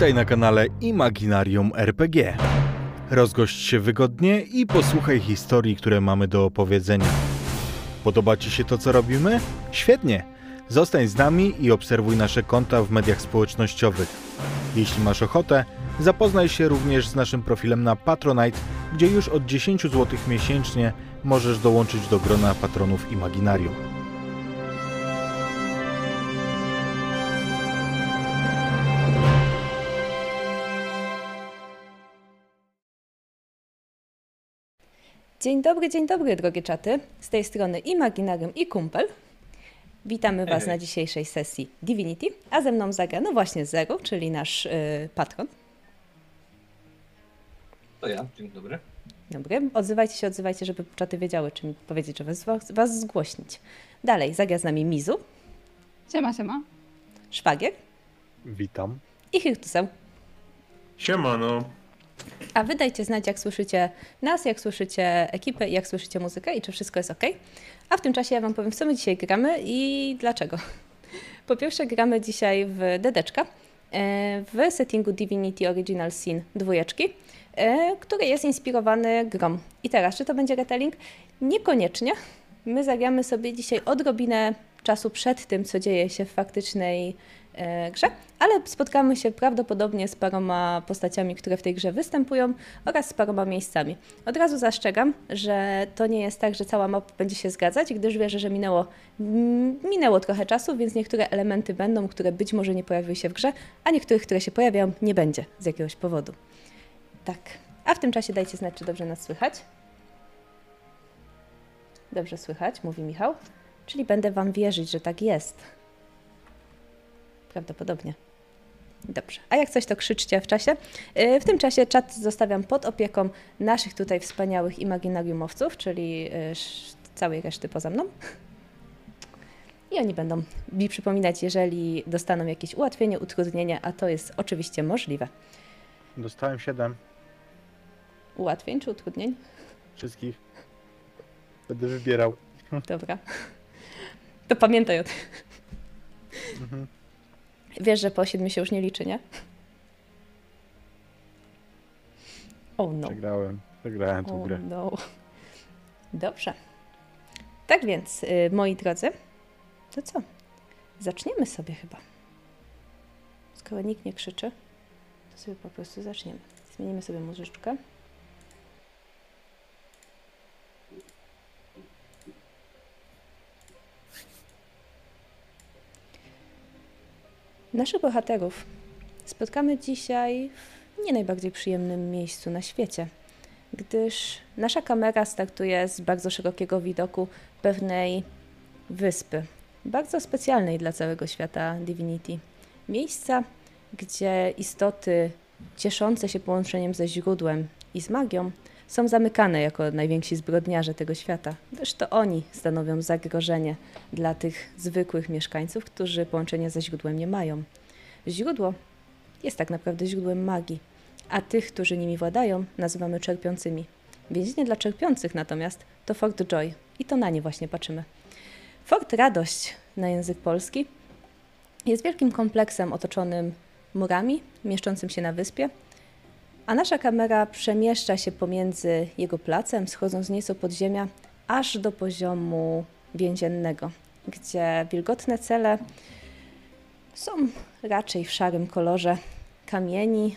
Witaj na kanale Imaginarium RPG. Rozgość się wygodnie i posłuchaj historii, które mamy do opowiedzenia. Podoba Ci się to, co robimy? Świetnie! Zostań z nami i obserwuj nasze konta w mediach społecznościowych. Jeśli masz ochotę, zapoznaj się również z naszym profilem na Patronite, gdzie już od 10 zł miesięcznie możesz dołączyć do grona patronów Imaginarium. Dzień dobry, dzień dobry, drogie czaty. Z tej strony Imaginarium i Kumpel. Witamy Was na dzisiejszej sesji Divinity, a ze mną zagra, no właśnie Zero, czyli nasz y, patron. To ja, dzień dobry. Dobry, odzywajcie się, odzywajcie, żeby czaty wiedziały, czy mi powiedzieć, że was, was zgłośnić. Dalej, zagra z nami Mizu, Siema, siema. Szwagier Witam. i Hirtuseł. Siemano. A wy dajcie znać, jak słyszycie nas, jak słyszycie ekipę jak słyszycie muzykę i czy wszystko jest ok. A w tym czasie ja wam powiem, w co my dzisiaj gramy i dlaczego. Po pierwsze gramy dzisiaj w Dedeczka e, w settingu Divinity Original Sin dwójeczki, e, który jest inspirowany grą. I teraz, czy to będzie retelling? Niekoniecznie. My zagramy sobie dzisiaj odrobinę czasu przed tym, co dzieje się w faktycznej grze, ale spotkamy się prawdopodobnie z paroma postaciami, które w tej grze występują oraz z paroma miejscami. Od razu zastrzegam, że to nie jest tak, że cała mapa będzie się zgadzać, gdyż wierzę, że minęło, minęło trochę czasu, więc niektóre elementy będą, które być może nie pojawiły się w grze, a niektórych, które się pojawiają, nie będzie z jakiegoś powodu. Tak. A w tym czasie dajcie znać, czy dobrze nas słychać. Dobrze słychać, mówi Michał. Czyli będę Wam wierzyć, że tak jest. Prawdopodobnie. Dobrze. A jak coś, to krzyczcie w czasie. Yy, W tym czasie czat zostawiam pod opieką naszych tutaj wspaniałych imaginariumowców, czyli sz- całej reszty poza mną. I oni będą mi przypominać, jeżeli dostaną jakieś ułatwienie, utrudnienie, a to jest oczywiście możliwe. Dostałem 7 Ułatwień czy utrudnień? wszystkich. Będę wybierał. Dobra. To pamiętaj o tym. Mhm. Wiesz, że po siedmiu się już nie liczy, nie? Oh no. Przegrałem. Przegrałem tą Oh grę. no. Dobrze. Tak więc, y, moi drodzy, to co? Zaczniemy sobie chyba. Skoro nikt nie krzyczy, to sobie po prostu zaczniemy. Zmienimy sobie muzyczkę. Naszych bohaterów spotkamy dzisiaj w nie najbardziej przyjemnym miejscu na świecie, gdyż nasza kamera startuje z bardzo szerokiego widoku pewnej wyspy, bardzo specjalnej dla całego świata Divinity. Miejsca, gdzie istoty cieszące się połączeniem ze źródłem i z magią są zamykane jako najwięksi zbrodniarze tego świata, gdyż to oni stanowią zagrożenie dla tych zwykłych mieszkańców, którzy połączenia ze źródłem nie mają. Źródło jest tak naprawdę źródłem magii, a tych, którzy nimi władają, nazywamy czerpiącymi. Więzienie dla czerpiących natomiast to Fort Joy i to na nie właśnie patrzymy. Fort Radość na język polski jest wielkim kompleksem otoczonym murami, mieszczącym się na wyspie, a nasza kamera przemieszcza się pomiędzy jego placem, schodząc nieco pod ziemia, aż do poziomu więziennego, gdzie wilgotne cele są raczej w szarym kolorze. Kamieni,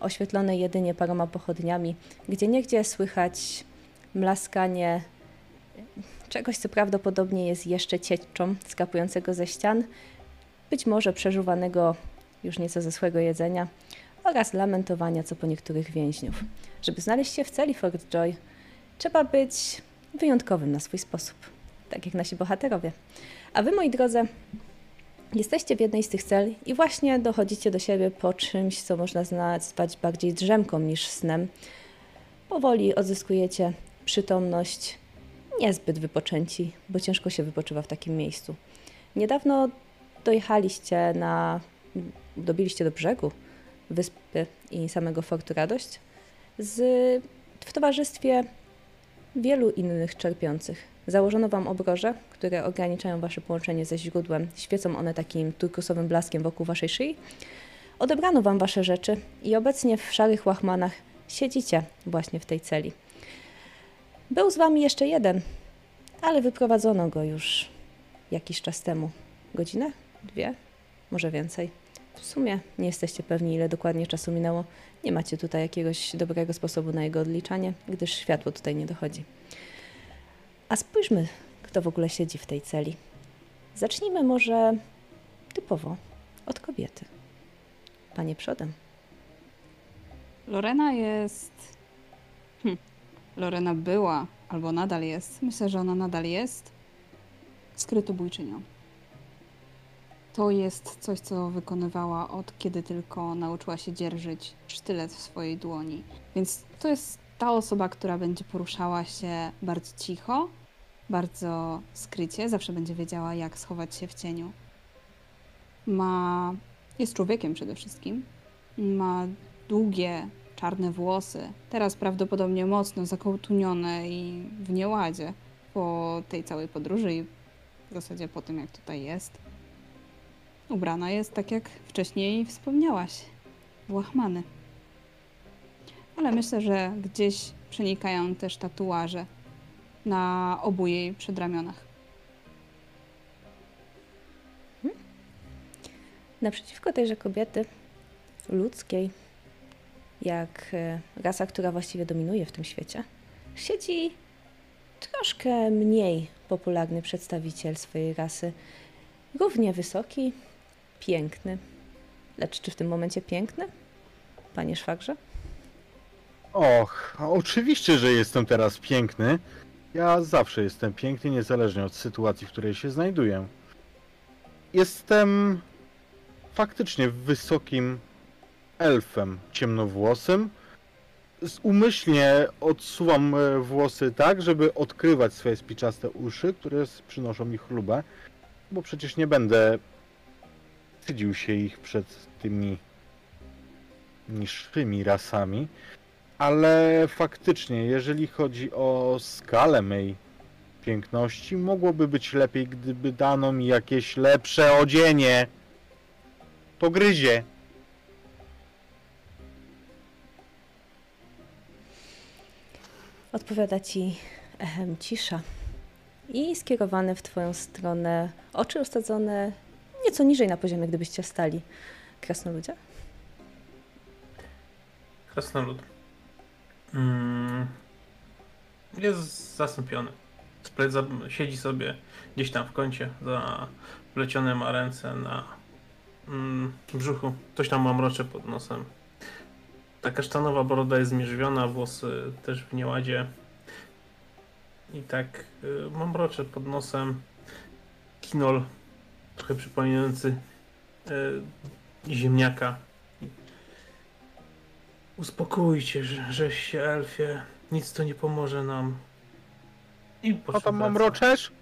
oświetlone jedynie paroma pochodniami, gdzie niegdzie słychać mlaskanie czegoś, co prawdopodobnie jest jeszcze cieczą skapującego ze ścian, być może przeżuwanego już nieco ze złego jedzenia oraz lamentowania co po niektórych więźniów. Żeby znaleźć się w celi Fort Joy, trzeba być wyjątkowym na swój sposób, tak jak nasi bohaterowie. A wy, moi drodzy, Jesteście w jednej z tych cel i właśnie dochodzicie do siebie po czymś, co można nazwać bardziej drzemką niż snem. Powoli odzyskujecie przytomność, niezbyt wypoczęci, bo ciężko się wypoczywa w takim miejscu. Niedawno dojechaliście na, dobiliście do brzegu wyspy i samego Fortu Radość z, w towarzystwie wielu innych czerpiących. Założono Wam obroże, które ograniczają Wasze połączenie ze źródłem. Świecą one takim turkusowym blaskiem wokół Waszej szyi Odebrano wam wasze rzeczy i obecnie w szarych łachmanach siedzicie właśnie w tej celi. Był z wami jeszcze jeden, ale wyprowadzono go już jakiś czas temu. Godzinę? Dwie? Może więcej. W sumie nie jesteście pewni, ile dokładnie czasu minęło. Nie macie tutaj jakiegoś dobrego sposobu na jego odliczanie, gdyż światło tutaj nie dochodzi. A spójrzmy, kto w ogóle siedzi w tej celi. Zacznijmy może typowo od kobiety. Panie przodem. Lorena jest. Hm. Lorena była, albo nadal jest. Myślę, że ona nadal jest. Skrytobójczynią. To jest coś, co wykonywała od kiedy tylko nauczyła się dzierżyć sztylet w swojej dłoni. Więc to jest ta osoba, która będzie poruszała się bardzo cicho, bardzo skrycie, zawsze będzie wiedziała, jak schować się w cieniu. Ma. jest człowiekiem przede wszystkim. Ma długie, czarne włosy. Teraz prawdopodobnie mocno zakołtunione i w nieładzie po tej całej podróży i w zasadzie po tym, jak tutaj jest. Ubrana jest tak, jak wcześniej wspomniałaś, w łachmany. Ale myślę, że gdzieś przenikają też tatuaże na obu jej przedramionach. Naprzeciwko tejże kobiety, ludzkiej, jak e, rasa, która właściwie dominuje w tym świecie, siedzi troszkę mniej popularny przedstawiciel swojej rasy. Równie wysoki, piękny. Lecz czy w tym momencie piękny? Panie szwagrze? Och, oczywiście, że jestem teraz piękny. Ja zawsze jestem piękny, niezależnie od sytuacji, w której się znajduję. Jestem faktycznie wysokim elfem ciemnowłosym. Umyślnie odsuwam e, włosy tak, żeby odkrywać swoje spiczaste uszy, które przynoszą mi chlubę, bo przecież nie będę wstydził się ich przed tymi niższymi rasami. Ale faktycznie, jeżeli chodzi o skalę mej piękności, mogłoby być lepiej, gdyby dano mi jakieś lepsze odzienie. Pogryzie. Odpowiada ci echem cisza i skierowane w twoją stronę oczy osadzone nieco niżej na poziomie, gdybyście stali. Krasnoludzie? Krasnolud. Mm. Jest zasępiony. Sple- za- Siedzi sobie gdzieś tam w kącie, zaplecione ma ręce na mm, brzuchu. Coś tam mamrocze pod nosem. Ta kasztanowa broda jest zmierzwiona, włosy też w nieładzie. I tak y, mamrocze pod nosem. Kinol, trochę przypominający y, ziemniaka. Uspokójcie, że, żeś się, Elfie. Nic to nie pomoże nam. I A tam mam roczesz?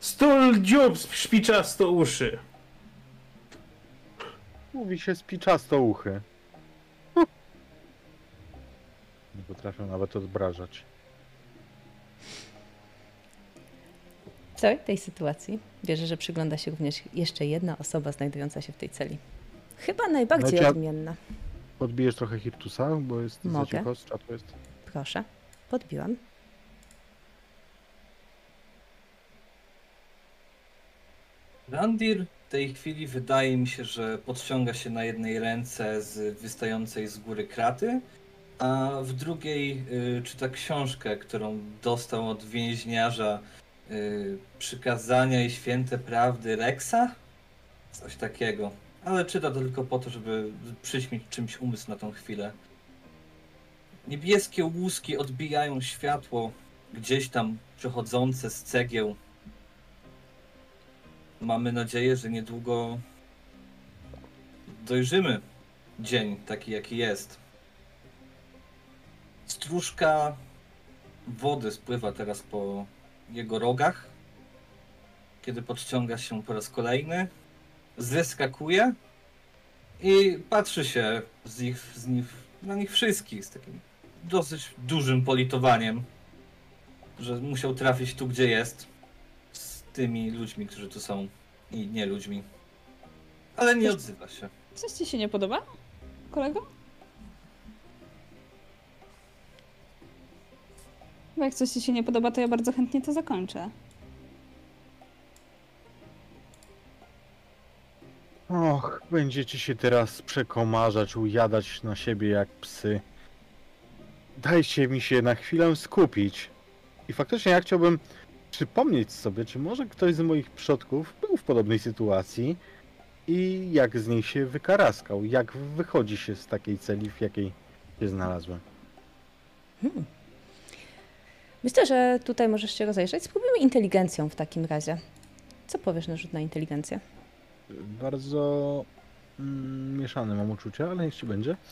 Stul dziób, szpiczasto uszy. Mówi się spiczasto uchy. Nie potrafią nawet odbrażać. W całej tej sytuacji wierzę, że przygląda się również jeszcze jedna osoba znajdująca się w tej celi. Chyba najbardziej Lecie- odmienna. Podbijesz trochę Hirtusa, bo jest za Mogę. cicho, z czatu jest. Proszę, podbiłam. Randir w tej chwili wydaje mi się, że podciąga się na jednej ręce z wystającej z góry kraty, a w drugiej y, czyta książkę, którą dostał od więźniarza y, Przykazania i Święte Prawdy Rexa? Coś takiego. Ale czyta to tylko po to, żeby przyćmić czymś umysł na tą chwilę. Niebieskie łuski odbijają światło gdzieś tam przechodzące z cegieł Mamy nadzieję, że niedługo dojrzymy dzień taki, jaki jest. Stróżka wody spływa teraz po jego rogach, kiedy podciąga się po raz kolejny, zeskakuje i patrzy się z nich, z nich, na nich wszystkich z takim dosyć dużym politowaniem, że musiał trafić tu, gdzie jest z tymi ludźmi, którzy tu są i nie ludźmi. ale nie odzywa się. Coś ci się nie podoba, kolego? Bo jak coś ci się nie podoba, to ja bardzo chętnie to zakończę. Och, będziecie się teraz przekomarzać, ujadać na siebie jak psy. Dajcie mi się na chwilę skupić. I faktycznie ja chciałbym przypomnieć sobie, czy może ktoś z moich przodków był w podobnej sytuacji i jak z niej się wykaraskał, jak wychodzi się z takiej celi, w jakiej się znalazłem. Myślę, że tutaj możesz się rozejrzeć. Spróbujmy inteligencją w takim razie. Co powiesz na rzut na inteligencję? Bardzo mm, mieszane mam uczucia, ale niech ci będzie.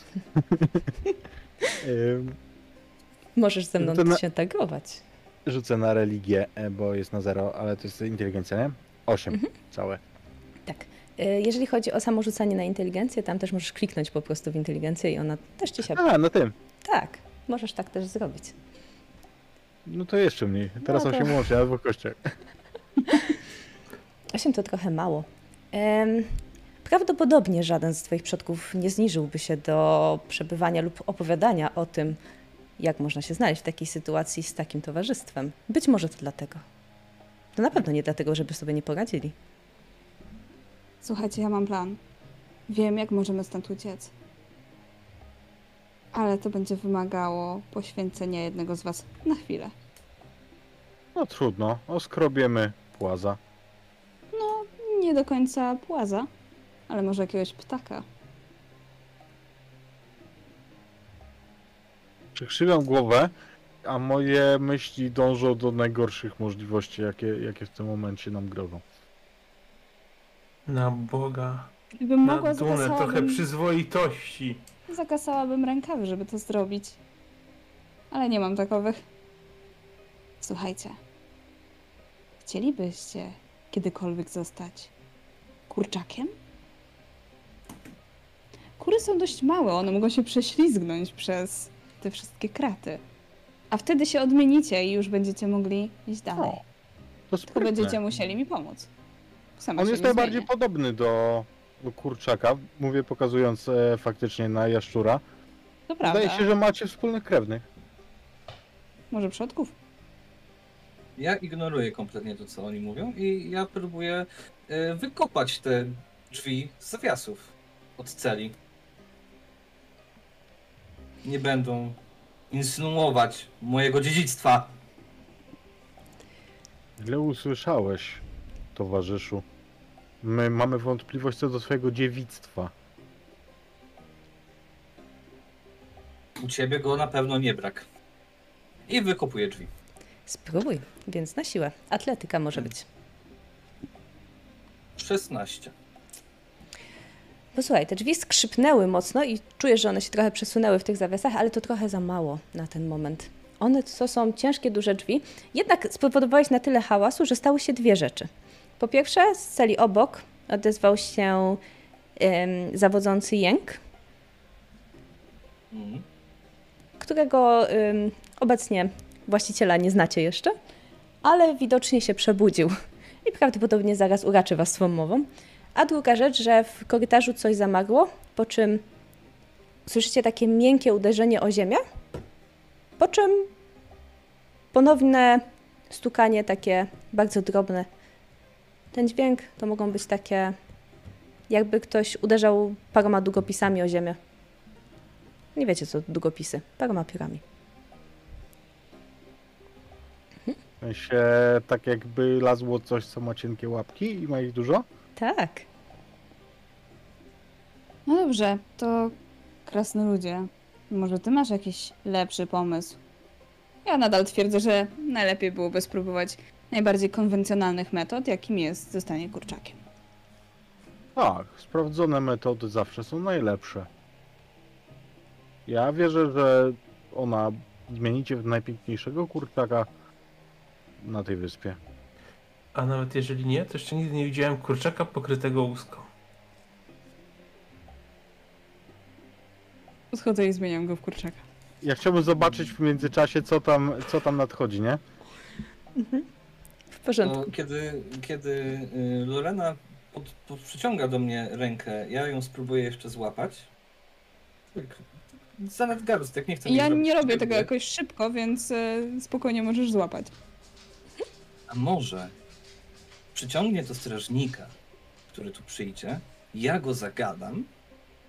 Możesz ze mną na- się tagować. Rzucę na religię, e, bo jest na zero, ale to jest inteligencja, nie? 8 Mhm. całe. Tak. Y, Jeżeli chodzi o samo rzucanie na inteligencję, tam też możesz kliknąć po prostu w inteligencję i ona też ci się... A, na tym. Tak, możesz tak też zrobić. No to jeszcze mniej. Teraz No to- 8 łącznie, albo kościach. 8 to trochę mało. Em, prawdopodobnie żaden z Twoich przodków nie zniżyłby się do przebywania lub opowiadania o tym, jak można się znaleźć w takiej sytuacji z takim towarzystwem. Być może to dlatego. To na pewno nie dlatego, żeby sobie nie poradzili. Słuchajcie, ja mam plan. Wiem, jak możemy stąd uciec. Ale to będzie wymagało poświęcenia jednego z was na chwilę. No trudno, oskrobiemy płaza. No, nie do końca płaza, ale może jakiegoś ptaka. Przykrzywiam głowę, a moje myśli dążą do najgorszych możliwości, jakie, jakie w tym momencie nam grożą. Na Boga. Gdybym Na mogła, Dunę, trochę przyzwoitości. Zakasałabym rękawy, żeby to zrobić. Ale nie mam takowych. Słuchajcie. Chcielibyście kiedykolwiek zostać kurczakiem? Kury są dość małe, one mogą się prześlizgnąć przez te wszystkie kraty. A wtedy się odmienicie i już będziecie mogli iść dalej. O, To Tylko będziecie musieli mi pomóc. Sama On się jest nie najbardziej zmienię. podobny do, do kurczaka, mówię pokazując e, faktycznie na jaszczura. To prawda. Wydaje się, że macie wspólnych krewnych. Może przodków? Ja ignoruję kompletnie to, co oni mówią i ja próbuję e, wykopać te drzwi z zawiasów od celi. Nie będą insynuować mojego dziedzictwa. Źle usłyszałeś, towarzyszu. My mamy wątpliwość co do twojego dziewictwa. U ciebie go na pewno nie brak. I wykopuję drzwi. Spróbuj, więc na siłę. Atletyka może być. 16. Posłuchaj, te drzwi skrzypnęły mocno i czujesz, że one się trochę przesunęły w tych zawiasach, ale to trochę za mało na ten moment. One to są ciężkie, duże drzwi. Jednak spowodowałeś na tyle hałasu, że stały się dwie rzeczy. Po pierwsze, z celi obok odezwał się em, zawodzący jęk, Mhm. którego ym, obecnie właściciela nie znacie jeszcze, ale widocznie się przebudził i prawdopodobnie zaraz uraczy was swą mową. A druga rzecz, że w korytarzu coś zamarło, po czym słyszycie takie miękkie uderzenie o ziemię, po czym ponowne stukanie takie bardzo drobne. Ten dźwięk to mogą być takie, jakby ktoś uderzał paroma długopisami o ziemię. Nie wiecie co długopisy, paroma piórami. W sensie tak jakby lazło coś, co ma cienkie łapki i ma ich dużo? Tak. No dobrze, to krasnoludzie. Może ty masz jakiś lepszy pomysł? Ja nadal twierdzę, że najlepiej byłoby spróbować najbardziej konwencjonalnych metod, jakim jest zostanie kurczakiem. Tak, sprawdzone metody zawsze są najlepsze. Ja wierzę, że ona zmienicie w najpiękniejszego kurczaka na tej wyspie. A nawet jeżeli nie, to jeszcze nigdy nie widziałem kurczaka pokrytego łuską. Podchodzę i zmieniam go w kurczaka. Ja chciałbym zobaczyć w międzyczasie, co tam, co tam nadchodzi, nie? W porządku. No, kiedy, kiedy y, Lorena pod, pod, przyciąga do mnie rękę. Ja ją spróbuję jeszcze złapać. Tak. Za nadgarstek, nie chcę Ja nie robię tego jakoś szybko, więc e, spokojnie możesz złapać. A może przyciągnie to strażnika, który tu przyjdzie, ja go zagadam,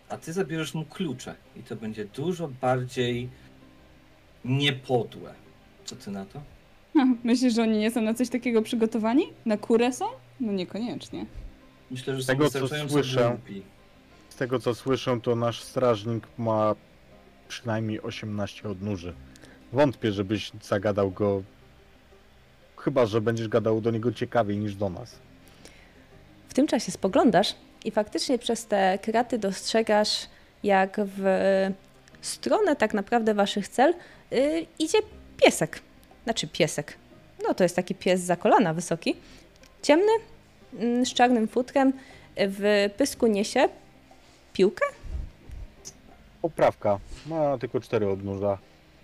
a ty zabierzesz mu klucze. I to będzie dużo bardziej niepodłe. Co ty na to? Myślisz, że oni nie są na coś takiego przygotowani? Na kurę są? No niekoniecznie. Myślę, że Z tego, co słyszę. Z tego co słyszę, to nasz strażnik ma przynajmniej 18 odnóży. Wątpię, żebyś zagadał go. Chyba, że będziesz gadał do niego ciekawiej niż do nas. W tym czasie spoglądasz i faktycznie przez te kraty dostrzegasz, jak w stronę tak naprawdę waszych cel y, idzie piesek. Znaczy piesek. No to jest taki pies za kolana wysoki. Ciemny, mm, z czarnym futrem. W pysku niesie piłkę. Poprawka. Ma tylko cztery odnóża.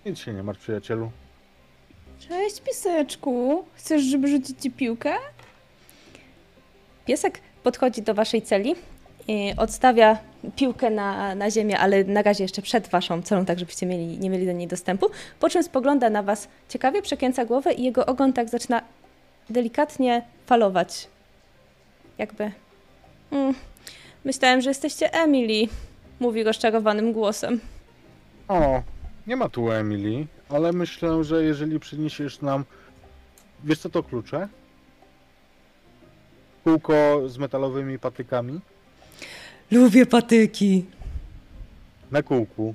Nic się nie martw, przyjacielu. Cześć, piseczku. Chcesz, żeby rzucić ci piłkę? Piesek podchodzi do waszej celi, i odstawia piłkę na, na ziemię, ale na razie jeszcze przed waszą celą, tak żebyście mieli, nie mieli do niej dostępu, po czym spogląda na was ciekawie, przekręca głowę i jego ogon tak zaczyna delikatnie falować. Jakby... Mm, myślałem, że jesteście Emily, mówi rozczarowanym głosem. O, nie ma tu Emily, ale myślę, że jeżeli przyniesiesz nam. Wiesz co to klucze? Kółko z metalowymi patykami Lubię patyki, na kółku.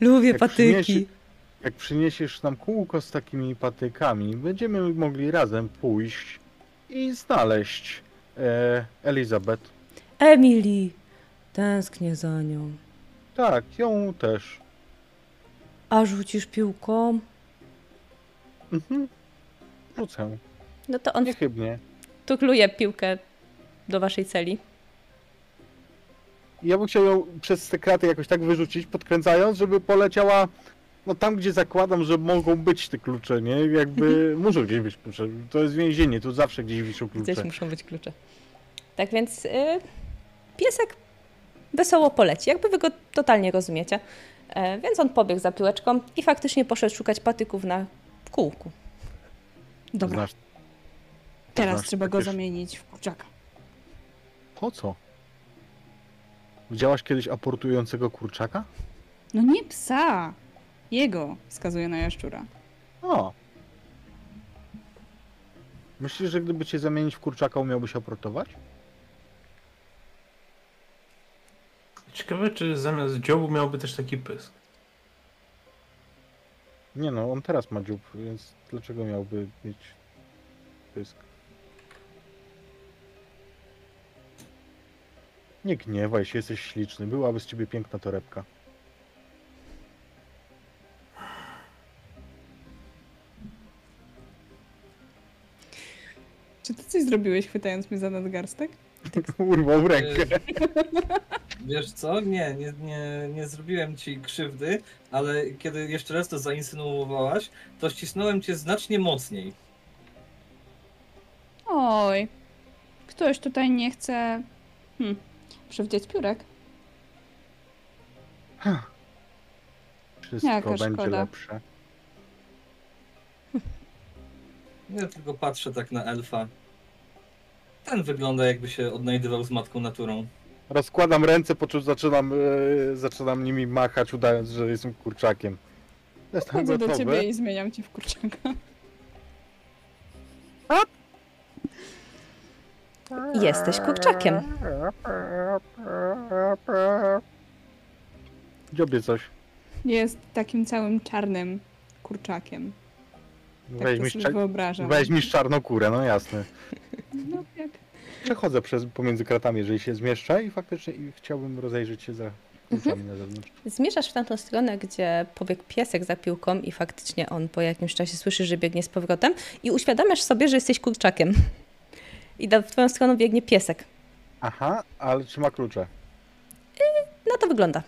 lubię Jak przyniesie- Jak przyniesiesz nam kółko z takimi patykami, będziemy mogli razem pójść i znaleźć e, Elizabeth. Emily, tęsknię za nią. Tak, ją też. A rzucisz piłką? Mhm. Rzucę. No to on Niechybnie. tukluje piłkę do waszej celi. Ja bym chciał ją przez te kraty jakoś tak wyrzucić, podkręcając, żeby poleciała no tam, gdzie zakładam, że mogą być te klucze, nie? Jakby muszą gdzieś być klucze. To jest więzienie, tu zawsze gdzieś wiszą klucze. Gdzieś muszą być klucze. Tak więc y, piesek wesoło poleci, jakby wy go totalnie rozumiecie. E, więc on pobiegł za piłeczką i faktycznie poszedł szukać patyków na kółku. Dobra, Znasz, teraz znasz trzeba go zamienić w kurczaka. po co? Widziałaś kiedyś aportującego kurczaka? No nie psa! Jego, wskazuje na jaszczura. O. Myślisz, że gdyby cię zamienić w kurczaka, umiałbyś aportować? Ciekawe, czy zamiast dziobu miałby też taki pysk. Nie no, on teraz ma dziób, więc dlaczego miałby mieć pysk? Nie gniewaj się, jesteś śliczny. Byłaby z ciebie piękna torebka. Czy ty coś zrobiłeś, chwytając mnie za nadgarstek? Urwał rękę. Wiesz co? Nie, nie, nie, nie zrobiłem ci krzywdy, ale kiedy jeszcze raz to zainsynuowałaś, to ścisnąłem cię znacznie mocniej. Oj, ktoś tutaj nie chce... Hmm, przywdzieć piórek? Wszystko Jaka będzie szkoda. lepsze. Ja tylko patrzę tak na elfa. Ten wygląda jakby się odnajdywał z matką naturą. Rozkładam ręce, po czym zaczynam, e, zaczynam nimi machać, udając, że jestem kurczakiem. Jestem Chodzę do gotowy. ciebie i zmieniam cię w kurczaka. Jesteś kurczakiem. Dziobie coś. Jest takim całym czarnym kurczakiem. Tak to Weźmiesz, sobie cza- wyobrażam. weźmiesz czarną kurę, no jasne. No, jak... Przechodzę przez, pomiędzy kratami, jeżeli się zmieszczę i faktycznie i chciałbym rozejrzeć się za kluczami Mhm. na zewnątrz. Zmierzasz w tamtą stronę, gdzie pobiegł piesek za piłką i faktycznie on po jakimś czasie słyszy, że biegnie z powrotem i uświadamiasz sobie, że jesteś kurczakiem. I w twoją stronę biegnie piesek. Aha, ale czy ma klucze? No to wygląda,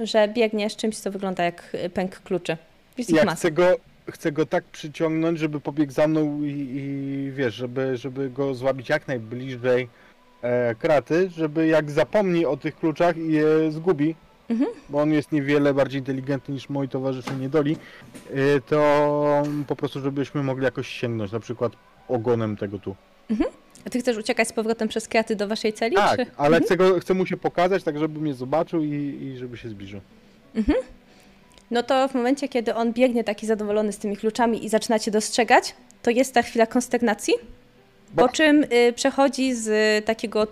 że biegnie z czymś, co wygląda jak y, pęk kluczy. Jest ich masa. chcę, go, chcę go tak przyciągnąć, żeby pobiegł za mną i, i wiesz, żeby, żeby go złabić jak najbliżej e, kraty, żeby jak zapomni o tych kluczach i je zgubi, Mhm. bo on jest niewiele bardziej inteligentny niż moi towarzysze niedoli, e, to po prostu żebyśmy mogli jakoś sięgnąć, na przykład ogonem tego tu. A ty chcesz uciekać z powrotem przez kraty do waszej celi? Tak, czy? ale chcę, go, chcę mu się pokazać, tak żeby mnie zobaczył i, i żeby się zbliżył. No to w momencie, kiedy on biegnie taki zadowolony z tymi kluczami i zaczynacie dostrzegać, to jest ta chwila konsternacji, po Bo- czym y, przechodzi z y, takiego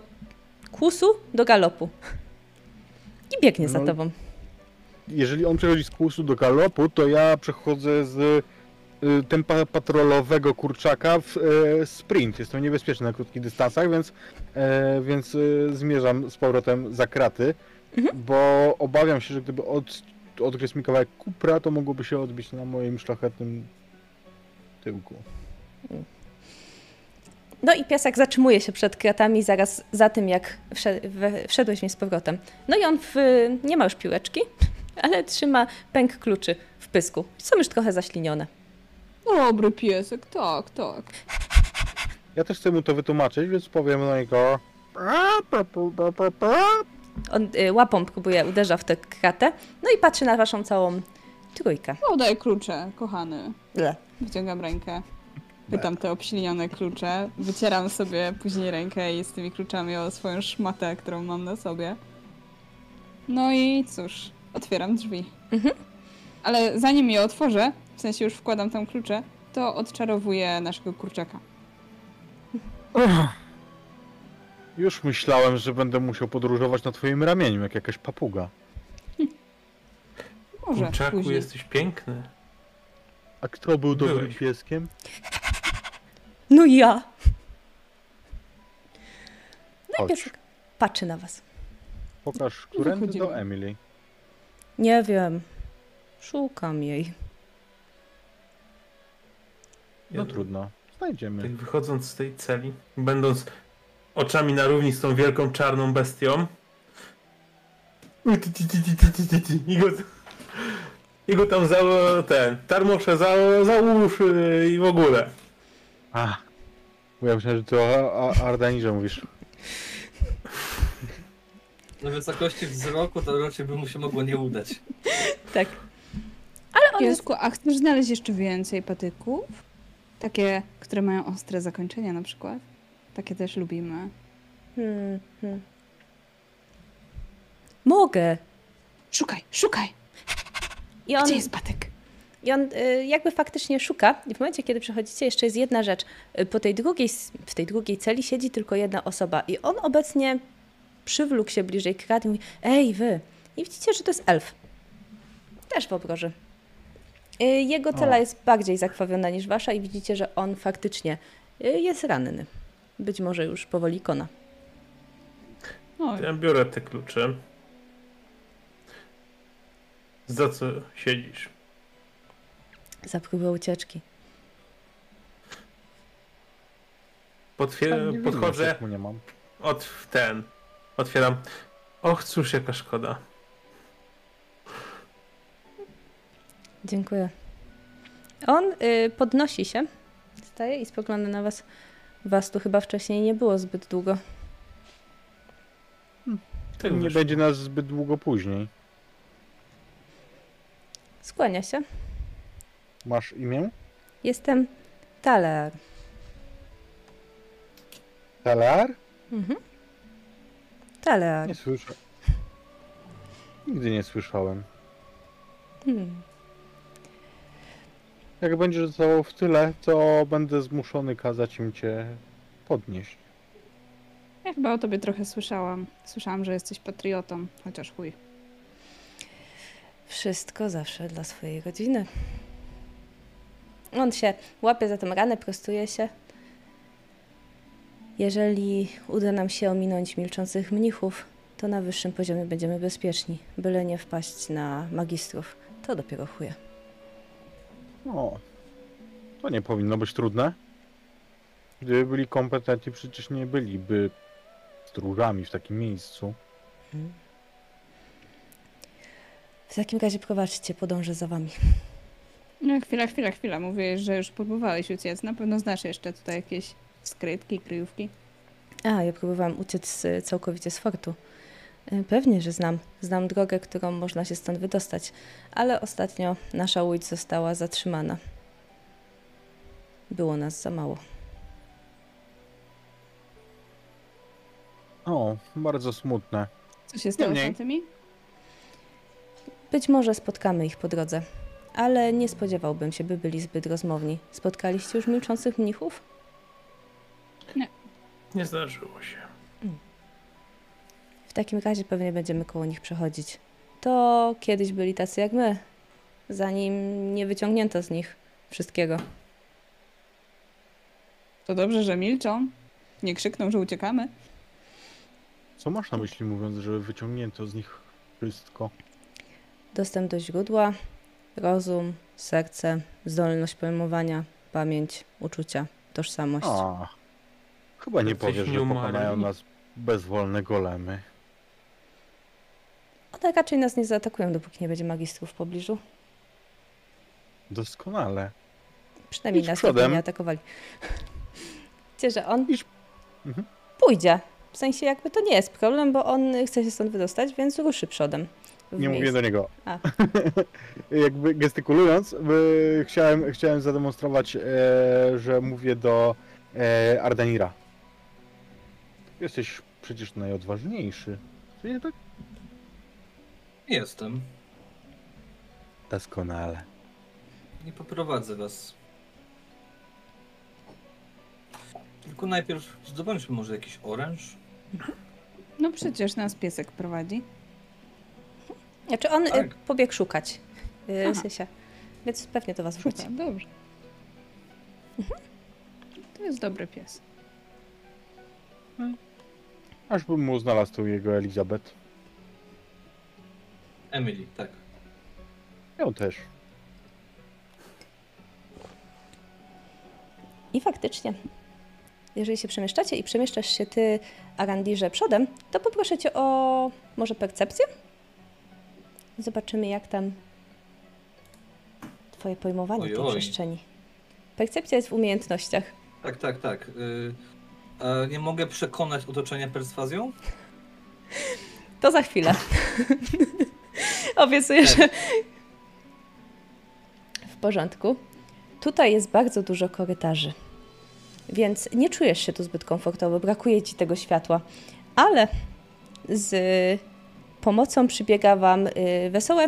kłusu do galopu. I biegnie za No. tobą. jeżeli on przechodzi z kłusu do galopu, to ja przechodzę z tempa patrolowego kurczaka w e, sprint. Jest to niebezpieczne na krótkich dystansach, więc, e, więc y, zmierzam z powrotem za kraty, bo obawiam się, że gdyby od, odgryzł mi kawałek kupra, to mogłoby się odbić na moim szlachetnym tyłku. No i piesek zatrzymuje się przed kratami zaraz za tym, jak wszedłeś w nie z powrotem. No i on w, nie ma już piłeczki, ale trzyma pęk kluczy w pysku. Są już trochę zaślinione. Dobry piesek, tak, tak. Ja też chcę mu to wytłumaczyć, więc powiem na niego... On y, łapą próbuje, uderza w tę kratę, no i patrzy na waszą całą trójkę. Oddaję klucze, kochany. Ble. Wyciągam rękę. Pytam te obślinione klucze. Wycieram sobie później rękę i z tymi kluczami o swoją szmatę, którą mam na sobie. No i cóż, otwieram drzwi. Mhm. Ale zanim je otworzę, w sensie już wkładam tam klucze, to odczarowuję naszego kurczaka. Już myślałem, że będę musiał podróżować na twoim ramieniu, jak jakaś papuga. Może Kurczaku, później. jesteś piękny. A kto był dobrym Byłeś. pieskiem? No ja! No i Chodź. piesek patrzy na was. Pokaż, którędy Wychodzimy. do Emily. Nie wiem. Szukam jej. No Ja- trudno, znajdziemy. Tak wychodząc z tej celi, będąc oczami na równi z tą wielką czarną bestią. I go, i go tam za ten, tarmosze za, za uszy i w ogóle. A, bo ja myślałem, że to o o Ardanirze mówisz. Na wysokości wzroku to raczej by mu się mogło nie udać. Tak. Ale on jest... Piesku, a chcesz znaleźć jeszcze więcej patyków? Takie, które mają ostre zakończenia na przykład. Takie też lubimy. Hmm, hmm. Mogę. Szukaj, szukaj! I on, Gdzie jest patyk? I on y, jakby faktycznie szuka. I w momencie, kiedy przechodzicie, jeszcze jest jedna rzecz. Y, Po tej drugiej, w tej drugiej celi siedzi tylko jedna osoba. I on obecnie przywlókł się bliżej krat i mówi, ej wy. I widzicie, że to jest elf. Też w obroży. Y, Jego cela O. jest bardziej zakrwawiona niż wasza i widzicie, że on faktycznie y, jest ranny. Być może już powoli kona. No, Ja biorę te klucze. Za co siedzisz? Za próbę ucieczki. Potwie- Tam nie podchodzę, od ten. Otwieram. Och, cóż, jaka szkoda. Dziękuję. On y, podnosi się, staje i spogląda na was. Was tu chyba wcześniej nie było zbyt długo. Tak Nie wyszło. będzie nas zbyt długo później. Skłania się. Masz imię? Jestem Taler. Talar? Mhm. Taler. Nie słyszę. Nigdy nie słyszałem. Hmm. Jak będziesz zostało w tyle, to będę zmuszony kazać im cię podnieść. ja chyba o tobie trochę słyszałam. Słyszałam, że jesteś patriotą, chociaż chuj. Wszystko zawsze dla swojej rodziny. On się łapie za tę ranę, prostuje się. Jeżeli uda nam się ominąć milczących mnichów, to na wyższym poziomie będziemy bezpieczni, byle nie wpaść na magistrów. To dopiero chuje. O, to nie powinno być trudne. Gdyby byli kompetentni, przecież nie byliby stróżami w takim miejscu. W takim razie prowadźcie, podążę za wami. No, chwila, chwila, chwila. Mówię, że już próbowałeś uciec. Na pewno znasz jeszcze tutaj jakieś skrytki, kryjówki. A, ja próbowałam uciec y, całkowicie z fortu. Y, Pewnie, że znam. Znam drogę, którą można się stąd wydostać, ale ostatnio nasza łódź została zatrzymana. Było nas za mało. O, bardzo smutne. Co się stało z tamtymi? Być może spotkamy ich po drodze, ale nie spodziewałbym się, by byli zbyt rozmowni. Spotkaliście już milczących mnichów? Nie zdarzyło się. W takim razie pewnie będziemy koło nich przechodzić. To kiedyś byli tacy jak my, zanim nie wyciągnięto z nich wszystkiego. To dobrze, że milczą. Nie krzykną, że uciekamy. Co masz na myśli mówiąc, że wyciągnięto z nich wszystko? Dostęp do źródła, rozum, serce, zdolność pojmowania, pamięć, uczucia, tożsamość. A, chyba nie powiesz, że pokonają nas bezwolne golemy. One raczej nas nie zaatakują, dopóki nie będzie magistrów w pobliżu. Doskonale. Przynajmniej Idź nas przodem. nie atakowali. Wiecie, że on Idź. Mhm. pójdzie. W sensie jakby to nie jest problem, bo on chce się stąd wydostać, więc ruszy przodem. Nie mówię do niego. Jakby gestykulując, by, chciałem, chciałem zademonstrować, e, że mówię do e, Ardanira. Jesteś przecież najodważniejszy. Czy nie tak? Jestem. Doskonale. Nie poprowadzę was. Tylko najpierw zdobądźmy może jakiś oręż. No przecież nas piesek prowadzi. Znaczy on Tak. y, pobiegł szukać y. Sysia, więc pewnie to was wróci. Szuka, dobrze. To jest dobry pies. Aż bym mu znalazł tu jego Elizabeth. Emily, tak. Ją też. I faktycznie, jeżeli się przemieszczacie i przemieszczasz się ty, Arandirze, przodem, to poproszę cię o może percepcję? Zobaczymy, jak tam twoje pojmowanie Oj, tej oj. przestrzeni. Percepcja jest w umiejętnościach. Tak, tak, tak. Y, a nie mogę przekonać otoczenia perswazją? To za chwilę. Obiecuję, że... W porządku. Tutaj jest bardzo dużo korytarzy, więc nie czujesz się tu zbyt komfortowo, brakuje ci tego światła. Ale z pomocą przybiega wam y, wesołe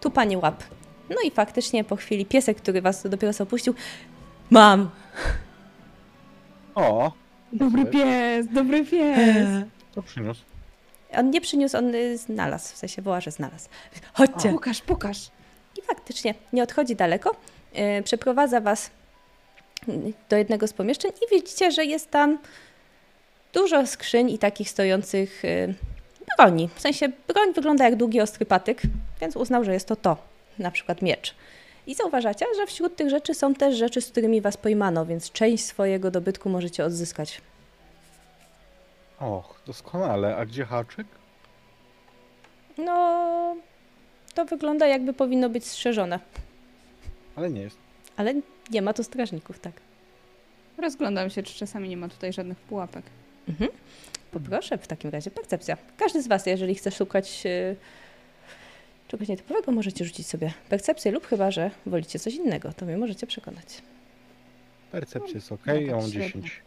tupanie łap. No i faktycznie po chwili piesek, który was dopiero co opuścił, mam! O, Dobry pies, dobry pies. to przyniósł. On nie przyniósł, on y, znalazł, w sensie woła, że znalazł. Chodźcie! Pokaż, pokaż. I faktycznie nie odchodzi daleko. Yy, przeprowadza was do jednego z pomieszczeń i widzicie, że jest tam dużo skrzyń i takich stojących broni. W sensie broń wygląda jak długi, ostry patyk, więc uznał, że jest to to, na przykład miecz. I zauważacie, że wśród tych rzeczy są też rzeczy, z którymi was pojmano, więc część swojego dobytku możecie odzyskać. Och, doskonale. A gdzie haczyk? No, to wygląda jakby powinno być strzeżone, Ale nie jest. ale nie ma tu strażników, tak. Rozglądam się, czy czasami nie ma tutaj żadnych pułapek. Mhm. Poproszę w takim razie percepcja. Każdy z Was, jeżeli chce szukać e, czegoś nietypowego, możecie rzucić sobie percepcję lub chyba, że wolicie coś innego, to mnie możecie przekonać. Percepcja jest ok, No ja tak mam średnio. 10.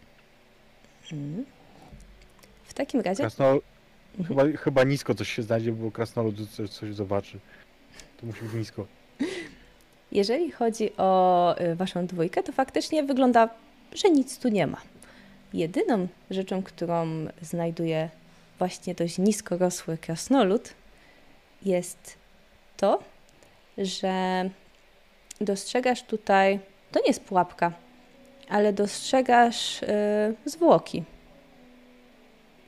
Mhm. W takim razie, Krasnol... Mhm. Chyba, chyba nisko coś się znajdzie, bo krasnolud coś, coś zobaczy. To musi być nisko. jeżeli chodzi o e, Waszą dwójkę, to faktycznie wygląda, że nic tu nie ma. Jedyną rzeczą, którą znajduje właśnie dość nisko rosły krasnolud, jest to, że dostrzegasz tutaj, to nie jest pułapka, ale dostrzegasz y, zwłoki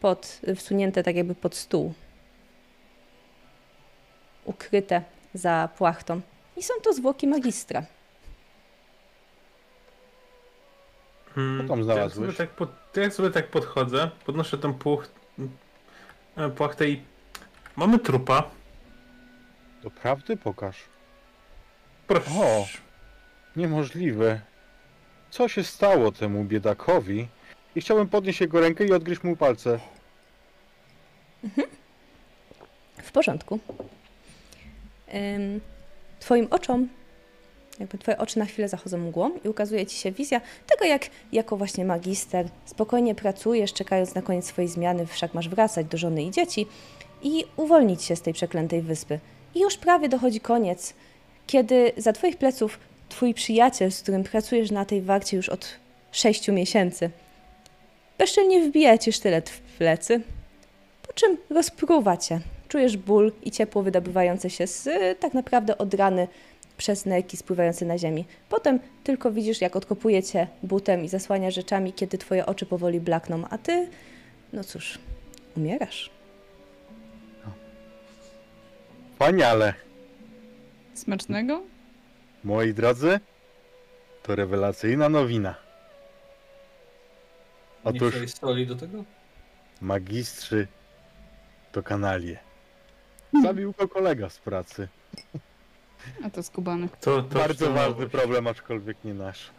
pod, wsunięte tak jakby pod stół, ukryte za płachtą. I są to zwłoki magistra. Hmm, Co tam znalazłeś? sobie tak pod, jak sobie tak podchodzę, podnoszę tą puch, e, płachtę i mamy trupa. Doprawdy pokaż. Proszę. O. Niemożliwe. Co się stało temu biedakowi? I chciałbym podnieść jego rękę i odgryźć mu palce. W porządku. Ym, Twoim oczom, jakby Twoje oczy na chwilę zachodzą mgłą i ukazuje Ci się wizja tego, jak jako właśnie magister spokojnie pracujesz, czekając na koniec swojej zmiany, wszak masz wracać do żony i dzieci i uwolnić się z tej przeklętej wyspy. I już prawie dochodzi koniec, kiedy za Twoich pleców Twój przyjaciel, z którym pracujesz na tej warcie już od sześciu miesięcy, bezczelnie wbija Ci sztylet w plecy, po czym rozpruwa Cię. Czujesz ból i ciepło wydobywające się z tak naprawdę od rany przez nerki spływające na ziemi. Potem tylko widzisz, jak odkopuje cię butem i zasłania rzeczami, kiedy twoje oczy powoli blakną, a ty, no cóż, umierasz. Wspaniale. Smacznego? Moi drodzy, to rewelacyjna nowina. Nie Otóż chciałeś soli do tego? magistrzy to kanalie. Zabił go kolega z pracy. A to skubany. To, to Bardzo ważny problem, aczkolwiek nie nasz.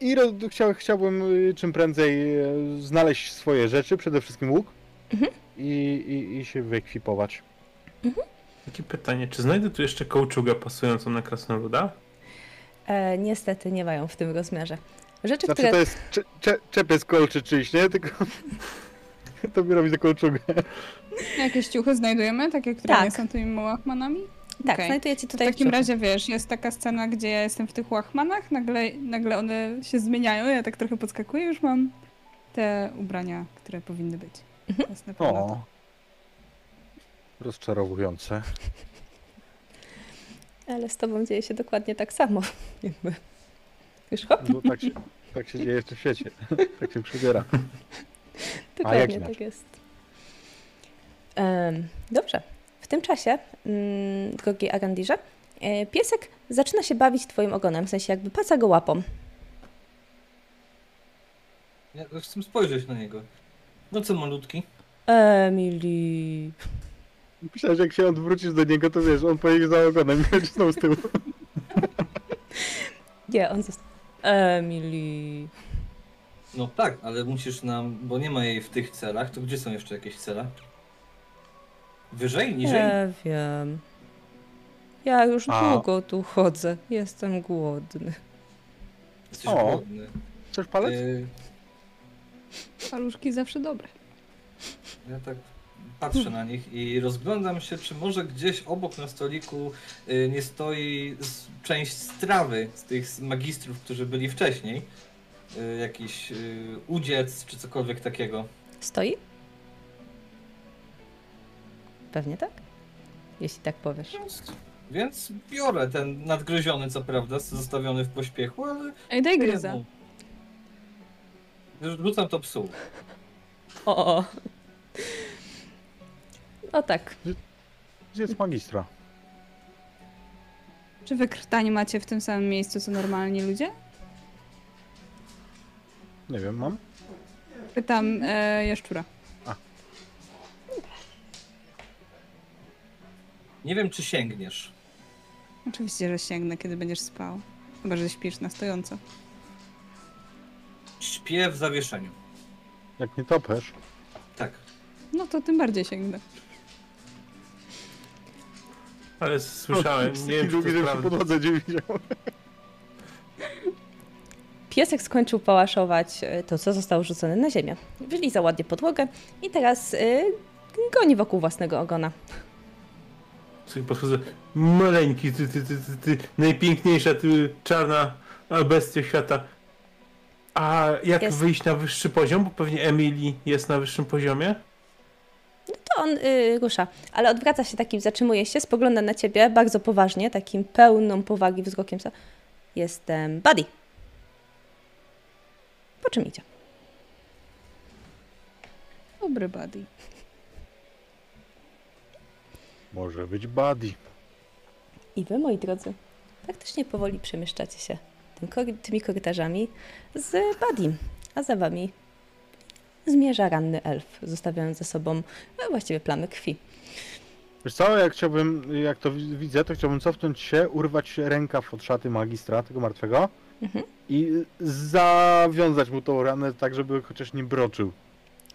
I roz, chciał, chciałbym y, czym prędzej e, znaleźć swoje rzeczy, przede wszystkim łuk Mhm. i, i, i się wyekwipować. Takie pytanie, czy znajdę tu jeszcze kołczugę pasującą na krasnoluda? E, niestety nie mają w tym rozmiarze. Rzeczy, Znaczy które... to jest cze, cze, czepiec kolczy czyjś, nie? Tylko to mi robi taką kołczugę. Jakieś ciuchy znajdujemy, takie, które Tak. nie są tymi łachmanami? Tak, Okej. znajdujecie To w tutaj takim ciuchy. razie, wiesz, jest taka scena, gdzie ja jestem w tych łachmanach, nagle, nagle one się zmieniają, ja tak trochę podskakuję, już mam te ubrania, które powinny być. Mhm. To jest. O. Rozczarowujące. Ale z tobą dzieje się dokładnie tak samo. Jakby. Już hop, No, tak, się, tak się dzieje w tym świecie. Tak się przybiera. Dokładnie inaczej? tak jest. Dobrze. W tym czasie, mm, drogi Arandirze, e, piesek zaczyna się bawić twoim ogonem, w sensie jakby paca go łapą. Ja chcę spojrzeć na niego. No co malutki? Emily. Myślałem, że jak się odwrócisz do niego, to wiesz, on pojedzie za ogonem i z tyłu. Nie, on został. Emily. No tak, ale musisz nam, bo nie ma jej w tych celach, to gdzie są jeszcze jakieś cele? Wyżej, niżej? Nie wiem. Ja już A. długo tu chodzę. Jestem głodny. Jesteś O. głodny. Chcesz palec? Y, Paluszki zawsze dobre. Ja tak patrzę na nich i rozglądam się, czy może gdzieś obok na stoliku y, nie stoi część strawy z tych magistrów, którzy byli wcześniej. Y, jakiś y, udziec czy cokolwiek takiego. Stoi? Pewnie tak? Jeśli tak powiesz. Więc, więc biorę ten nadgryziony, co prawda, zostawiony w pośpiechu, ale. Ej, daj gryza. Rzucam to psu. O, o. O tak. Gdzie jest magistra? Czy wy krtani macie w tym samym miejscu, co normalni ludzie? Nie wiem, mam? Pytam e, jaszczura. Nie wiem, czy sięgniesz. Oczywiście, że sięgnę, kiedy będziesz spał. Chyba, że śpisz na stojąco. Śpię w zawieszeniu. Jak nie topesz? Tak. No to tym bardziej sięgnę. Ale słyszałem, nie wiem, czy to że przy prawda. nie widział. Piesek skończył pałaszować e, to, co zostało rzucone na ziemię. Wylizał ładnie podłogę i teraz y, goni wokół własnego ogona. Sobie podchodzę, maleńki, ty, ty, ty, ty, ty, najpiękniejsza, ty czarna bestia świata. A jak Jest. wyjść na wyższy poziom? Bo pewnie Emily jest na wyższym poziomie. To on y, rusza, ale odwraca się takim, zatrzymuje się, spogląda na ciebie bardzo poważnie, takim pełną powagi wzrokiem. Jestem Buddy. Po czym idzie? Dobry buddy. Może być buddy. I wy, moi drodzy, faktycznie powoli przemieszczacie się tymi korytarzami z Badim, a za wami zmierza ranny elf, zostawiając za sobą e, właściwie plamy krwi. Wiesz co, jak chciałbym, jak to wi- widzę, to chciałbym cofnąć się, urwać rękaw od szaty magistra, tego martwego Mhm. i zawiązać mu tą ranę tak, żeby chociaż nie broczył.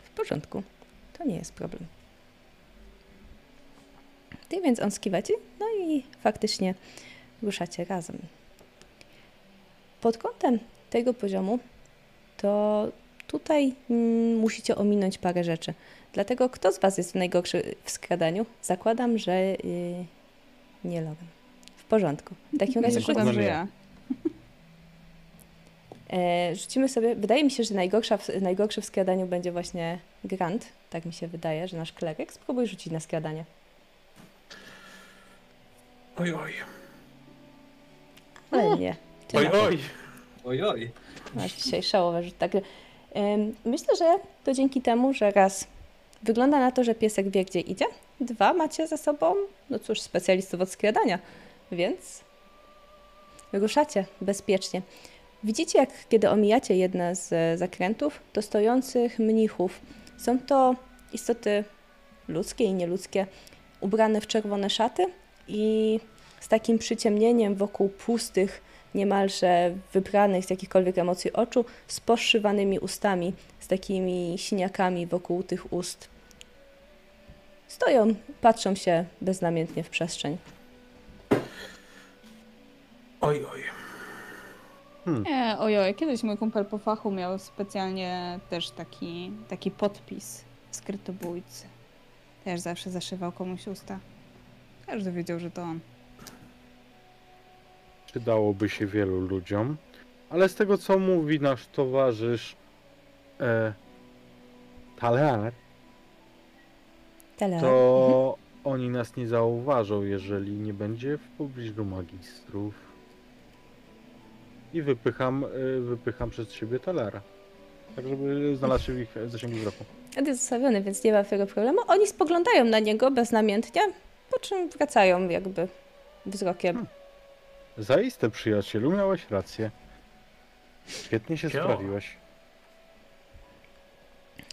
W porządku. To nie jest problem. Ty więc on skiwa ci, no i faktycznie ruszacie razem. Pod kątem tego poziomu to tutaj mm, musicie ominąć parę rzeczy. Dlatego kto z Was jest najgorszy w skradaniu? Zakładam, że yy, nie Logan. W porządku. W takim razie Zakładam, że nie. ja. E, rzucimy sobie. Wydaje mi się, że najgorsza w, najgorszy w skradaniu będzie właśnie Grant. Tak mi się wydaje, że nasz kleryk. Spróbuj rzucić na skradanie. Oj, oj. Ale nie. Ty Oj, na to oj. Ojoj. Masz dzisiaj szałowe rzut. Tak. Myślę, że to dzięki temu, że raz wygląda na to, że piesek wie, gdzie idzie. Dwa, macie za sobą, no cóż, specjalistów od skradania. Więc ruszacie bezpiecznie. Widzicie, jak kiedy omijacie jedne z e, zakrętów, to stojących mnichów. Są to istoty ludzkie i nieludzkie, ubrane w czerwone szaty i z takim przyciemnieniem wokół pustych, niemalże wybranych z jakichkolwiek emocji oczu, z poszywanymi ustami, z takimi siniakami wokół tych ust. Stoją, patrzą się beznamiętnie w przestrzeń. Oj, oj. Nie, ojoj, kiedyś mój kumpel po fachu miał specjalnie też taki, taki podpis skrytobójcy. Też zawsze zaszywał komuś usta. Każdy wiedział, że to on. Przydałoby się wielu ludziom, ale z tego co mówi nasz towarzysz e, Talar, to oni nas nie zauważą, jeżeli nie będzie w pobliżu magistrów. I wypycham, e, wypycham przez siebie Talara. Tak, żeby znalazł się w ich zasięgu wzroku. On jest zostawiony, więc nie ma tego problemu. Oni spoglądają na niego beznamiętnie, po czym wracają jakby wzrokiem. Hmm. Zaiste, przyjacielu, miałeś rację. Świetnie się Cio. sprawiłeś.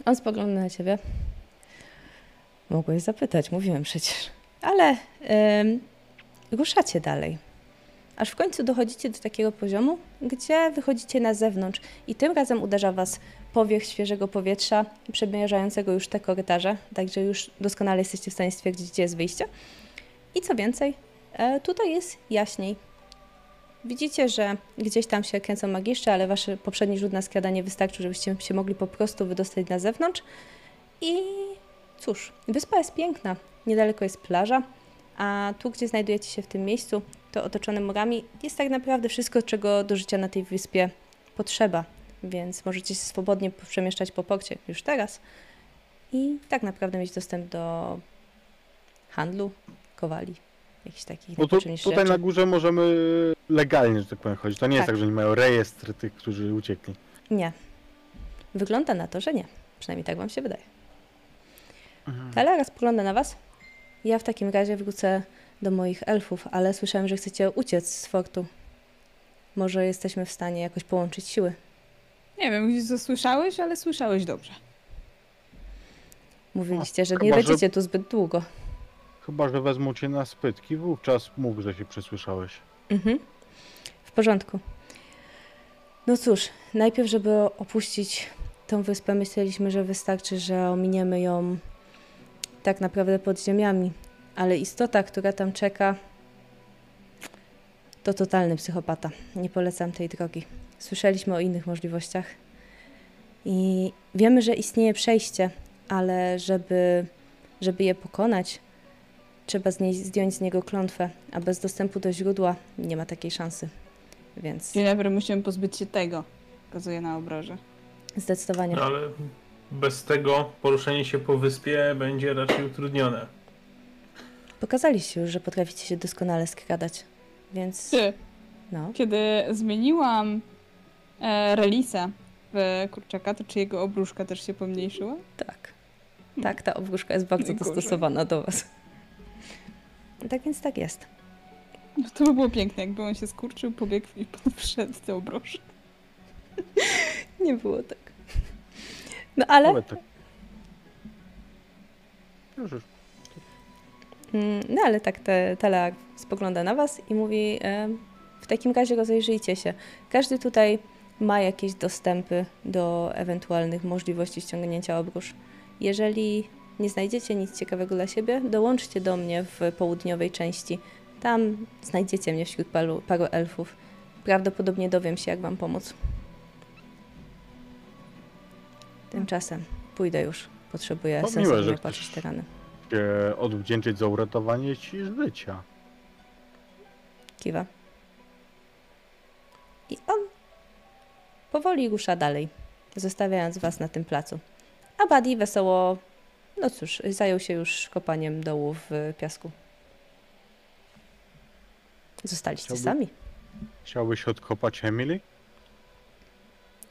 On spogląda na ciebie. Mogłeś zapytać, mówiłem przecież. Ale ym, ruszacie dalej. Aż w końcu dochodzicie do takiego poziomu, gdzie wychodzicie na zewnątrz i tym razem uderza was powiew świeżego powietrza przemierzającego już te korytarze, także już doskonale jesteście w stanie stwierdzić, gdzie jest wyjście. I co więcej, e, tutaj jest jaśniej. Widzicie, że gdzieś tam się kręcą magiszcze, ale wasz poprzedni rzut na skradanie wystarczył, żebyście się mogli po prostu wydostać na zewnątrz. I cóż, wyspa jest piękna. Niedaleko jest plaża, a tu, gdzie znajdujecie się w tym miejscu, to otoczone murami, jest tak naprawdę wszystko, czego do życia na tej wyspie potrzeba. Więc możecie się swobodnie przemieszczać po porcie już teraz i tak naprawdę mieć dostęp do handlu, kowali, jakichś takich tu, najpotrzebniejszych tutaj rzeczy. na górze możemy legalnie, że tak powiem, chodzić. To nie jest Tak. tak, że oni mają rejestr tych, którzy uciekli. Nie. Wygląda na to, że nie. Przynajmniej tak wam się wydaje. Ale raz pogląda na was. Ja w takim razie wrócę do moich elfów, ale słyszałem, że chcecie uciec z fortu. Może jesteśmy w stanie jakoś połączyć siły. Nie wiem, gdzieś co słyszałeś, ale słyszałeś dobrze. Mówiliście, że chyba, nie że- będziecie tu zbyt długo. Chyba, że wezmą cię na spytki, wówczas mów, że się przesłyszałeś. Mhm. W porządku. No cóż, najpierw, żeby opuścić tą wyspę, myśleliśmy, że wystarczy, że ominiemy ją tak naprawdę pod ziemiami. Ale istota, która tam czeka, to totalny psychopata. Nie polecam tej drogi. Słyszeliśmy o innych możliwościach. I wiemy, że istnieje przejście, ale żeby, żeby je pokonać, trzeba z niej, zdjąć z niego klątwę, a bez dostępu do źródła nie ma takiej szansy. Więc dobry, musimy pozbyć się tego. Pokazuję na obroże. zdecydowanie. No ale bez tego poruszenie się po wyspie będzie raczej utrudnione. Pokazaliście już, że potraficie się doskonale skradać. Więc Ty, no, kiedy zmieniłam e, relisę w kurczaka, to czy jego obruszka też się pomniejszyła? tak. Tak, ta obruszka jest bardzo dostosowana do was. Tak więc tak jest. No to by było piękne, jakby on się skurczył, pobiegł i wszedł te obroże. Nie było tak. No ale Ale tak. Już, już. Mm, No ale tak te, spogląda na was i mówi, e, w takim razie rozejrzyjcie się. Każdy tutaj ma jakieś dostępy do ewentualnych możliwości ściągnięcia obróż. Jeżeli nie znajdziecie nic ciekawego dla siebie, dołączcie do mnie w południowej części. Tam znajdziecie mnie wśród paru, paru elfów. Prawdopodobnie dowiem się, jak wam pomóc. Tymczasem pójdę już. Potrzebuję miłe, sensownie ktoś- te rany. Się odwdzięczyć za uratowanie ci życia. Kiwa. I on powoli rusza dalej, zostawiając was na tym placu. A Buddy wesoło, no cóż, zajął się już kopaniem dołu w piasku. Zostaliście Chciałby- sami. Chciałbyś odkopać Emily?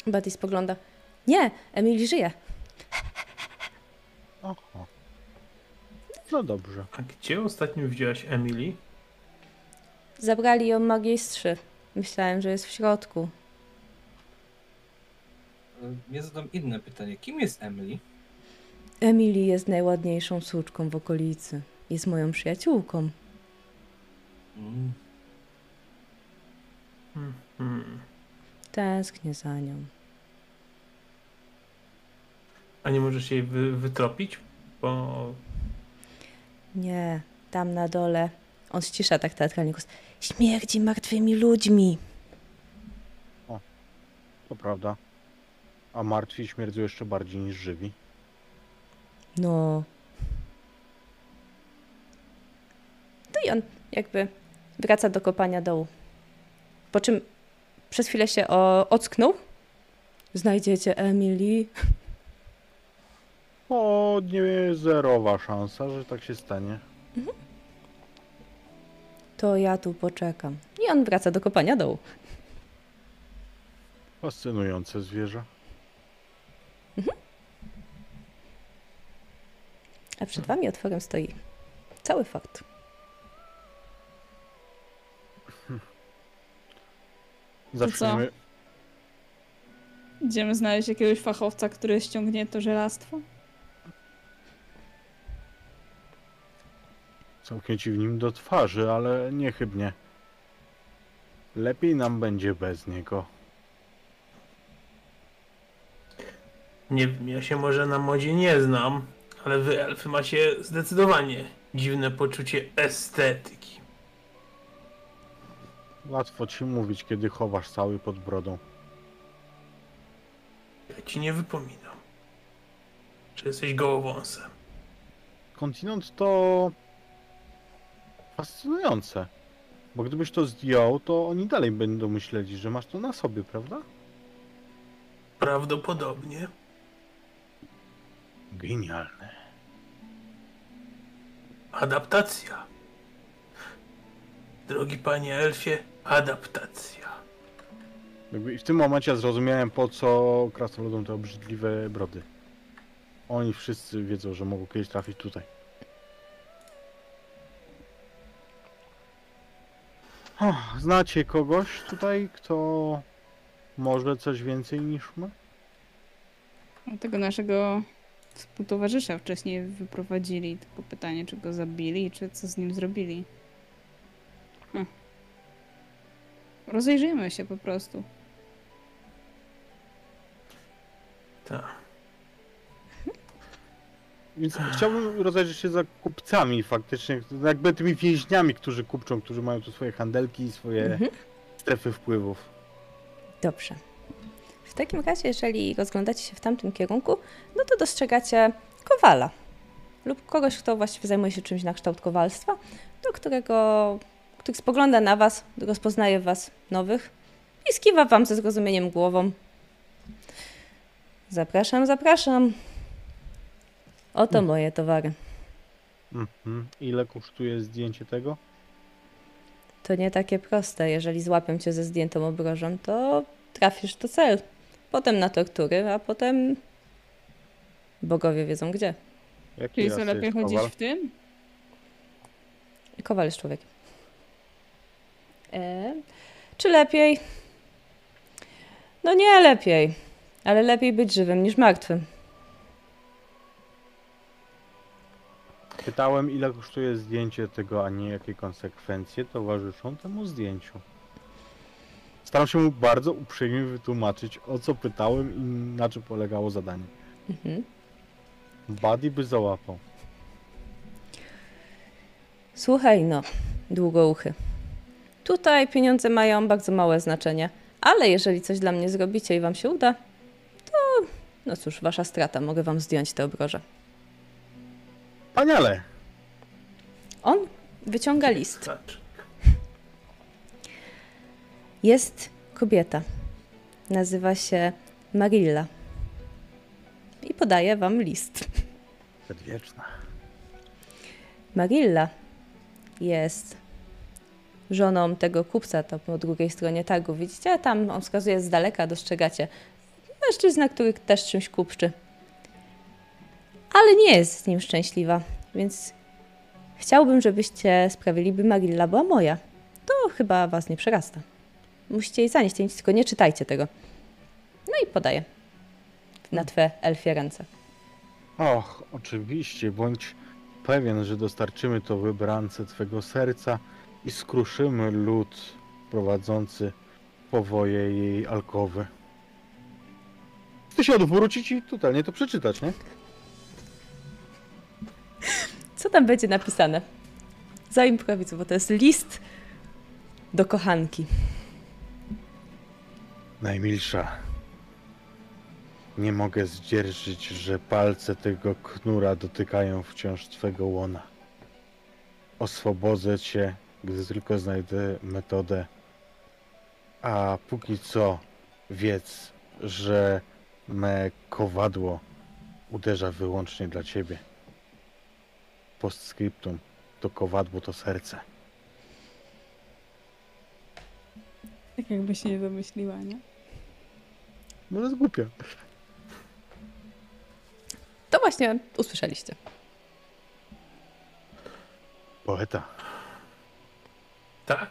Buddy spogląda. Nie, Emily żyje. Oho. No dobrze. A gdzie ostatnio widziałaś Emily? Zabrali ją magistrzy. Myślałem, że jest w środku. E, Ja zadam inne pytanie. Kim jest Emily? Emily jest najładniejszą suczką w okolicy. Jest moją przyjaciółką. Mm. Hmm, hmm. Tęsknię za nią. A nie możesz jej wy, wytropić? Bo Nie, tam na dole. On ścisza tak teatralnie głos. Śmierdzi martwymi ludźmi. To prawda. A martwi śmierdzą jeszcze bardziej niż żywi. No. No i on jakby wraca do kopania dołu. Po czym przez chwilę się o, ocknął. Znajdziecie Emily. O, nie zerowa szansa, że tak się stanie. To ja tu poczekam. I on wraca do kopania dołu. Fascynujące zwierzę. A przed wami otworem stoi cały fakt. Zaczniemy. Idziemy znaleźć jakiegoś fachowca, który ściągnie to żelastwo? Całkiem ci w nim do twarzy, ale niechybnie. Lepiej nam będzie bez niego. nie wiem, ja się może na modzie nie znam, ale wy elfy macie zdecydowanie dziwne poczucie estetyki. Łatwo ci mówić, kiedy chowasz cały pod brodą. Ja ci nie wypominam, że jesteś gołowąsem. Kontynent to fascynujące. Bo gdybyś to zdjął, to oni dalej będą myśleli, że masz to na sobie, prawda? Prawdopodobnie. Genialne. Adaptacja. Drogi panie elfie, adaptacja. Jakby w tym momencie zrozumiałem, po co krasnoludom te obrzydliwe brody. Oni wszyscy wiedzą, że mogą kiedyś trafić tutaj. O, znacie kogoś tutaj, kto może coś więcej niż my? No, Tego naszego współtowarzysza wcześniej wyprowadzili. Tylko pytanie, czy go zabili, czy co z nim zrobili. Hm. Rozejrzyjmy się po prostu. Tak. Więc chciałbym rozejrzeć się za kupcami faktycznie, jakby tymi więźniami, którzy kupczą, którzy mają tu swoje handelki i swoje Mhm. strefy wpływów. Dobrze. W takim razie, jeżeli rozglądacie się w tamtym kierunku, no to dostrzegacie kowala lub kogoś, kto właściwie zajmuje się czymś na kształt kowalstwa, do którego, który spogląda na was, rozpoznaje was nowych i skiwa wam ze zrozumieniem głową. Zapraszam, zapraszam. Oto moje towary. Mhm. Ile kosztuje zdjęcie tego? To nie takie proste. Jeżeli złapią cię ze zdjętą obrożą, to trafisz do cel. Potem na tortury, a potem bogowie wiedzą gdzie. Jaki Czyli co, lepiej chodzić kowal? w tym? Kowal jest człowiekiem. E, czy lepiej? No nie lepiej, ale lepiej być żywym niż martwym. Pytałem, ile kosztuje zdjęcie tego, a nie jakie konsekwencje towarzyszą temu zdjęciu. Staram się mu bardzo uprzejmie wytłumaczyć, o co pytałem i na czym polegało zadanie. Mhm. Buddy by załapał. Słuchaj, no, długouchy. Tutaj pieniądze mają bardzo małe znaczenie, ale jeżeli coś dla mnie zrobicie i wam się uda, to no cóż, wasza strata, mogę wam zdjąć te obroże. Paniale! On wyciąga list. Jest kobieta. Nazywa się Marilla. I podaje wam list. Przedwieczna. Marilla jest żoną tego kupca, to po drugiej stronie targu. Widzicie? Tam on wskazuje z daleka, dostrzegacie. Mężczyzna, który też czymś kupczy. Ale nie jest z nim szczęśliwa, więc chciałbym, żebyście sprawili, by Marilla była moja. To chyba was nie przerasta. Musicie jej zanieść, nic, tylko nie czytajcie tego. No i podaję na twe elfie ręce. Och, oczywiście, bądź pewien, że dostarczymy to wybrance twego serca i skruszymy lud prowadzący powoje jej alkowy. Chcę się odwrócić i totalnie to przeczytać, nie? Co tam będzie napisane? Zaimprowizuj, bo to jest list do kochanki. Najmilsza. Nie mogę zdzierżyć, że palce tego knura dotykają wciąż twego łona. Oswobodzę cię, gdy tylko znajdę metodę. A póki co wiedz, że me kowadło uderza wyłącznie dla ciebie. Postscriptum to kowadło to serce. Tak jakby się nie domyśliła, nie? No jest głupia. To właśnie usłyszeliście. Poeta. tak.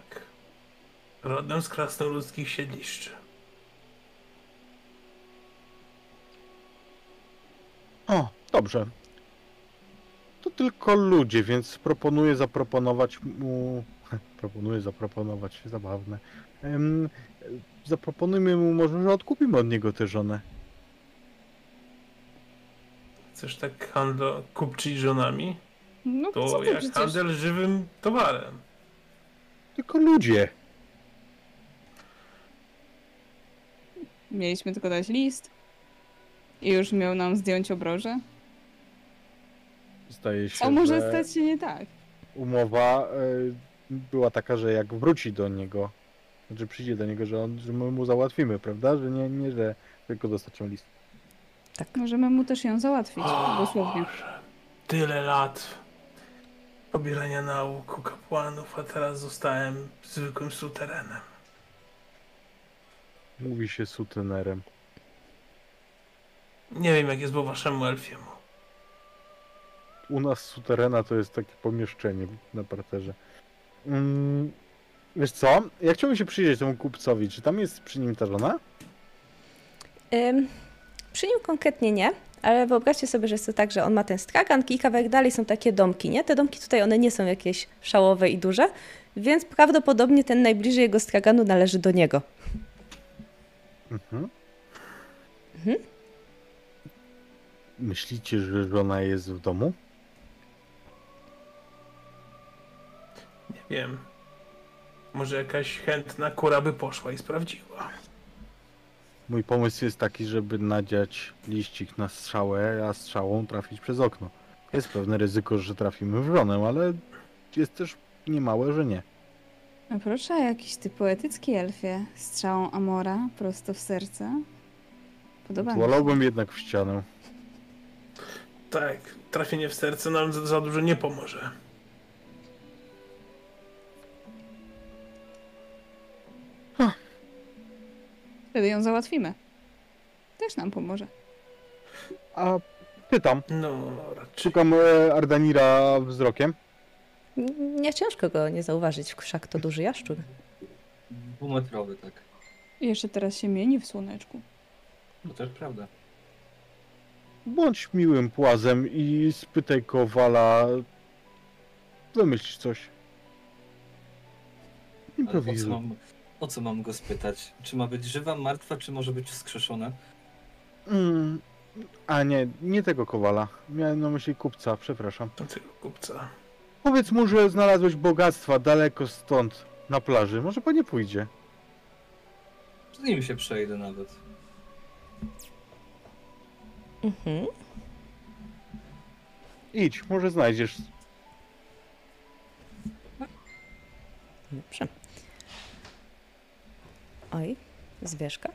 Rodem z krasnoludzkich siedliszczy. O, dobrze. To tylko ludzie, więc proponuję zaproponować mu. Proponuję zaproponować, zabawne. Em, zaproponujmy mu może, że odkupimy od niego tę żonę. Chcesz tak handlo kupczyć żonami? No co To ty jak przecież... handel żywym towarem. Tylko ludzie. Mieliśmy tylko dać list. I już miał nam zdjąć obroże. Zdaje się, Co może że stać się nie tak? umowa e, była taka, że jak wróci do niego, znaczy przyjdzie do niego, że, on, że my mu załatwimy, prawda? Że nie, nie że tylko dostarczymy list. Możemy mu też ją załatwić, dosłownie. Boże, tyle lat pobierania nauk u kapłanów, a teraz zostałem zwykłym suterenem. Mówi się sutenerem. Nie wiem, jak jest po waszemu elfiemu. U nas suterena to jest takie pomieszczenie na parterze. Mm, wiesz co? Ja chciałbym się przyjrzeć temu kupcowi. Czy tam jest przy nim ta żona? Ym, przy nim konkretnie nie, ale wyobraźcie sobie, że jest to tak, że on ma ten stragan i kawałek dalej są takie domki, nie? Te domki tutaj, one nie są jakieś szałowe i duże, więc prawdopodobnie ten najbliżej jego straganu należy do niego. Mhm. Mhm. Myślicie, że żona jest w domu? Wiem. Może jakaś chętna kura by poszła i sprawdziła. Mój pomysł jest taki, żeby nadziać liścik na strzałę, a strzałą trafić przez okno. Jest pewne ryzyko, że trafimy w żonę, ale jest też niemałe, że nie. No proszę, jakiś ty poetycki elfie. Strzałą Amora prosto w serce. Podoba mi się. Wolałbym jednak w ścianę. Tak, trafienie w serce nam za, za dużo nie pomoże. Wtedy ją załatwimy. Też nam pomoże. A pytam, No, raczej. szukam e, Ardanira wzrokiem. Nie ciężko go nie zauważyć, wszak to duży jaszczur. Dwumetrowy, tak. I jeszcze teraz się mieni w słoneczku. To też prawda. Bądź miłym płazem i spytaj Kowala, wymyśl coś. Ale o co, Improwizuj. mam, o co mam go spytać? Czy ma być żywa, martwa, czy może być wskrzeszona? Mm, a nie, nie tego kowala. Miałem na myśli kupca, przepraszam. Do tego kupca. Powiedz mu, że znalazłeś bogactwa daleko stąd, na plaży. Może po nie pójdzie. Z nim się przejdę nawet. Mhm. Idź, może znajdziesz. Dobrze. Oj, zwierzka.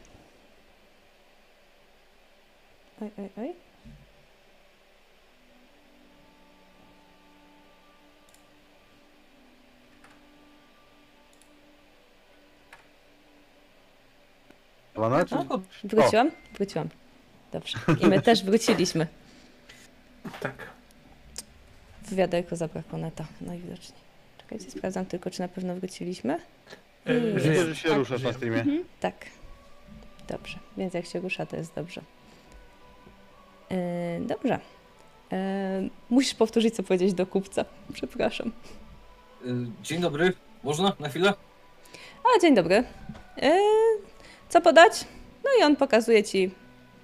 Oj, oj, oj. Wana, czy... O, Wróciłam? Wróciłam. Dobrze. I my też wróciliśmy. Tak. W wiaderku zabrakło neta, najwidoczniej. Czekajcie, sprawdzam tylko, czy na pewno wróciliśmy. E. Widzę, żyje. że się Tak, ruszasz na żyje. streamie. Mhm. Tak. Dobrze, więc jak się rusza, to jest dobrze. Yy, dobrze. Yy, musisz powtórzyć, co powiedzieć do kupca. Przepraszam. y, dzień dobry, można na chwilę? A, dzień dobry. Yy, co podać? No i on pokazuje ci.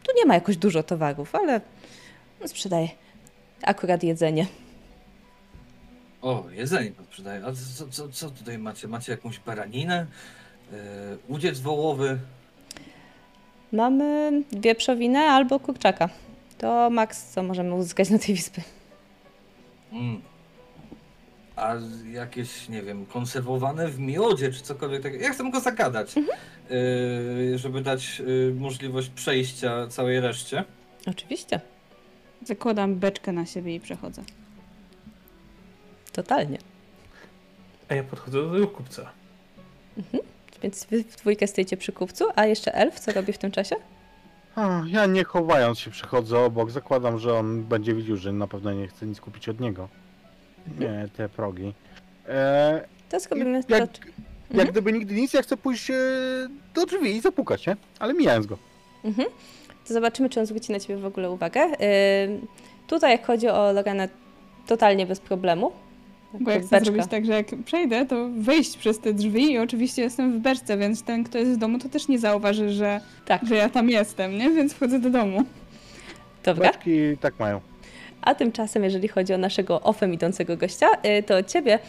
Tu nie ma jakoś dużo towarów, ale on sprzedaje akurat jedzenie. O, jedzenie pan sprzedaje. A co, co, co tutaj macie? Macie jakąś baraninę? Yy, udziec wołowy? Mamy wieprzowinę albo kurczaka. To maks, co możemy uzyskać na tej wyspie. Mm. A jakieś, nie wiem, konserwowane w miodzie, czy cokolwiek takiego. Ja chcę go zagadać, yy, żeby dać yy, możliwość przejścia całej reszcie. Oczywiście, Zakładam beczkę na siebie i przechodzę. Totalnie. A ja podchodzę do tego kupca. Więc wy w dwójkę stoicie przy kupcu, a jeszcze elf, co robi w tym czasie? A, ja nie chowając się przychodzę obok. Zakładam, że on będzie widział, że na pewno nie chcę nic kupić od niego. Nie, te progi. E, To zrobimy to. jak, jak gdyby nigdy nic, ja chcę pójść e, do drzwi i zapukać, nie? Ale mijając go. Mhm. To zobaczymy, czy on zwróci na ciebie w ogóle uwagę. Yy, tutaj, jak chodzi o Loganę, totalnie bez problemu. Bo ja chcę beczka. zrobić tak, że jak przejdę, to wejść przez te drzwi i oczywiście jestem w beczce, więc ten, kto jest w domu, to też nie zauważy, że, Tak, że ja tam jestem, nie? Więc wchodzę do domu. dobra. Beczki tak mają. A tymczasem, jeżeli chodzi o naszego ofem idącego gościa, y, to ciebie,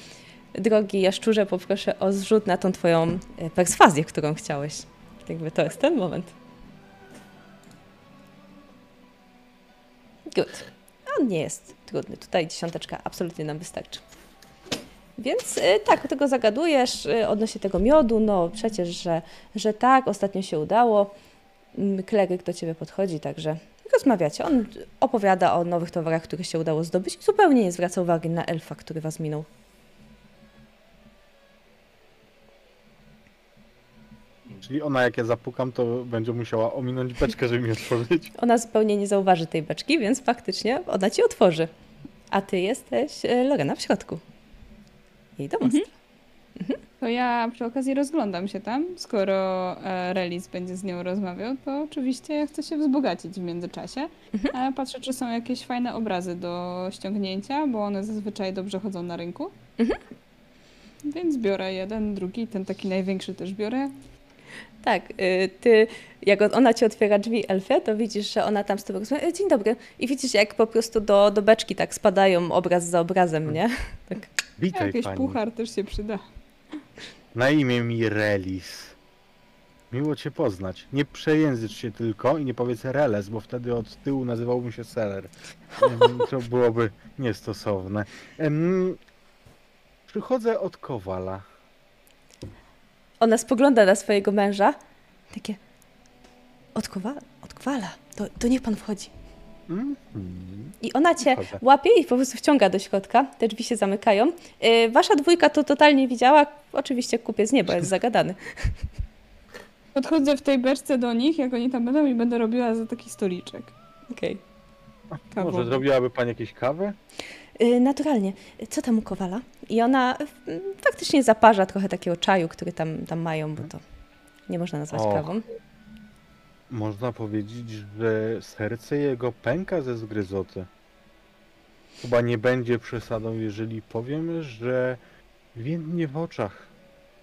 drogi jaszczurze, poproszę o zrzut na tą twoją y, perswazję, którą chciałeś. Jakby to jest ten moment. Good. On nie jest trudny. Tutaj dziesiąteczka absolutnie nam wystarczy. Więc y, tak, tego zagadujesz y, odnośnie tego miodu. No przecież, że, że tak, ostatnio się udało. Mm, Kleryk do ciebie podchodzi, także rozmawiacie. On opowiada o nowych towarach, które się udało zdobyć i zupełnie nie zwraca uwagi na elfa, który was minął. Czyli ona jak ja zapukam, to będzie musiała ominąć beczkę, żeby mi otworzyć. Ona zupełnie nie zauważy tej beczki, więc faktycznie ona ci otworzy. A ty jesteś e, Lorena w środku. Jej domostwo. To ja przy okazji rozglądam się tam. Skoro e, Relis będzie z nią rozmawiał, to oczywiście ja chcę się wzbogacić w międzyczasie. E, patrzę, czy są jakieś fajne obrazy do ściągnięcia, bo one zazwyczaj dobrze chodzą na rynku. Więc biorę jeden, drugi, ten taki największy też biorę. Tak, y, ty, jak ona ci otwiera drzwi elfie, to widzisz, że ona tam z tobą rozmawia. E, Dzień dobry. I widzisz, jak po prostu do, do beczki tak spadają obraz za obrazem, nie? Tak. Witaj Jakiś pani. puchar też się przyda. Na imię mi Relis. Miło cię poznać. Nie przejęzycz się tylko i nie powiedz Reles, bo wtedy od tyłu nazywałbym się Seller. Em, To byłoby niestosowne. Em, przychodzę od Kowala. Ona spogląda na swojego męża. Takie, od kowala, od kowala, to, to niech pan wchodzi. Mhm. I ona cię Wchodzę. łapie i po prostu wciąga do środka. Te drzwi się zamykają. Yy, wasza dwójka to totalnie widziała. Oczywiście kupiec nie, bo jest zagadany. Podchodzę w tej beczce do nich, jak oni tam będą i będę robiła za taki stoliczek. Okej. Kawą. Może zrobiłaby pani jakieś kawę? Yy, naturalnie. Co tam u kowala? I ona yy, faktycznie zaparza trochę takiego czaju, który tam, tam mają, bo to nie można nazwać Och. kawą. Można powiedzieć, że serce jego pęka ze zgryzoty. Chyba nie będzie przesadą, jeżeli powiem, że więdnie w oczach,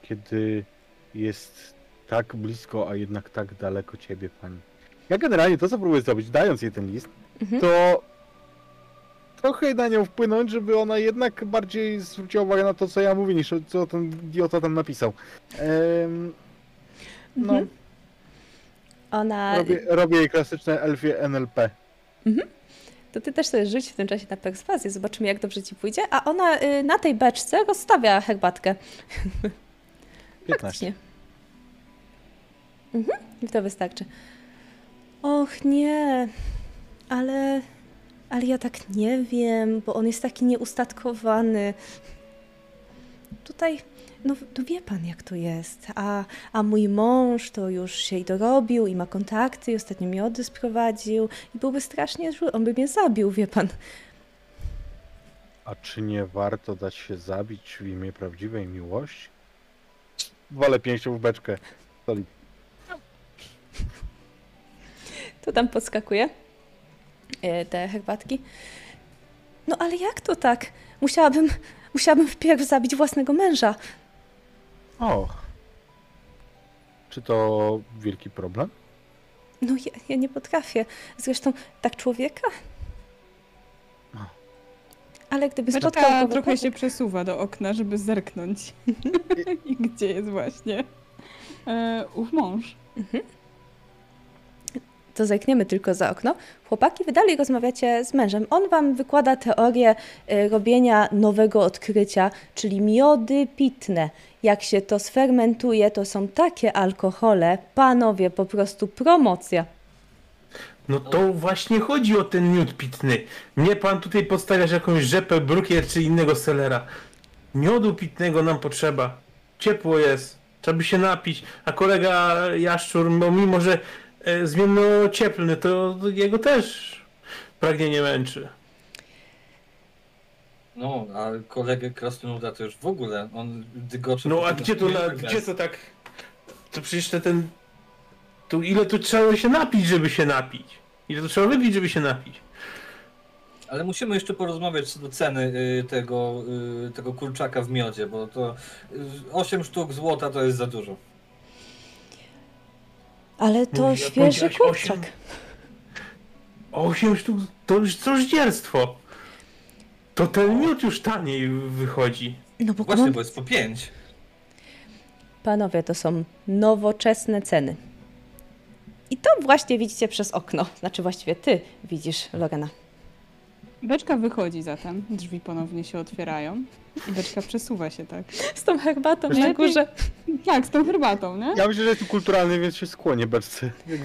kiedy jest tak blisko, a jednak tak daleko ciebie, pani. Ja generalnie to, co próbuję zrobić, dając jej ten list, Mhm. to trochę na nią wpłynąć, żeby ona jednak bardziej zwróciła uwagę na to, co ja mówię, niż co ten idiota tam napisał. Em, no, Mhm. Ona. robię, robię jej klasyczne elfie NLP. To ty też sobie rzuć w tym czasie na perswazję, zobaczymy jak dobrze ci pójdzie. A ona y, na tej beczce rozstawia herbatkę. 15. Faktycznie. Mhm, i to wystarczy. Och nie, ale, ale ja tak nie wiem, bo on jest taki nieustatkowany. Tutaj, no, no wie pan jak to jest, a, a mój mąż to już się i dorobił i ma kontakty i ostatnio miody sprowadził i byłby strasznie zły, on by mnie zabił, wie pan. A czy nie warto dać się zabić w imię prawdziwej miłości? Walę pięścią w beczkę. Solid. To tam podskakuje e, te herbatki. No ale jak to tak? Musiałabym, musiałabym wpierw zabić własnego męża. O. Czy to wielki problem? No ja, ja nie potrafię. Zresztą tak człowieka. Ale gdyby spotkał Beczka trochę się przesuwa do okna, żeby zerknąć. I gdzie jest właśnie e, ów mąż. To zerkniemy tylko za okno. Chłopaki, wy dalej rozmawiacie z mężem. On wam wykłada teorię e, robienia nowego odkrycia, czyli miody pitne. Jak się to sfermentuje, to są takie alkohole. Panowie, po prostu promocja. No to właśnie chodzi o ten miód pitny. Nie pan tutaj podstawiasz jakąś rzepę, brukier czy innego selera. Miodu pitnego nam potrzeba. Ciepło jest. Trzeba by się napić. A kolega Jaszczur, mimo że e, zmienno cieplny, to jego też pragnienie męczy. No, a kolegę Krasnoluda to już w ogóle, on dygocze... No a gdzie to, na, Wilgers. gdzie to tak... To przecież to ten... Tu ile tu trzeba się napić, żeby się napić? Ile tu trzeba wypić, żeby się napić? Ale musimy jeszcze porozmawiać co do ceny y, tego, y, tego kurczaka w miodzie, bo to y, 8 sztuk złota to jest za dużo. Ale to Mówi, świeży osiem? kurczak. Osiem sztuk to już cożdzierstwo. To ten miód już taniej wychodzi. No bo Właśnie, mam... bo jest po 5. Panowie, to są nowoczesne ceny. I to właśnie widzicie przez okno. Znaczy właściwie ty widzisz, Lorena. Beczka wychodzi zatem, drzwi ponownie się otwierają i beczka przesuwa się tak. Z tą herbatą na górze. Tak, z tą herbatą, nie? Ja myślę, że jest tu kulturalny, więc się skłonię beczce. Jak.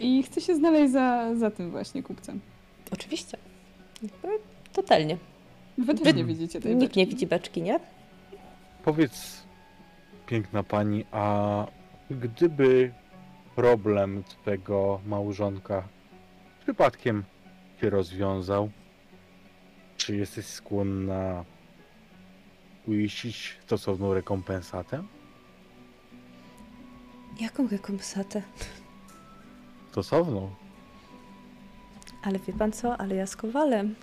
I chce się znaleźć za, za tym właśnie kupcem. Oczywiście. Totalnie. Wy też Wy- nie widzicie tej Nikt beczki. nie widzi beczki, nie? Powiedz, piękna pani, a gdyby problem twego małżonka przypadkiem się rozwiązał, czy jesteś skłonna uiścić stosowną rekompensatę? Jaką rekompensatę? Stosowną. Ale wie pan co? Ale ja z Kowalem.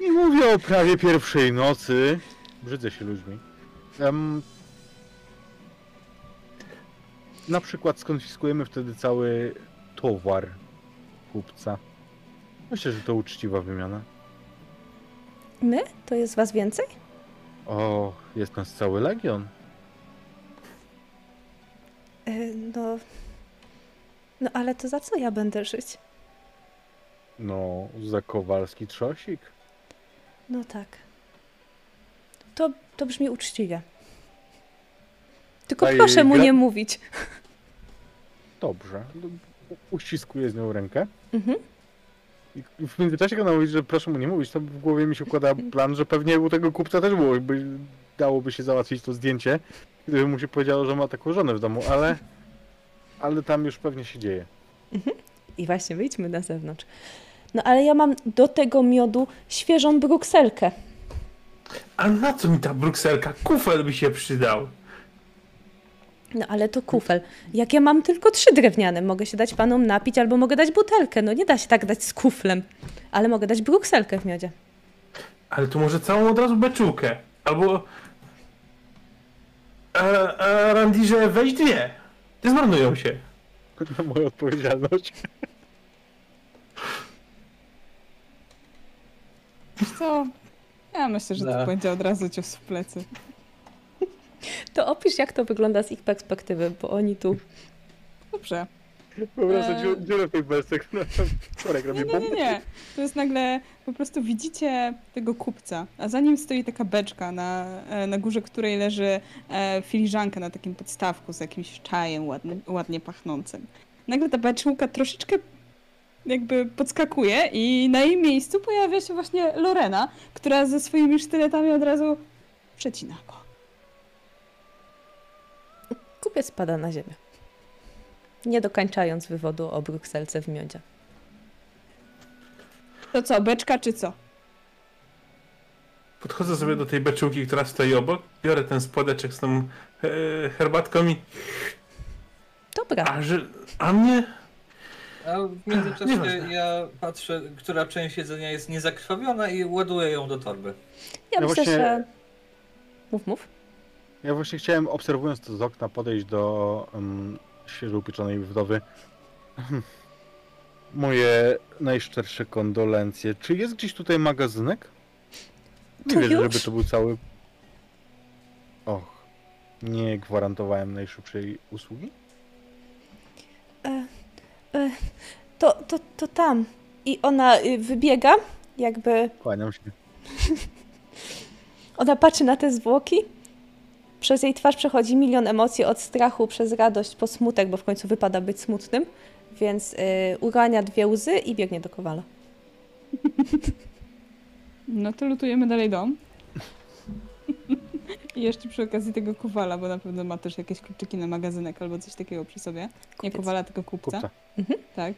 Nie mówię o prawie pierwszej nocy. Brzydzę się ludźmi. Em, na przykład skonfiskujemy wtedy cały towar kupca. Myślę, że to uczciwa wymiana. My? To jest was więcej? O, jest nas cały legion. E, no... No ale to za co ja będę żyć? No, za kowalski trzosik. No tak. To, to brzmi uczciwie. Tylko Daj proszę mu gra- nie mówić. Dobrze. U- Uściskuję z nią rękę. Mhm. I w międzyczasie, ona mówi, że proszę mu nie mówić, to w głowie mi się układa plan, że pewnie u tego kupca też byłoby, dałoby się załatwić to zdjęcie, gdyby mu się powiedziało, że ma taką żonę w domu, ale, ale tam już pewnie się dzieje. I właśnie wyjdźmy na zewnątrz. No ale ja mam do tego miodu świeżą brukselkę. A na co mi ta brukselka? Kufel by się przydał. No ale to kufel. Jak ja mam tylko trzy drewniane, mogę się dać panom napić albo mogę dać butelkę. No nie da się tak dać z kuflem. Ale mogę dać brukselkę w miodzie. Ale tu może całą od razu beczułkę. Albo... A, a Randirze, weź dwie. Te zmarnują się. Na moją odpowiedzialność. Wiesz co? Ja myślę, że Da. to będzie od razu cios w plecy. To opisz, jak to wygląda z ich perspektywy, bo oni tu... Dobrze. Wyobrażam Eee. dziurę- dziurę w tej belce, wczoraj robi Nie, nie, nie, nie. To jest nagle, po prostu widzicie tego kupca, a za nim stoi taka beczka, na, e, na górze której leży e, filiżanka na takim podstawku z jakimś czajem ładny, ładnie pachnącym. Nagle ta beczułka troszeczkę jakby podskakuje i na jej miejscu pojawia się właśnie Lorena, która ze swoimi sztyletami od razu przecina go. Kupiec spada na ziemię. Nie dokończając wywodu o brukselce w miodzie. To co, beczka czy co? Podchodzę sobie do tej beczułki, która stoi obok, biorę ten spodeczek z tą e, herbatką i... Dobra. A, że, a mnie... A w międzyczasie Nieważne. ja patrzę, która część jedzenia jest niezakrwawiona i ładuję ją do torby. Ja No myślę, właśnie- że... Mów, mów. Ja właśnie chciałem, obserwując to z okna, podejść do um, świeżo upieczonej wdowy. Moje najszczersze kondolencje. Czy jest gdzieś tutaj magazynek? Nie To wierzę, żeby to był cały... Och, nie gwarantowałem najszybszej usługi? E, e, to, to, to tam. I ona y, wybiega, jakby Kłaniam się. Ona patrzy na te zwłoki. Przez jej twarz przechodzi milion emocji od strachu przez radość po smutek, bo w końcu wypada być smutnym. Więc y, urania dwie łzy i biegnie do kowala. No to lutujemy dalej dom. I jeszcze przy okazji tego kowala, bo na pewno ma też jakieś kluczyki na magazynek albo coś takiego przy sobie. Nie Kupiec. kowala, tylko kupca. Kupca. Tak.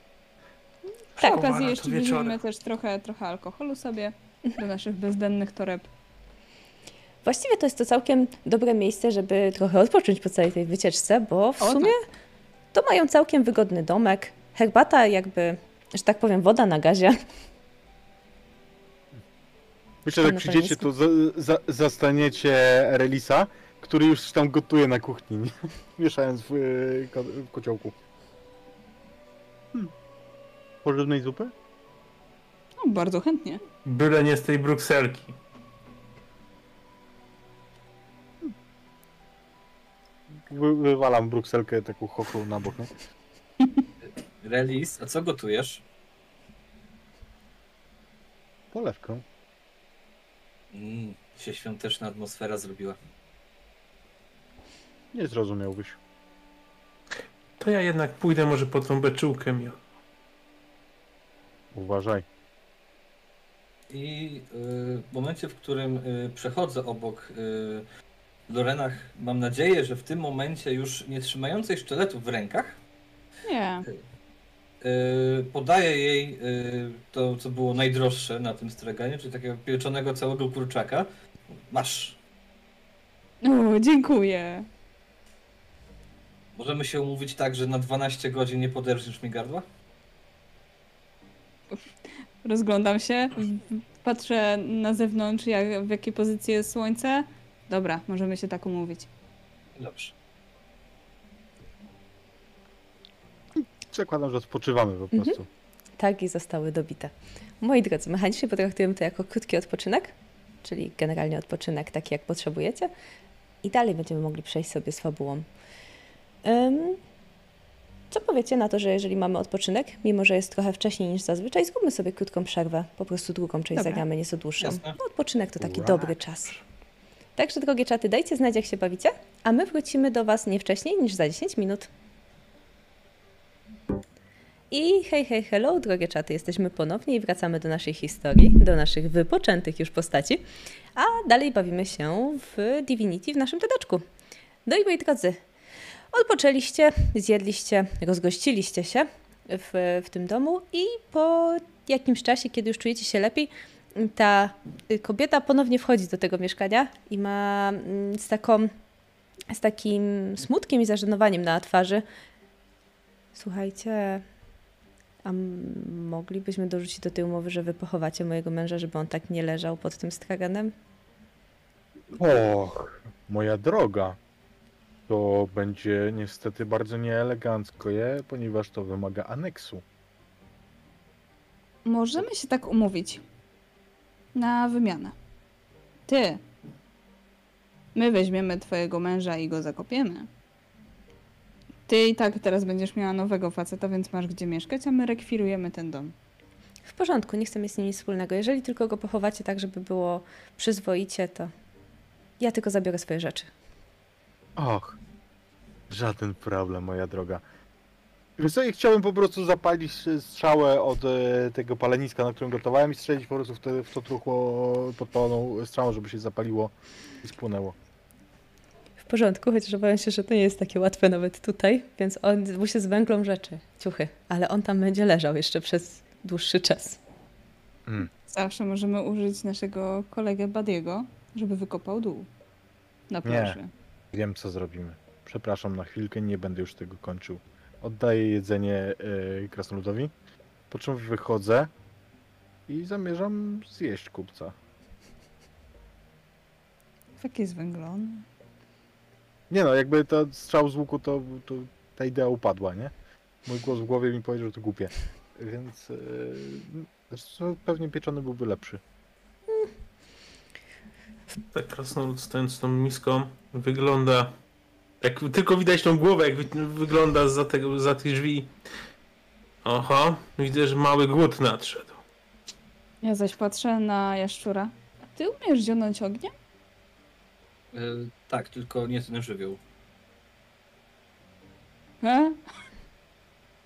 Przy Tak. okazji jeszcze weźmiemy też trochę, trochę alkoholu sobie do naszych bezdennych toreb. Właściwie to jest to całkiem dobre miejsce, żeby trochę odpocząć po całej tej wycieczce, bo w O, sumie to mają całkiem wygodny domek. Herbata jakby, że tak powiem, woda na gazie. Myślę, że jak przyjdziecie, to za, za, zastaniecie Relisa, który już tam gotuje na kuchni, mieszając w, y, ko, w kociołku. Hmm. Pożywnej zupy? No, bardzo chętnie. Byle nie z tej brukselki. Wy, wywalam brukselkę taką chochlą na bok, nie? Relis, a co gotujesz? Polewkę. Mm, się świąteczna atmosfera zrobiła. Nie zrozumiałbyś. To ja jednak pójdę może po tą beczułkę mi. Uważaj. I y, w momencie, w którym y, przechodzę obok y, Lorenach, mam nadzieję, że w tym momencie już nie trzymającej sztyletu w rękach, Nie. y, podaję jej y, to, co było najdroższe na tym straganiu, czyli takiego pieczonego całego kurczaka. Masz. O, dziękuję. Możemy się umówić tak, że na 12 godzin nie poderżniesz mi gardła? Rozglądam się, patrzę na zewnątrz, jak, w jakiej pozycji jest słońce. Dobra, możemy się tak umówić. Dobrze. Zakładam, że odpoczywamy po Mhm. prostu. Targi zostały dobite. Moi drodzy, mechanicznie potraktujemy to jako krótki odpoczynek, czyli generalnie odpoczynek taki, jak potrzebujecie. I dalej będziemy mogli przejść sobie z fabułą. Ym, co powiecie na to, że jeżeli mamy odpoczynek, mimo że jest trochę wcześniej niż zazwyczaj, zróbmy sobie krótką przerwę, po prostu drugą część Dobra. zagramy, nieco dłuższą. No, odpoczynek to taki Ura. dobry czas. Także, drogie czaty, dajcie znać, jak się bawicie, a my wrócimy do Was nie wcześniej niż za 10 minut. I hej, hej, hello, drogie czaty, jesteśmy ponownie i wracamy do naszej historii, do naszych wypoczętych już postaci, a dalej bawimy się w Divinity w naszym tedeczku. No i moi drodzy, odpoczęliście, zjedliście, rozgościliście się w, w tym domu i po jakimś czasie, kiedy już czujecie się lepiej, ta y, kobieta ponownie wchodzi do tego mieszkania i ma mm, z taką z takim smutkiem i zażenowaniem na twarzy. Słuchajcie, a moglibyśmy dorzucić do tej umowy, że wy pochowacie mojego męża, żeby on tak nie leżał pod tym straganem? Och, moja droga. To będzie niestety bardzo nieelegancko, je, ponieważ to wymaga aneksu. Możemy się tak umówić. Na wymianę. Ty. My weźmiemy twojego męża i go zakopiemy. Ty i tak teraz będziesz miała nowego faceta, więc masz gdzie mieszkać, a my rekwirujemy ten dom. W porządku, nie chcę mieć z nim nic wspólnego. Jeżeli tylko go pochowacie tak, żeby było przyzwoicie, to ja tylko zabiorę swoje rzeczy. Och, żaden problem, moja droga. Wiesz co, ja chciałem po prostu zapalić strzałę od e, tego paleniska, na którym gotowałem i strzelić po prostu w, te, w to truchło podpaloną strzałą, żeby się zapaliło i spłonęło. W porządku, chociaż obawiam się, że to nie jest takie łatwe nawet tutaj, więc on mu się z węglą rzeczy, ciuchy, ale on tam będzie leżał jeszcze przez dłuższy czas. Mm. Zawsze możemy użyć naszego kolegę Badiego, żeby wykopał dół. Na plaży. Wiem, co zrobimy. Przepraszam na chwilkę, nie będę już tego kończył. Oddaję jedzenie e, krasnoludowi, po czym wychodzę i zamierzam zjeść kupca. Tak jest węglony. Nie no, jakby to strzał z łuku, to, to ta idea upadła, nie? Mój głos w głowie mi powiedział, że to głupie. Więc zresztą pewnie pieczony byłby lepszy. Tak krasnolud stojąc z tą miską wygląda. Jak tylko widać tą głowę, jak wy, wygląda za, tego, za tych drzwi. Oho, widzę, że mały głód nadszedł. Ja zaś patrzę na jaszczura. A ty umiesz zionąć ogniem? E, tak, tylko nie ten żywioł. He?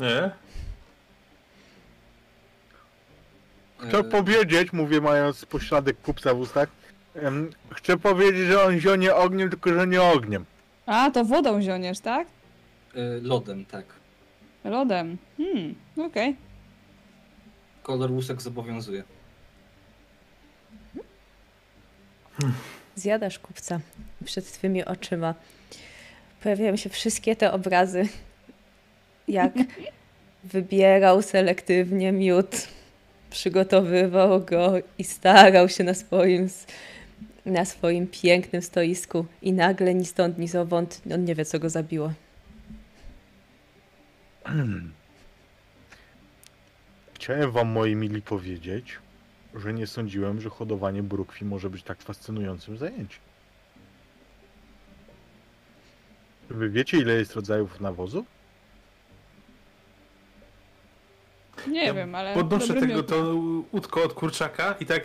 Nie? Chcę E, powiedzieć, mówię mając pośladek kupca w ustach, chcę powiedzieć, że on zionie ogniem, tylko że nie ogniem. A, to wodą zioniesz, tak? e, lodem, tak. Lodem. Hmm, okej. Kolor łusek zobowiązuje. Zjadasz kupca przed twymi oczyma. Pojawiają się wszystkie te obrazy, jak wybierał selektywnie miód, przygotowywał go i starał się na swoim, s- na swoim pięknym stoisku i nagle ni stąd, ni zowąd, on nie wie, co go zabiło. Chciałem wam, moi mili, powiedzieć, że nie sądziłem, że hodowanie brukwi może być tak fascynującym zajęciem. Wy wiecie, ile jest rodzajów nawozu? Nie Ja wiem, ale. Podnoszę tego to łódko od kurczaka i tak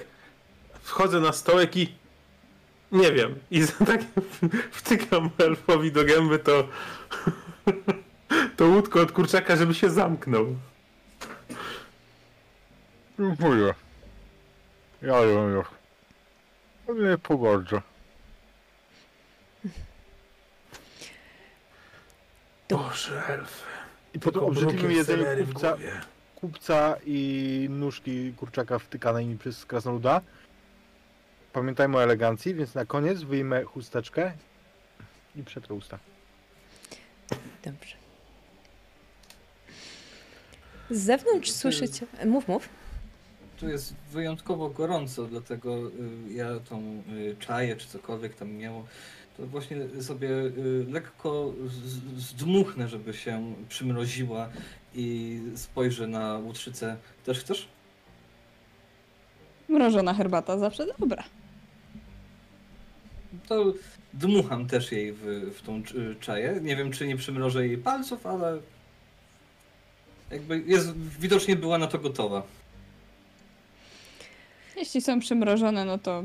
wchodzę na stołek i nie wiem. I za- tak wtykam elfowi do gęby to to łódko od kurczaka, żeby się zamknął. Dziękuję. Ja ją już. Nie pogodzę. Boże, elfy. I po tym Tylko obrzydliwym w kupca, kupca i nóżki kurczaka wtykanej mi przez krasnoluda. Pamiętajmy o elegancji, więc na koniec wyjmę chusteczkę i przetrę usta. Dobrze. Z zewnątrz słyszycie... Mów, mów. Tu jest wyjątkowo gorąco, dlatego y, ja tą y, czaję czy cokolwiek tam miało, to właśnie sobie y, lekko zdmuchnę, żeby się przymroziła i spojrzę na łutrzycę. Też chcesz? Mrożona herbata zawsze dobra. To dmucham też jej w, w tą cz- czaję. Nie wiem, czy nie przymrożę jej palców, ale jakby jest, widocznie była na to gotowa. Jeśli są przymrożone, no to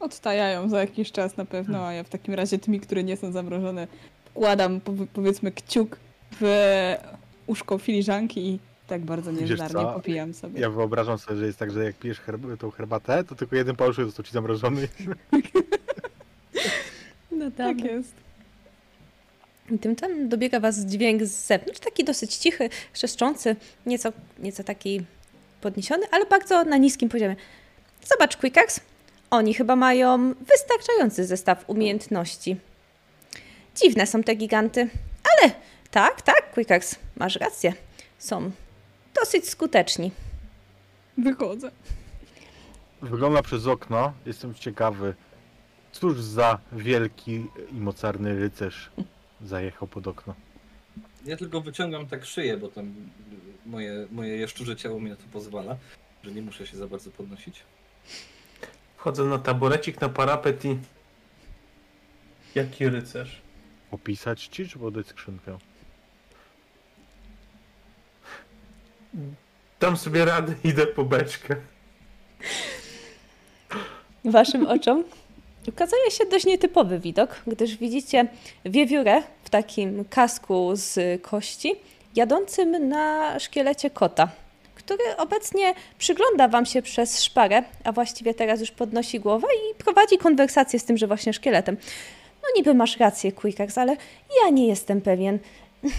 odtajają za jakiś czas na pewno, a ja w takim razie tymi, które nie są zamrożone, wkładam powi- powiedzmy kciuk w uszko filiżanki i tak bardzo co? popijam sobie. Ja wyobrażam sobie, że jest tak, że jak pijesz herb tą herbatę, to tylko jeden paluszek został ci zamrożony. No Tak jest. I Tymczasem dobiega was dźwięk z zewnątrz, taki dosyć cichy, trzeszczący, nieco, nieco taki podniesiony, ale bardzo na niskim poziomie. Zobacz, Quickax, oni chyba mają wystarczający zestaw umiejętności. Dziwne są te giganty. Ale tak, tak, Quickax, masz rację. Są dosyć skuteczni. Wychodzę. Wygląda przez okno. Jestem ciekawy, cóż za wielki i mocarny rycerz zajechał pod okno. Ja tylko wyciągam tak szyję, bo tam moje, moje jaszczurze ciało mi na to pozwala, że nie muszę się za bardzo podnosić. Wchodzę na taborecik, na parapet i... Jaki rycerz. Opisać ci, czy podać skrzynkę? Dam sobie radę, idę po beczkę. Waszym oczom ukazuje się dość nietypowy widok, gdyż widzicie wiewiórę w takim kasku z kości, jadącym na szkielecie kota, który obecnie przygląda wam się przez szparę, a właściwie teraz już podnosi głowę i prowadzi konwersację z tymże właśnie szkieletem. No niby masz rację, Quickax, ale ja nie jestem pewien.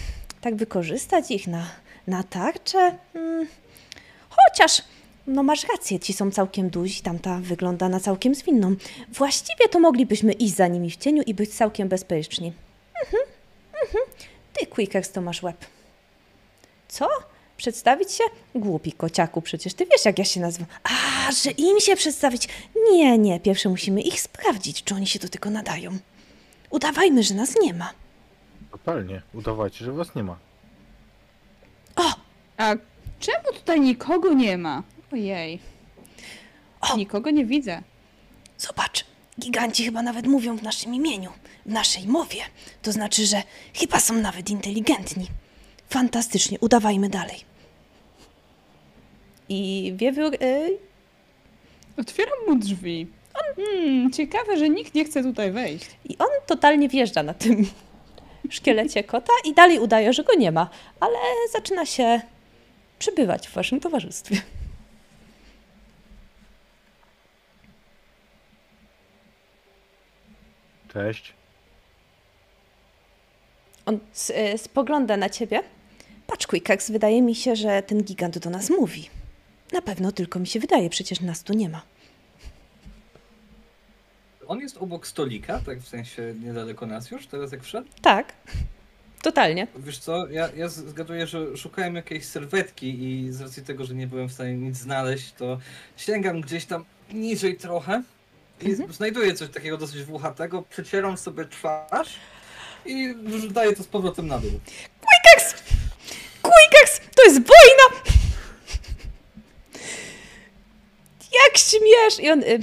Tak wykorzystać ich na, na tarczę? Hmm. Chociaż no masz rację, ci są całkiem duzi, tamta wygląda na całkiem zwinną. Właściwie to moglibyśmy iść za nimi w cieniu i być całkiem bezpieczni. Mhm, mhm. Ty, Quickex, to masz łeb. Co? Przedstawić się? Głupi kociaku, przecież ty wiesz, jak ja się nazywam. A, że im się przedstawić? Nie, nie, pierwsze musimy ich sprawdzić, czy oni się do tego nadają. Udawajmy, że nas nie ma. Totalnie. Udawajcie, że was nie ma. O, A czemu tutaj nikogo nie ma? Ojej. O! Nikogo nie widzę. Zobacz, giganci chyba nawet mówią w naszym imieniu, w naszej mowie. To znaczy, że chyba są nawet inteligentni. Fantastycznie, udawajmy dalej. I wiewiór. Y, Otwieram mu drzwi. Hmm, ciekawe, że nikt nie chce tutaj wejść. I on totalnie wjeżdża na tym szkielecie kota i dalej udaje, że go nie ma, ale zaczyna się przybywać w waszym towarzystwie. Cześć. On s- y, spogląda na ciebie. Patrz, Quickax, wydaje mi się, że ten gigant do nas mówi. Na pewno tylko mi się wydaje, przecież nas tu nie ma. On jest obok stolika, tak w sensie niedaleko nas już, teraz jak wszedł. Tak, totalnie. Wiesz co, ja, ja zgaduję, że szukałem jakiejś serwetki i z racji tego, że nie byłem w stanie nic znaleźć, to sięgam gdzieś tam niżej trochę i Mhm. znajduję coś takiego dosyć włochatego, przecieram sobie twarz i daję to z powrotem na dół. Quickax! Quickax! To jest wojna! Jak śmiesz! I on y,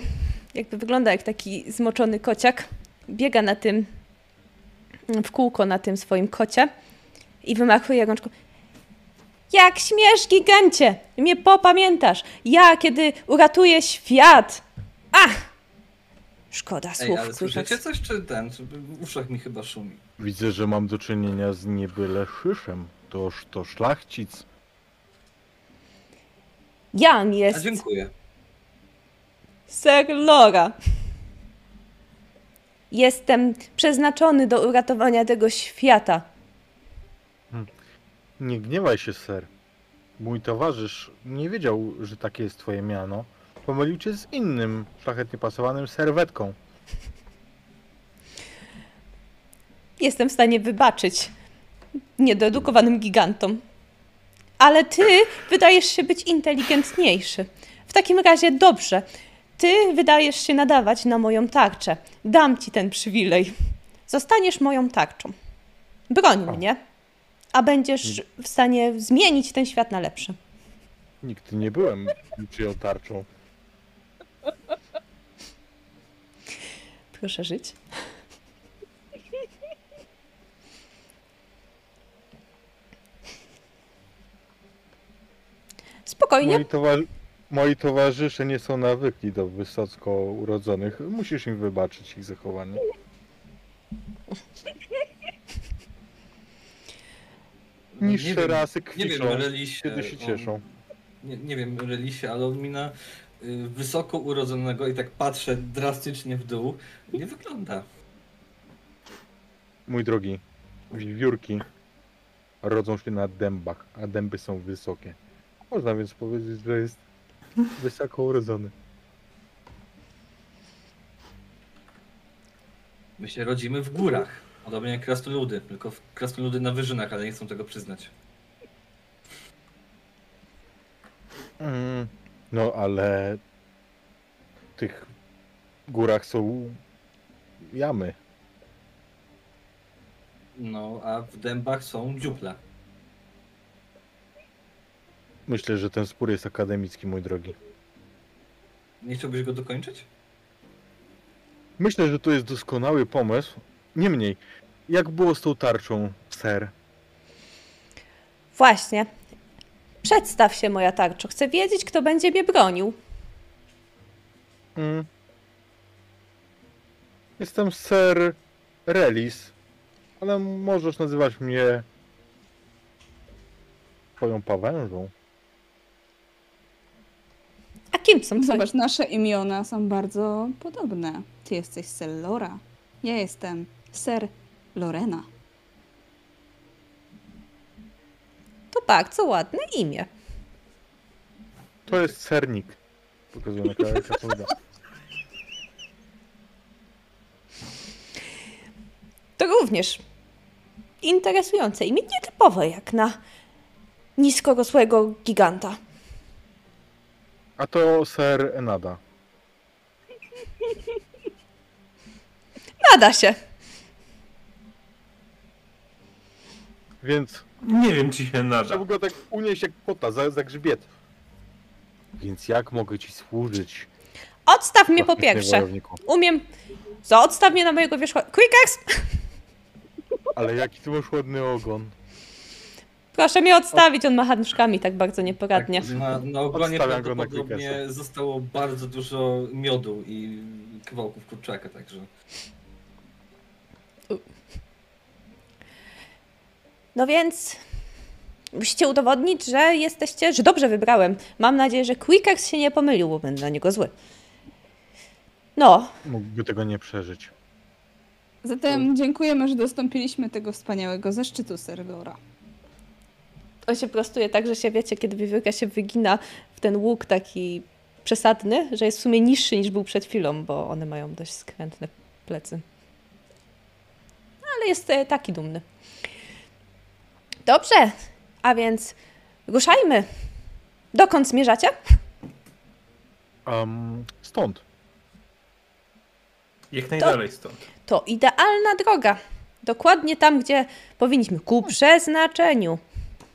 jakby wygląda jak taki zmoczony kociak. Biega na tym, w kółko na tym swoim kocie i wymachuje rączką. Jak śmiesz, gigancie! Mnie popamiętasz! Ja, kiedy uratuję świat! Ach! Szkoda Ej, słów, ale słyszycie coś, czy ten? Czy w uszach mi chyba szumi? Widzę, że mam do czynienia z niebyle szyszem. Toż to szlachcic. Jam A jest dziękuję. Sir Lora. Jestem przeznaczony do uratowania tego świata. Nie gniewaj się, ser. Mój towarzysz nie wiedział, że takie jest twoje miano. Pomylił cię z innym, szlachetnie pasowanym serwetką. Jestem w stanie wybaczyć niedoedukowanym gigantom. Ale ty wydajesz się być inteligentniejszy. W takim razie dobrze. Ty wydajesz się nadawać na moją tarczę. Dam ci ten przywilej. Zostaniesz moją tarczą. Broń mnie, a będziesz w stanie zmienić ten świat na lepszy. Nigdy nie byłem niczyją tarczą. Proszę żyć. Spokojnie. Moi, moi towarzysze nie są nawykli do wysoko urodzonych. Musisz im wybaczyć ich zachowanie. No, nie Niższe rasy Nie wiem, kwiczą, Relisie. kiedy się on- cieszą. Nie, nie wiem, Relisie, ale on mi na wysoko urodzonego i tak patrzę drastycznie w dół. Nie wygląda. Mój drogi, wiewiórki rodzą się na dębach, a dęby są wysokie. Można więc powiedzieć, że jest wysoko urodzony. My się rodzimy w górach. Podobnie jak krasnoludy, tylko krasnoludy na wyżynach, ale nie chcą tego przyznać. Mm, no ale w tych górach są jamy. No, a w dębach są dziuple. Myślę, że ten spór jest akademicki, mój drogi. Nie chciałbyś go dokończyć? Myślę, że to jest doskonały pomysł. Niemniej, jak było z tą tarczą, ser? Właśnie. Przedstaw się, moja tarczo. Chcę wiedzieć, kto będzie mnie bronił. Mm. Jestem ser Relis, ale możesz nazywać mnie twoją pawężą. A kim są twoi... Zobacz, nasze imiona są bardzo podobne. Ty jesteś Sellora. Ja jestem Ser Lorena. To bardzo ładne imię. To jest sernik. Pokazuję na. To również interesujące imię, nietypowe jak na niskorosłego giganta. A to ser Enada. Nada się. Więc Nie wiem, czy się nada. trzeba go tak unieść jak kota za, za grzbiet. Więc jak mogę ci służyć? Odstaw mnie po pierwsze. wojowniku? Umiem. Co, odstaw mnie na mojego wierzchu. Quickers! Ale jaki ty masz ładny ogon. Proszę mnie odstawić, on macha nóżkami tak bardzo nieporadnie. Tak, na, na ogonie Odstawiam go na prawdopodobnie zostało bardzo dużo miodu i kawałków kurczaka, także... No więc musicie udowodnić, że jesteście, że dobrze wybrałem. Mam nadzieję, że Quickers się nie pomylił, bo będę na niego zły. No, Mógłby tego nie przeżyć. Zatem dziękujemy, że dostąpiliśmy tego wspaniałego zaszczytu Ser Lora. on się prostuje tak, że się wiecie, kiedy wiewiórka się wygina w ten łuk taki przesadny, że jest w sumie niższy niż był przed chwilą, bo one mają dość skrętne plecy. Ale jest e, taki dumny. Dobrze, a więc ruszajmy. Dokąd zmierzacie? Um, stąd. Jak najdalej stąd. To idealna droga. Dokładnie tam, gdzie powinniśmy. Ku przeznaczeniu.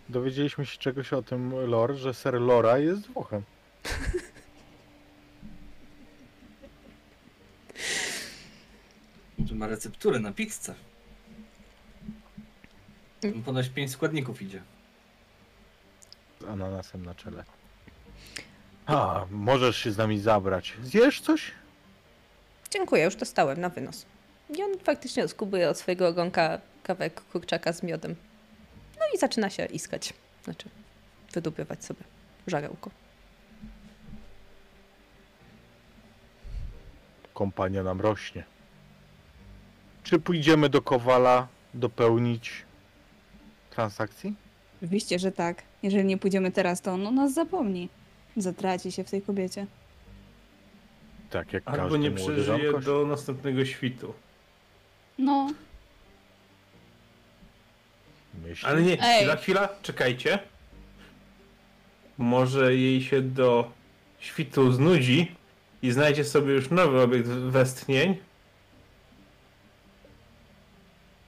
Dowiedzieliśmy się czegoś o tym lore, że ser Lora jest Włochem. Że ma recepturę na pizzę. Tam ponoć pięć składników idzie. Z ananasem na czele. A, możesz się z nami zabrać. Zjesz coś? Dziękuję, już dostałem na wynos. I on faktycznie skubuje od swojego ogonka kawałek kurczaka z miodem. No i zaczyna się iskać. Znaczy, wydupywać sobie żarełko. Kompania nam rośnie. Czy pójdziemy do Kowala dopełnić transakcji? Oczywiście, że tak. Jeżeli nie pójdziemy teraz, to on o nas zapomni. Zatraci się w tej kobiecie. Tak, jak Albo każdy nie młody przeżyje do następnego świtu. No, Myśli? Ale nie, Ej. chwila, chwila, czekajcie. Może jej się do świtu znudzi i znajdzie sobie już nowy obiekt westchnień.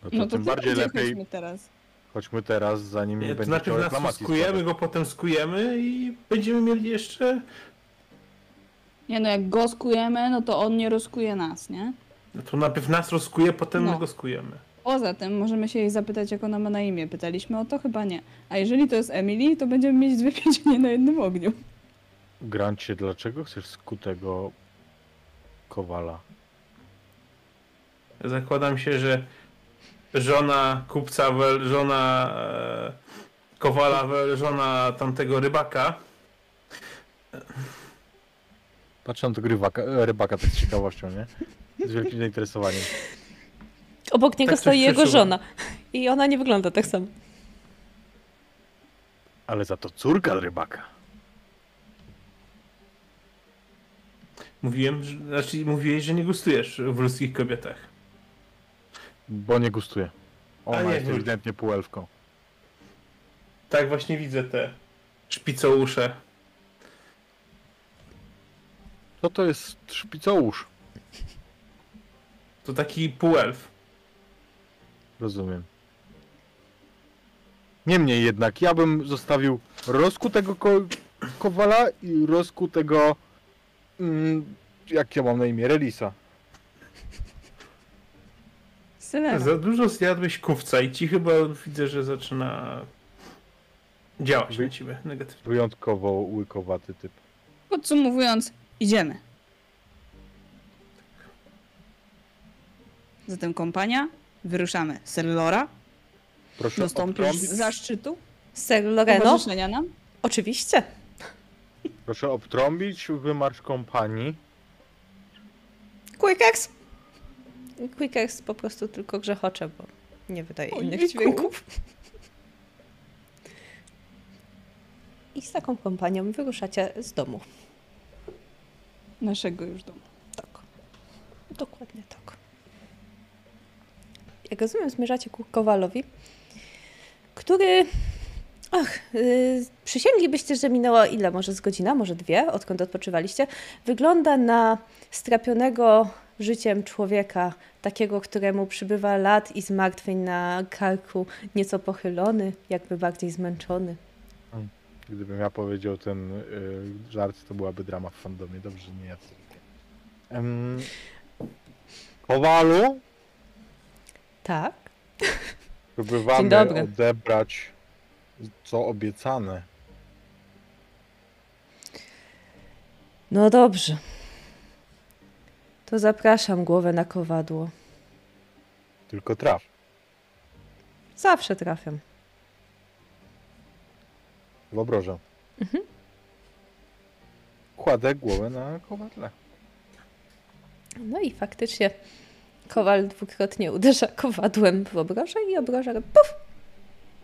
No to no to tym ty bardziej lepiej teraz. Chodźmy teraz, zanim Nie, to będzie najpierw chciał nas reklamacji skujemy go, potem skujemy i będziemy mieli jeszcze... Nie no, jak go skujemy, no to on nie rozkuje nas, nie? No to najpierw nas rozkuje, potem No. my go skujemy. Poza tym możemy się jej zapytać, jak ona ma na imię. Pytaliśmy o to? Chyba nie. A jeżeli to jest Emily, to będziemy mieć dwie pieczenie na jednym ogniu. Grancie, dlaczego chcesz skutego Kowala? Zakładam się, że żona kupca, wel, żona e, kowala, wel, żona tamtego rybaka Patrzę na tego rybaka, e, rybaka tak z ciekawością, nie? Z wielkim zainteresowaniem. Obok niego Tak stoi jego żona. I ona nie wygląda tak samo. Ale za to córka rybaka. Mówiłem, że, znaczy mówiłeś, że nie gustujesz w ludzkich kobietach. Bo nie gustuje. A Ona nie, jest nie. ewidentnie półelfką. Tak właśnie widzę te szpicousze. Co to jest szpicousz? To taki półelf. Rozumiem. Niemniej jednak, ja bym zostawił rozkutego ko kowala i rozkutego... Mm, jak ja mam na imię? Relisa. Za dużo zjadłeś kówca i ci chyba widzę, że zaczyna działać na ciebie negatywnie. Wyjątkowo łykowaty typ. Podsumowując, idziemy. Zatem kompania, wyruszamy. Serlora, Proszę dostąpisz obtrąbić, zaszczytu Ser Loreno? towarzyszenia nam. Oczywiście. proszę obtrąbić wymarsz kompanii. Quickers! Quickers po prostu tylko grzechocze, bo nie wydaje innych dźwięków. I z taką kompanią wyruszacie z domu. Naszego już domu. Tak. Dokładnie tak. Jak rozumiem, zmierzacie ku Kowalowi, który... Ach, yy, przysięglibyście, że minęło ile? Może z godzina, może dwie, odkąd odpoczywaliście. Wygląda na strapionego życiem człowieka, takiego, któremu przybywa lat i zmartwień na karku, nieco pochylony, jakby bardziej zmęczony. Gdybym ja powiedział ten y, żart, to byłaby drama w fandomie. Dobrze, że nie ja. Em, Kowalu, Tak? próbowamy odebrać co obiecane. No dobrze. To zapraszam głowę na kowadło. Tylko traf. Zawsze trafiam. w obrożę. Mhm. Kładę głowę na kowadle. No i faktycznie kowal dwukrotnie uderza kowadłem w obrożę i obroża robi puf,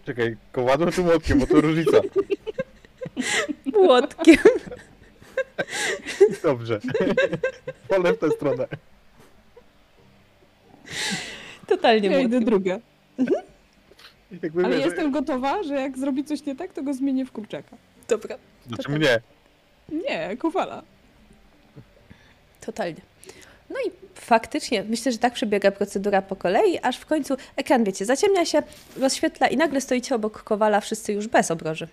Czekaj, kowadłem czy młotkiem, bo to różnica. młotkiem. Dobrze. Wolę w tę stronę. Totalnie Ja idę druga. Jakby Ale wiesz, jestem gotowa, że jak zrobi coś nie tak, to go zmienię w kurczaka. Dobra, Znaczy mnie. Nie, kowala. totalnie. No i faktycznie, myślę, że tak przebiega procedura po kolei, aż w końcu ekran, wiecie, zaciemnia się, rozświetla i nagle stoicie obok kowala, wszyscy już bez obroży.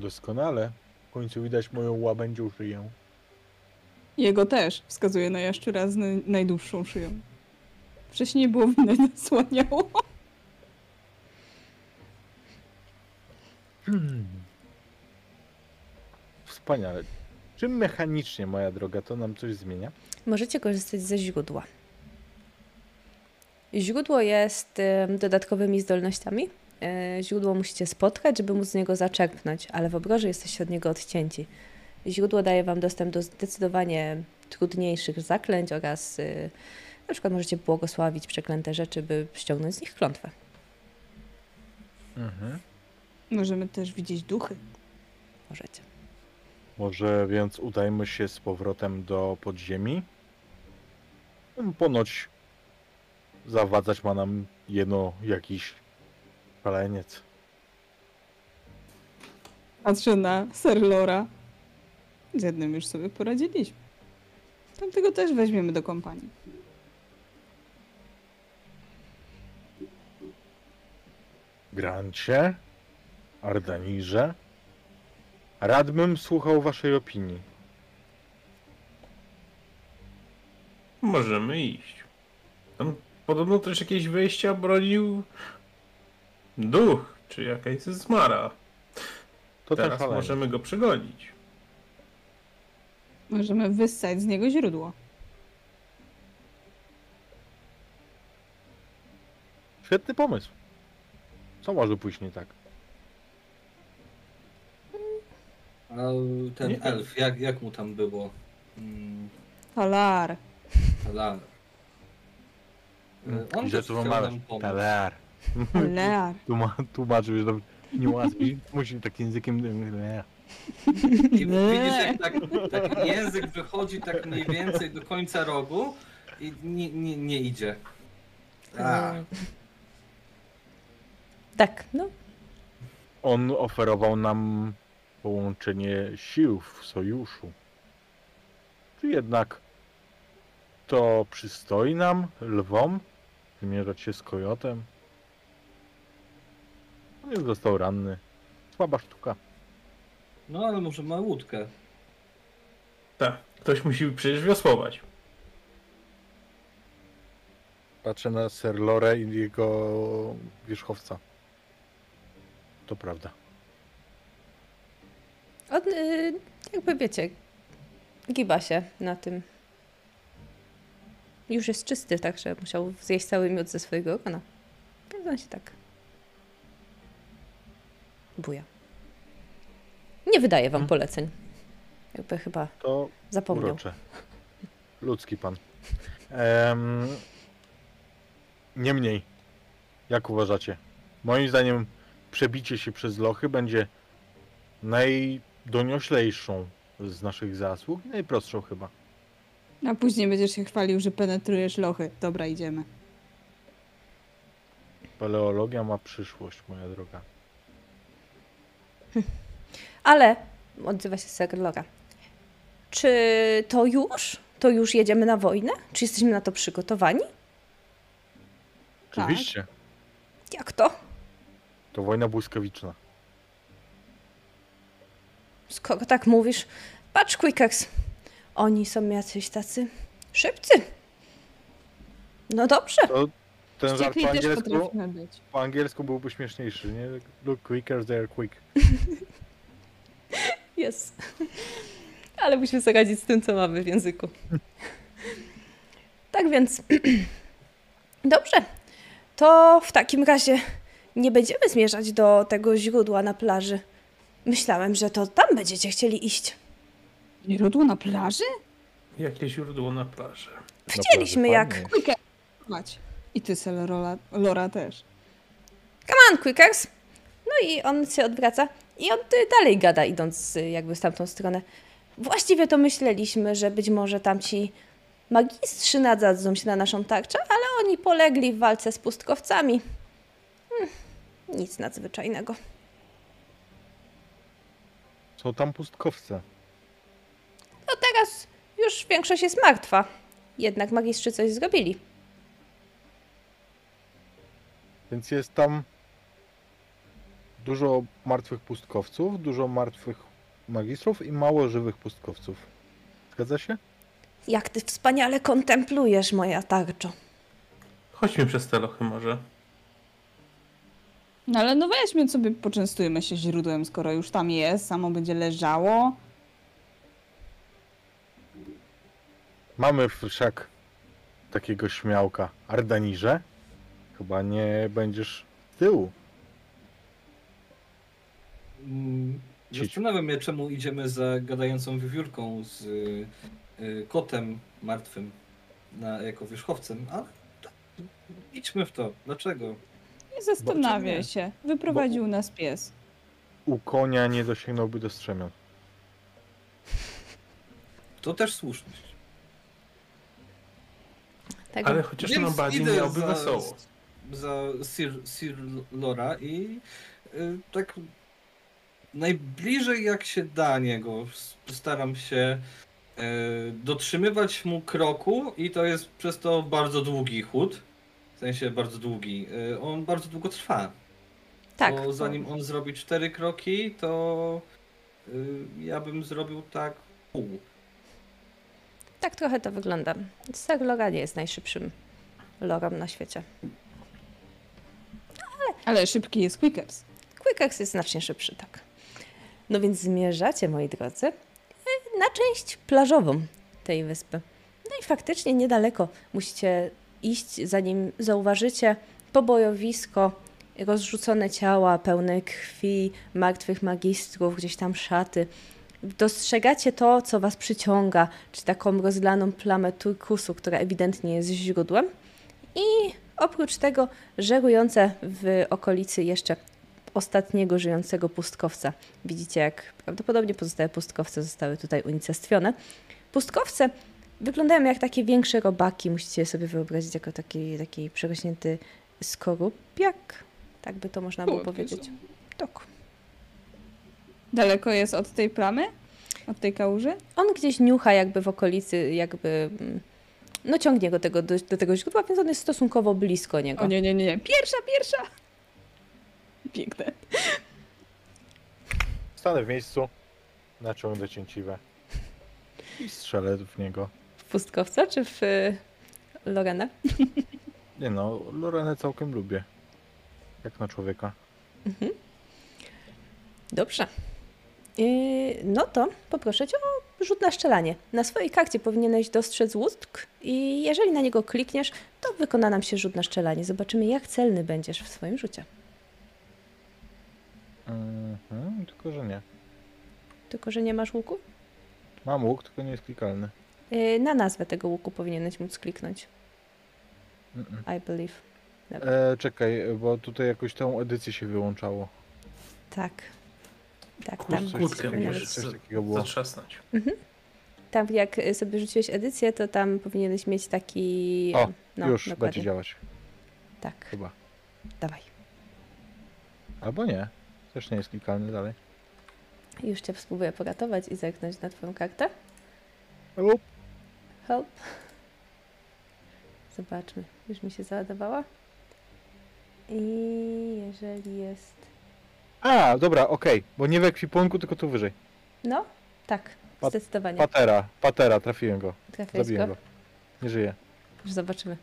Doskonale. W końcu widać moją łabędzią szyję. Jego też wskazuje na jaszczura z naj- najdłuższą szyją. Wcześniej było widać, nasłaniało. Hmm. Wspaniale. Czym mechanicznie, moja droga, to nam coś zmienia? Możecie korzystać ze źródła. Źródło jest dodatkowymi zdolnościami. E, Źródło musicie spotkać, żeby móc z niego zaczerpnąć, ale w obroży jesteście od niego odcięci. Źródło daje Wam dostęp do zdecydowanie trudniejszych zaklęć oraz y, na przykład możecie błogosławić przeklęte rzeczy, by ściągnąć z nich klątwę. Mhm. Możemy też widzieć duchy. Możecie. Może więc udajmy się z powrotem do podziemi? Ponoć zawadzać ma nam jeno jakiś szaleniec. Patrzę na Serlora. Z jednym już sobie poradziliśmy. Tamtego też weźmiemy do kompanii. Grancie, Ardanirze, radbym słuchał waszej opinii. Możemy iść. Tam podobno też jakieś wejścia bronił duch, czy jakaś zmara. To Teraz możemy go przegonić. Możemy wyssać z niego źródło. Świetny pomysł. Co może pójść nie tak? A ten Nie. elf, jak, jak mu tam było? Mm, Talar. Talar. Mm, E, On też chciał nam pomóc. Talar. Talar. Tłuma- Tłumaczył, że dobrze. Nie łatwiej. Musi tak językiem. Nie. I widzisz, jak tak, tak język wychodzi tak mniej więcej do końca rogu I nie, nie, nie idzie. A, Tak, no. On oferował nam połączenie sił w sojuszu. Czy jednak to przystoi nam, lwom, zmierzać się z kojotem? On już został ranny. Słaba sztuka. no ale może ma łódkę. Tak, ktoś musi przecież wiosłować. Patrzę na Sir Lore i jego wierzchowca. To prawda. On, y, jakby wiecie, giba się na tym. Już jest czysty, także musiał zjeść cały miód ze swojego ogona. Więc on się tak buja. Nie wydaje wam Mhm. poleceń. Jakby chyba To zapomniał. urocze. Ludzki pan. Em, Niemniej, jak uważacie? Moim zdaniem przebicie się przez lochy będzie najdonioślejszą z naszych zasług i najprostszą chyba. A później będziesz się chwalił, że penetrujesz lochy. Dobra, idziemy. Paleologia ma przyszłość, moja droga. Ale, odzywa się Sir Lora. Czy to już? To już jedziemy na wojnę? Czy jesteśmy na to przygotowani? Tak. Oczywiście, Jak to? to wojna błyskawiczna. Skoro tak mówisz, patrz, Quickers. Oni są jacyś tacy szybcy. No dobrze. To ten żart po angielsku, po angielsku byłby śmieszniejszy, nie? Look quicker, they are quick. Jest. Ale musimy sobie radzić z tym, co mamy w języku. Tak więc. Dobrze. To w takim razie nie będziemy zmierzać do tego źródła na plaży. Myślałem, że to tam będziecie chcieli iść. Źródło na plaży? Jakie źródło na plaży? Na Widzieliśmy plaży jak. fajnie. I ty, Selorola, Lora też. Come on, Quickers. No i on się odwraca i on dalej gada, idąc y, jakby w tamtą stronę. Właściwie to myśleliśmy, że być może tamci magistrzy nadadzą się na naszą tarczę, ale oni polegli w walce z pustkowcami. Hmm, nic nadzwyczajnego. Są tam pustkowce. No teraz już większość jest martwa. Jednak magistrzy coś zrobili. Więc jest tam dużo martwych pustkowców, dużo martwych magistrów i mało żywych pustkowców. Zgadza się? Jak ty wspaniale kontemplujesz, moja tarczo. Chodźmy przez te lochy może. No ale no weźmy sobie, poczęstujmy się źródłem, skoro już tam jest, samo będzie leżało. Mamy wszak takiego śmiałka. Ardanirze? Chyba nie będziesz z tyłu. Mm, Cić. Zastanawiam się, czemu idziemy za gadającą wiewiórką z y, y, kotem martwym na, jako wierzchowcem, ale to- idźmy w to. Dlaczego? Nie zastanawiaj Bo- się. Wyprowadził nas pies. U konia nie dosięgnąłby do strzemion. To też słuszność. Tak, Ale chociaż Więc bardziej idę miałby za- wesoło. Za Sir, Sir Lora i y, tak najbliżej jak się da niego staram się y, dotrzymywać mu kroku i to jest przez to bardzo długi chód. W sensie bardzo długi. Y, on bardzo długo trwa. tak. Bo zanim on zrobi cztery kroki, to y, ja bym zrobił tak pół. Tak trochę to wygląda. Ser Lora nie jest najszybszym lorem na świecie. Ale szybki jest Quickers. Quickers jest znacznie szybszy, tak. No więc zmierzacie, moi drodzy, y, na część plażową tej wyspy. No i faktycznie niedaleko musicie iść, zanim zauważycie pobojowisko, rozrzucone ciała, pełne krwi, martwych magistrów, gdzieś tam szaty. Dostrzegacie to, co was przyciąga, czy taką rozlaną plamę turkusu, która ewidentnie jest źródłem. I oprócz tego żerujące w okolicy jeszcze ostatniego żyjącego pustkowca. Widzicie, jak prawdopodobnie pozostałe pustkowce zostały tutaj unicestwione. Pustkowce wyglądają jak takie większe robaki. Musicie je sobie wyobrazić jako taki, taki przerośnięty skorupiak. Tak by to można było powiedzieć. Tak. Daleko jest od tej plamy? Od tej kałuży? On gdzieś niucha jakby w okolicy, jakby... No ciągnie go tego, do, do tego źródła, więc on jest stosunkowo blisko niego. O nie, nie, nie, nie. Pierwsza, pierwsza! Piękne. Stanę w miejscu, naciągnę cięciwe i strzelę w niego. W pustkowca czy w y, Lorenę? Nie no, Lorenę całkiem lubię. Jak na człowieka. Dobrze. Yy, no to poproszę cię o rzut na szczelanie. Na swojej karcie powinieneś dostrzec łusk i jeżeli na niego klikniesz, to wykona nam się rzut na szczelanie. Zobaczymy, jak celny będziesz w swoim rzucie. Mhm, tylko że nie. Tylko, że nie masz łuku? Mam łuk, tylko nie jest klikalny. Yy, na nazwę tego łuku powinieneś móc kliknąć. Mm-mm. I believe. E, czekaj, bo tutaj jakoś tą edycję się wyłączało. Tak. Tak, tam. Kłódkę musisz coś za- takiego było. Zatrzasnąć. Tam jak y, sobie rzuciłeś edycję, to tam powinieneś mieć taki... O, no, Już dokładnie. będzie działać, Tak, chyba. dawaj. Albo nie. Też nie jest klikalny dalej. Już cię spróbuję poratować i zerknąć na twoją kartę. Up. Help. Zobaczmy. Już mi się załadowała. I jeżeli jest... A, dobra, okej, bo nie w ekwipunku, tylko tu wyżej. No, tak, Pat- zdecydowanie. Patera, patera, trafiłem go. Trafiłeś Zabiłem go. go. Nie żyje. Już zobaczymy.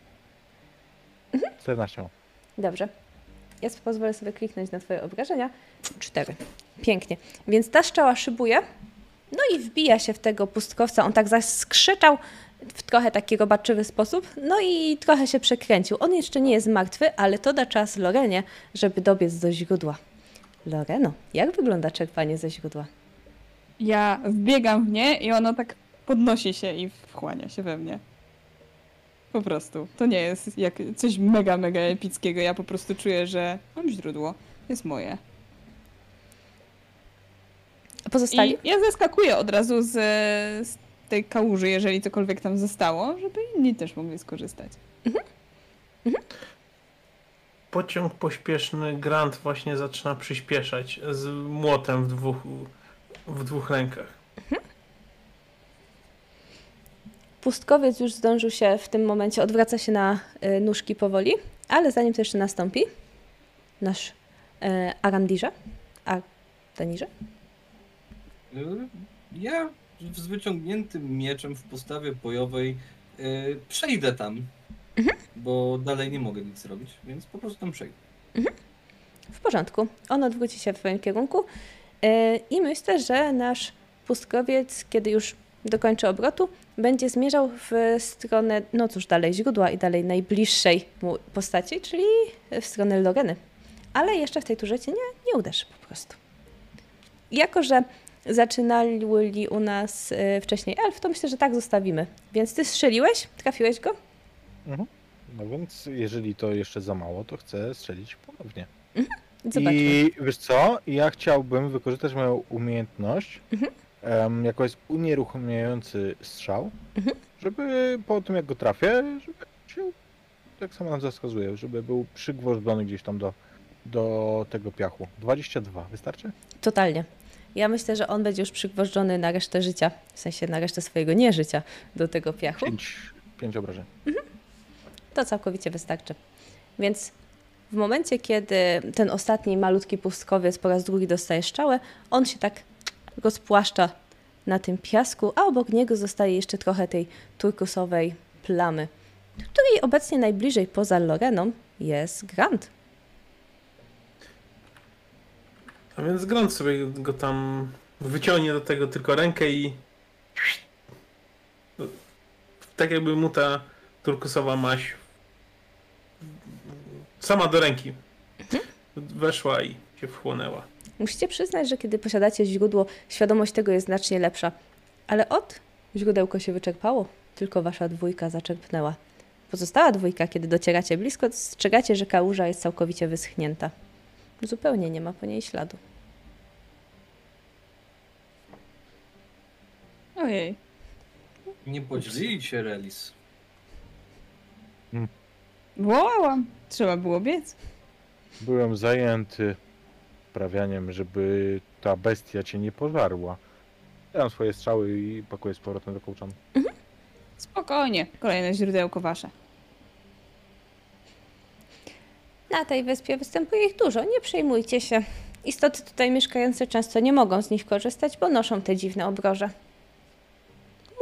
14 mam. Dobrze. Ja sobie pozwolę sobie kliknąć na twoje obrażenia. Cztery. Pięknie. Więc ta strzała szybuje. No i wbija się w tego pustkowca. On tak zaskrzeczał w trochę taki robaczywy sposób. No i trochę się przekręcił. On jeszcze nie jest martwy, ale to da czas Lorenie, żeby dobiec do źródła. Loreno, jak wygląda czerpanie ze źródła? Ja wbiegam w nie i ono tak podnosi się i wchłania się we mnie. Po prostu. To nie jest jak coś mega, mega epickiego. Ja po prostu czuję, że mam źródło. Jest moje. Pozostali? I ja zeskakuję od razu z, z tej kałuży, jeżeli cokolwiek tam zostało, żeby inni też mogli skorzystać. Pociąg pośpieszny Grant właśnie zaczyna przyspieszać z młotem w dwóch, w dwóch rękach. Pustkowiec już zdążył się w tym momencie, odwraca się na y, nóżki powoli, ale zanim to jeszcze nastąpi, nasz y, Arandirze, a Danirze, Y, Ja z wyciągniętym mieczem w postawie bojowej y, przejdę tam, bo dalej nie mogę nic zrobić, więc po prostu tam przejdę. w porządku. On odwróci się w twoim kierunku y, i myślę, że nasz pustkowiec, kiedy już dokończy obrotu, będzie zmierzał w stronę, no cóż, dalej źródła i dalej najbliższej mu postaci, czyli w stronę Loreny. Ale jeszcze w tej turze cię nie, nie uderzy po prostu. Jako, że zaczynali u nas y, wcześniej elf, to myślę, że tak zostawimy. Więc ty strzeliłeś? Trafiłeś go? Mhm. No więc jeżeli to jeszcze za mało, to chcę strzelić ponownie. Zobaczmy. I wiesz co? Ja chciałbym wykorzystać moją umiejętność, Mhm. em, jako jest unieruchamiający strzał, Mhm. żeby po tym jak go trafię, żeby się, tak samo nam wskazuje, żeby był przygwożdżony gdzieś tam do, do tego piachu. 22, wystarczy? Totalnie. Ja myślę, że on będzie już przygwożdżony na resztę życia, w sensie na resztę swojego nieżycia do tego piachu. 5, 5 obrażeń. To całkowicie wystarczy. Więc w momencie, kiedy ten ostatni malutki pustkowiec po raz drugi dostaje strzałę, on się tak rozpłaszcza na tym piasku, a obok niego zostaje jeszcze trochę tej turkusowej plamy, której obecnie najbliżej poza Loreną jest Grant. A więc Grant sobie go tam wyciągnie do tego tylko rękę i tak jakby mu ta turkusowa maść sama do ręki weszła i się wchłonęła. Musicie przyznać, że kiedy posiadacie źródło, świadomość tego jest znacznie lepsza. Ale od źródełko się wyczerpało, tylko wasza dwójka zaczerpnęła. Pozostała dwójka, kiedy docieracie blisko, strzegacie, że kałuża jest całkowicie wyschnięta. Zupełnie nie ma po niej śladu. Ojej. Nie podzielili się Relis. Wołałam. Trzeba było biec. Byłem zajęty prawianiem, żeby ta bestia cię nie pożarła. Ja mam swoje strzały i pakuję z powrotem do kołczan. Spokojnie. Kolejne źródełko wasze. Na tej wyspie występuje ich dużo, nie przejmujcie się. Istoty tutaj mieszkające często nie mogą z nich korzystać, bo noszą te dziwne obroże.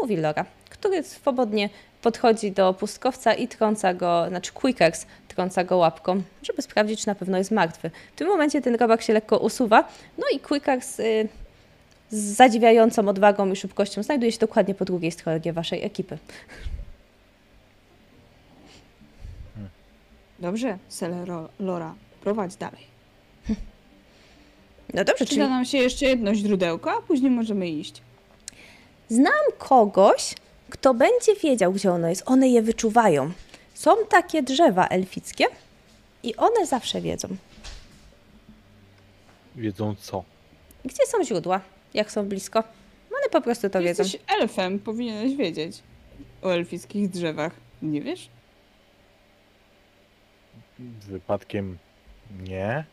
Mówi Lora, który swobodnie podchodzi do pustkowca i trąca go, znaczy Quickers trąca go łapką, żeby sprawdzić, czy na pewno jest martwy. W tym momencie ten robak się lekko usuwa, no i Quickers y, z zadziwiającą odwagą i szybkością znajduje się dokładnie po drugiej stronie waszej ekipy. Dobrze, Selero Lora. Prowadź dalej. No dobrze, czyli Przyda nam się jeszcze jedno źródełko, a później możemy iść. Znam kogoś, kto będzie wiedział, gdzie ono jest. One je wyczuwają. Są takie drzewa elfickie i one zawsze wiedzą, Wiedzą co? gdzie są źródła, jak są blisko. One po prostu to wiedzą. Jesteś elfem, powinieneś wiedzieć o elfickich drzewach. Nie wiesz? Wypadkiem nie.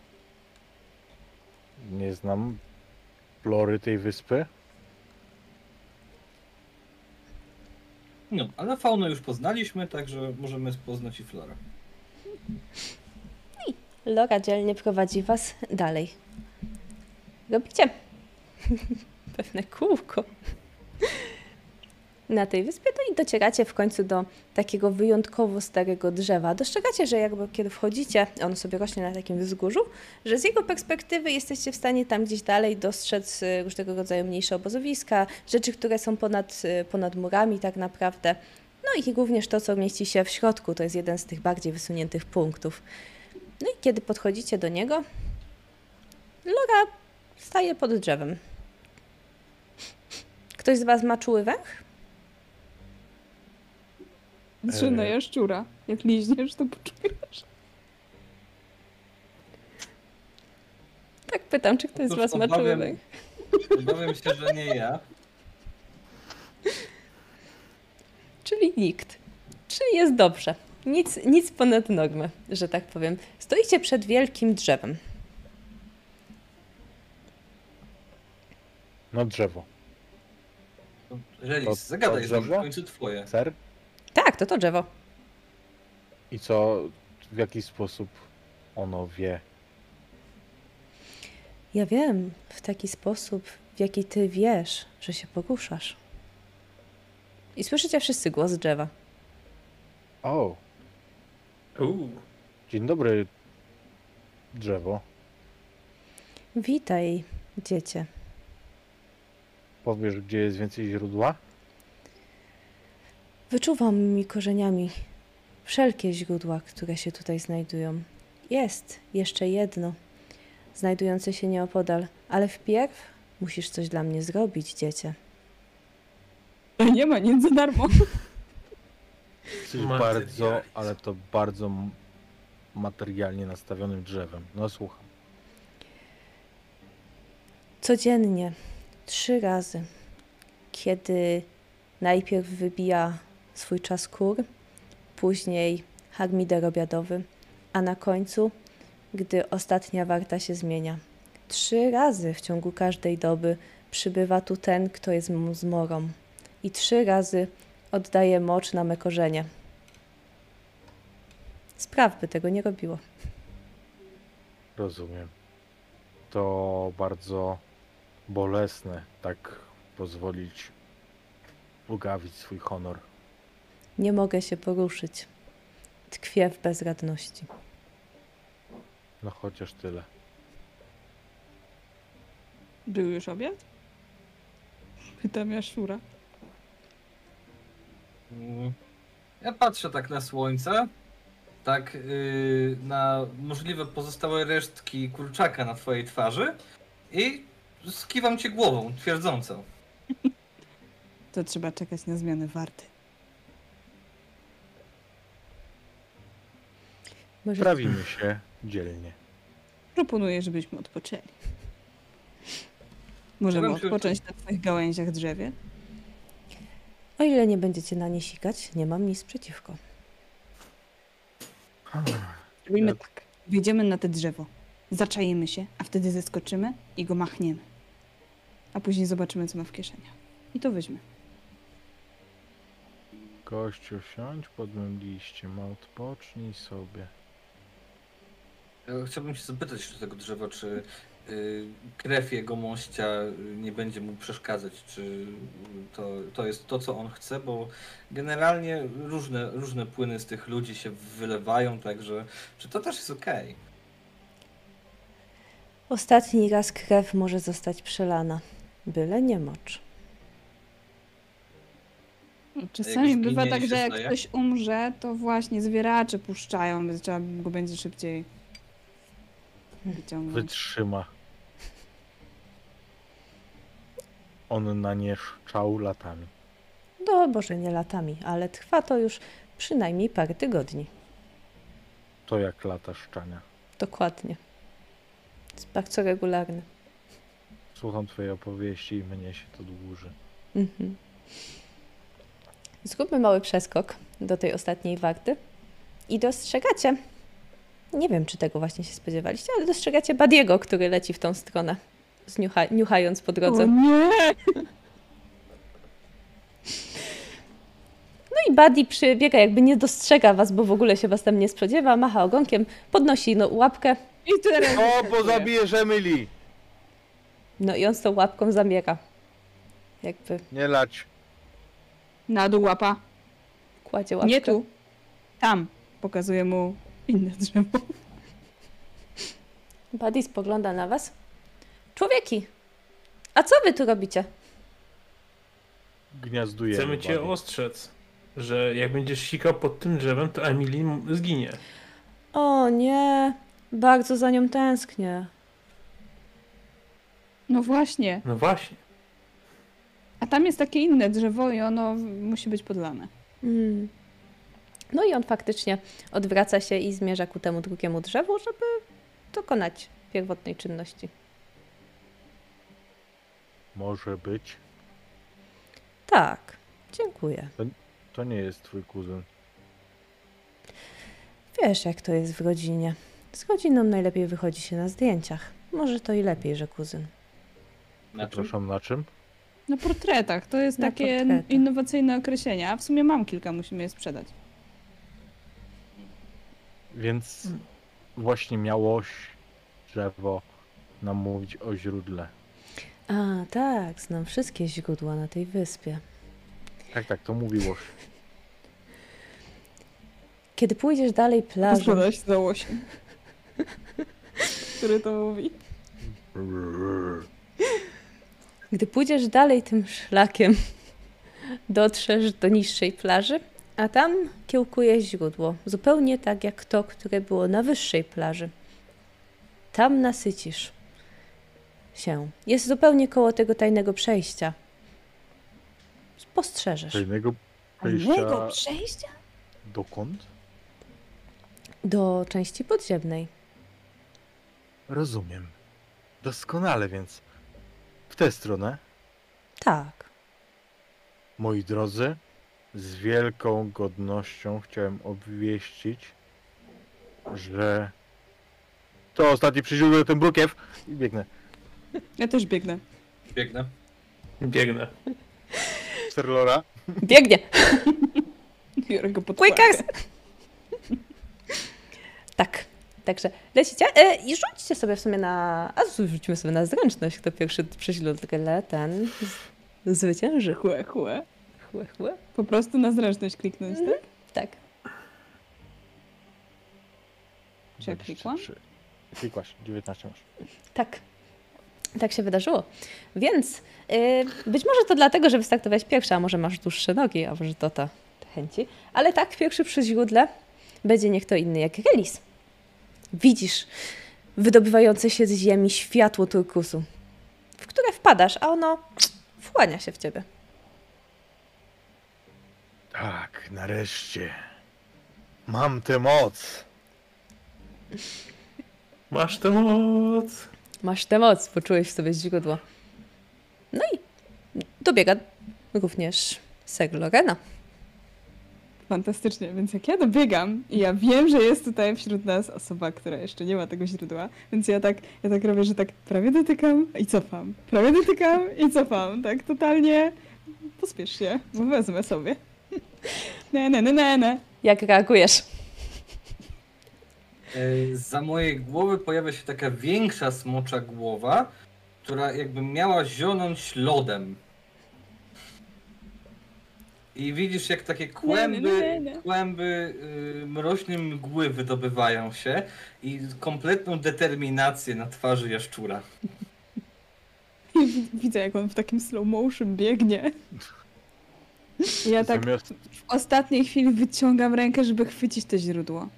Nie znam flory tej wyspy. No, ale faunę już poznaliśmy, także możemy poznać i florę. Lora dzielnie prowadzi was dalej. Robicie pewne kółko na tej wyspie, no i docieracie w końcu do takiego wyjątkowo starego drzewa. Dostrzegacie, że jakby kiedy wchodzicie, ono sobie rośnie na takim wzgórzu, że z jego perspektywy jesteście w stanie tam gdzieś dalej dostrzec y, różnego rodzaju mniejsze obozowiska, rzeczy, które są ponad, y, ponad murami tak naprawdę. No i również to, co mieści się w środku, to jest jeden z tych bardziej wysuniętych punktów. No i kiedy podchodzicie do niego, Lora staje pod drzewem. Ktoś z Was ma czuły węch? Patrzę na Eee. jaszczura. Jak liźniesz, to poczujesz. Tak pytam, czy ktoś z Cóż, Was ma obawiam- węch? Obawiam się, że nie ja. Czyli nikt. Czyli jest dobrze. Nic, nic ponad normę, że tak powiem. Stoicie przed wielkim drzewem. No drzewo. Relis, To- zagadaj to z nim, w drzewo? końcu twoje. Ser? Tak, to to drzewo. I co, w jaki sposób ono wie? Ja wiem, w taki sposób, w jaki Ty wiesz, że się poruszasz. I słyszycie wszyscy głos drzewa. O, Uuu. dzień dobry, drzewo. Witaj, dziecię. Powiesz, gdzie jest więcej źródła? Wyczuwam mi korzeniami wszelkie źródła, które się tutaj znajdują. Jest jeszcze jedno, znajdujące się nieopodal, ale wpierw musisz coś dla mnie zrobić, dziecię. Nie ma nic za darmo. Jesteś bardzo, ale to bardzo materialnie nastawionym drzewem. No słucham. Codziennie, trzy razy, kiedy najpierw wybija swój czas kur, później harmider obiadowy, a na końcu, gdy ostatnia warta się zmienia. Trzy razy w ciągu każdej doby przybywa tu ten, kto jest mu zmorą i trzy razy oddaje mocz na me korzenie. Spraw by tego nie robiło. Rozumiem. To bardzo bolesne, tak pozwolić ugawić swój honor. Nie mogę się poruszyć. Tkwię w bezradności. No chociaż tyle. Był już obiad? Pytam jaszczura. Mm. Ja patrzę tak na słońce, tak yy, na możliwe pozostałe resztki kurczaka na twojej twarzy i skiwam cię głową, twierdząco. To trzeba czekać na zmianę warty. Może Prawimy się dzielnie. Proponuję, żebyśmy odpoczęli. Ja bym się- Możemy odpocząć na twoich gałęziach drzewie? O ile nie będziecie na nie sikać, nie mam nic przeciwko. Robimy Ja- tak. Wjedziemy na te drzewo. Zaczajemy się, a wtedy zeskoczymy i go machniemy. A później zobaczymy, co ma w kieszeniach. I to weźmy. Gościu, siądź pod mym liściem, odpocznij sobie. Ja Chciałbym się zapytać do tego drzewa, czy y, krew jego mościa y, nie będzie mu przeszkadzać, czy to, to jest to, co on chce, bo generalnie różne, różne płyny z tych ludzi się wylewają, także czy to też jest okej? Ostatni raz krew może zostać przelana. Byle nie mocz. Czasami Jak bywa i tak, się że jak staje? ktoś umrze, to właśnie zwieracze puszczają, więc trzeba go będzie szybciej wyciągnąć. Wytrzyma. On na nie szczał latami. No, może nie latami, ale trwa to już przynajmniej parę tygodni. To jak lata szczania. Dokładnie. Jest bardzo regularny. Słucham twojej opowieści i mnie się to dłuży. Mhm. Zróbmy mały przeskok do tej ostatniej warty i dostrzegacie, nie wiem czy tego właśnie się spodziewaliście, ale dostrzegacie Badiego, który leci w tą stronę, zniucha, niuchając po drodze. O nie! No i Buddy przybiega, jakby nie dostrzega was, bo w ogóle się was tam nie spodziewa, macha ogonkiem, podnosi no, łapkę, I teraz... O, bo zabijesz Emily! no i on z tą łapką zamiera. Jakby Nie lać. Na dół łapa. kładzie łapkę. Nie tu. Tam. Pokazuję mu inne drzewo. Buddy spogląda na was. Człowieki, a co wy tu robicie? Gniazduje. Chcemy cię ostrzec, że jak będziesz sikał pod tym drzewem, to Emily zginie. O nie, bardzo za nią tęsknię. No właśnie. No właśnie. A tam jest takie inne drzewo i ono musi być podlane. Mm. No i on faktycznie odwraca się i zmierza ku temu drugiemu drzewu, żeby dokonać pierwotnej czynności. Może być. Tak, dziękuję. To nie jest twój kuzyn. Wiesz, jak to jest w rodzinie. Z rodziną najlepiej wychodzi się na zdjęciach. Może to i lepiej, że kuzyn. Na czym? Przepraszam, na czym? Na portretach. To jest Na takie portretach. innowacyjne określenie. A w sumie mam kilka, musimy je sprzedać. Więc właśnie miałoś drzewo nam mówić o źródle. A, tak, znam wszystkie źródła na tej wyspie. Tak, tak, to mówiłoś. Kiedy pójdziesz dalej plażą, Rozkłada się za osiem. Który to mówi? gdy pójdziesz dalej tym szlakiem, dotrzesz do niższej plaży, a tam kiełkuje źródło, zupełnie tak jak to, które było na wyższej plaży. Tam nasycisz się. Jest zupełnie koło tego tajnego przejścia. Spostrzeżesz. Tajnego Tajnego przejścia przejścia? dokąd? Do części podziemnej. Rozumiem. Doskonale, więc w tę stronę, Tak. moi drodzy, z wielką godnością chciałem obwieścić, że to ostatni przysiódł ten brukiew i biegnę. Ja też biegnę. Biegnę. Biegnę. Sterlora. Biegnie! Biorę go pod. Tak. Także lecicie e, i rzućcie sobie w sumie na... A rzućmy sobie na zręczność, kto pierwszy prześlutkę ten zwycięży. Chłe, chłe. Chłe, chłe. Po prostu na zręczność kliknąć, tak? Tak. Czy ja klikłam? 23. Klikłaś, 19 masz. Tak. Tak się wydarzyło. Więc y, być może to dlatego, że wystartowałeś pierwsza, a może masz dłuższe nogi, a może to ta chęci. Ale tak, pierwszy przy źródle będzie nie kto inny jak Relis. Widzisz wydobywające się z ziemi światło turkusu, w które wpadasz, a ono wchłania się w ciebie. Tak, nareszcie. Mam tę moc. Masz tę moc. Masz tę moc, poczułeś w sobie źródło. No i dobiega również Sir Lorena. Fantastycznie, więc jak ja dobiegam i ja wiem, że jest tutaj wśród nas osoba, która jeszcze nie ma tego źródła, więc ja tak, ja tak robię, że tak prawie dotykam i cofam, prawie dotykam i cofam, tak totalnie pospiesz się, bo wezmę sobie. Ne, ne, ne, ne, ne. Jak reagujesz? E, Za mojej głowy pojawia się taka większa smocza głowa, która jakby miała zionąć lodem. I widzisz, jak takie kłęby, kłęby y, mroźnej mgły wydobywają się i kompletną determinację na twarzy jaszczura. Widzę, jak on w takim slow motion biegnie. I Ja tak Zamiast, w ostatniej chwili wyciągam rękę, żeby chwycić to źródło.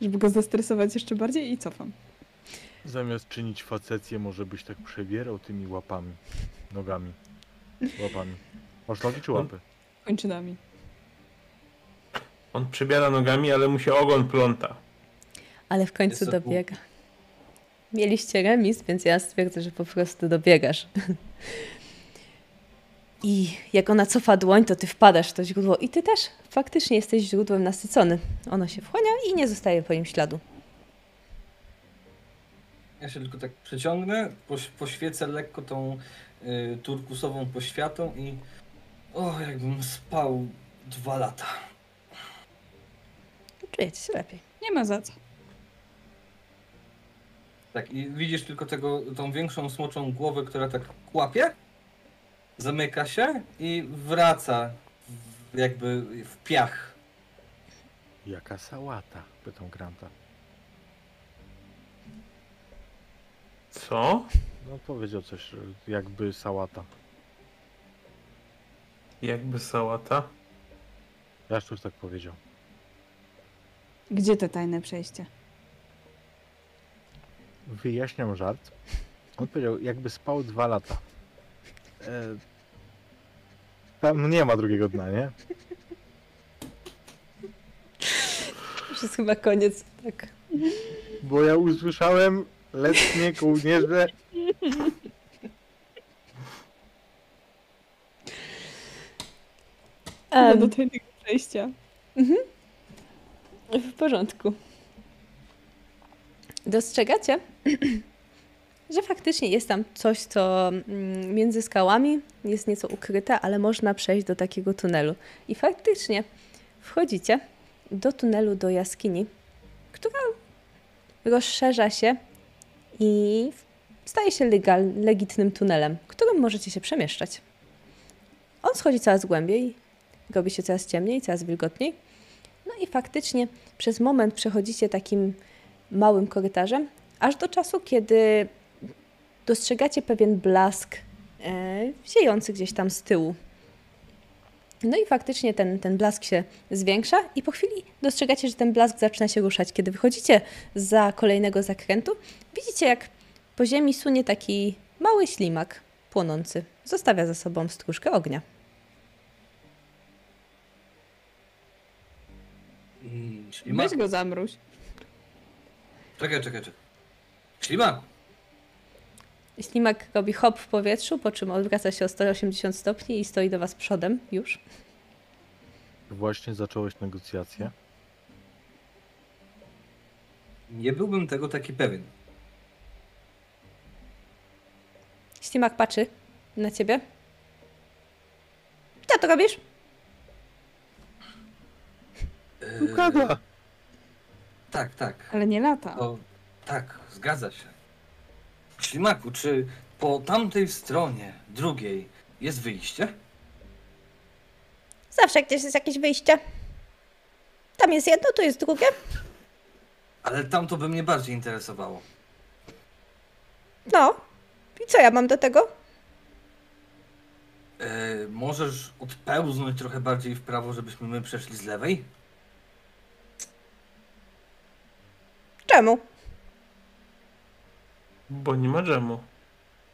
Żeby go zestresować jeszcze bardziej i cofam. zamiast czynić facecję, może byś tak przebierał tymi łapami, nogami, łapami. Masz nogi czy łapy? Kończynami. On przybiera nogami, ale mu się ogon pląta. Ale w końcu Jest dobiega. Mieliście remis, więc ja stwierdzę, że po prostu dobiegasz. I jak ona cofa dłoń, to ty wpadasz w to źródło i ty też faktycznie jesteś źródłem nasycony. Ono się wchłania i nie zostaje po nim śladu. Ja się tylko tak przeciągnę, poś, poświecę lekko tą y, turkusową poświatą i o, jakbym spał dwa lata. Czujecie się lepiej. Nie ma za co. Tak, i widzisz tylko tego, tą większą smoczą głowę, która tak kłapie, zamyka się i wraca w, jakby w piach. Jaka sałata? Pytam Granta. Co? No powiedział coś, jakby sałata. Jakby sałata? Jaszczur tak powiedział. Gdzie te tajne przejście? Wyjaśniam żart. On powiedział, jakby spał dwa lata. E, tam nie ma drugiego dna, nie? Już jest chyba koniec, tak. Bo ja usłyszałem letnie kołnierze. Um, do tajnego przejścia. w porządku. Dostrzegacie, że faktycznie jest tam coś, co mm, między skałami jest nieco ukryte, ale można przejść do takiego tunelu. I faktycznie wchodzicie do tunelu do jaskini, która rozszerza się i staje się legal, legitnym tunelem, którym możecie się przemieszczać. On schodzi coraz głębiej, robi się coraz ciemniej, coraz wilgotniej. No i faktycznie przez moment przechodzicie takim małym korytarzem, aż do czasu, kiedy dostrzegacie pewien blask e, ziejący gdzieś tam z tyłu. No i faktycznie ten, ten blask się zwiększa i po chwili dostrzegacie, że ten blask zaczyna się ruszać. Kiedy wychodzicie za kolejnego zakrętu, widzicie jak po ziemi sunie taki mały ślimak płonący. Zostawia za sobą stróżkę ognia. Mm, ślimak? Weź go zamruź. Czekaj, czekaj, czekaj. Ślimak! Ślimak robi hop w powietrzu, po czym odwraca się o 180 stopni i stoi do was przodem już. Właśnie zacząłeś negocjacje. Nie byłbym tego taki pewien. Ślimak patrzy na ciebie. Co to robisz? Eee, tak, tak. Ale nie lata. To, tak, zgadza się. Ślimaku, czy po tamtej stronie, drugiej, jest wyjście? Zawsze gdzieś jest jakieś wyjście. Tam jest jedno, tu jest drugie. Ale tamto by mnie bardziej interesowało. No. I co ja mam do tego? Eee, możesz odpełznąć trochę bardziej w prawo, żebyśmy my przeszli z lewej? Czemu? Bo nie ma dżemu.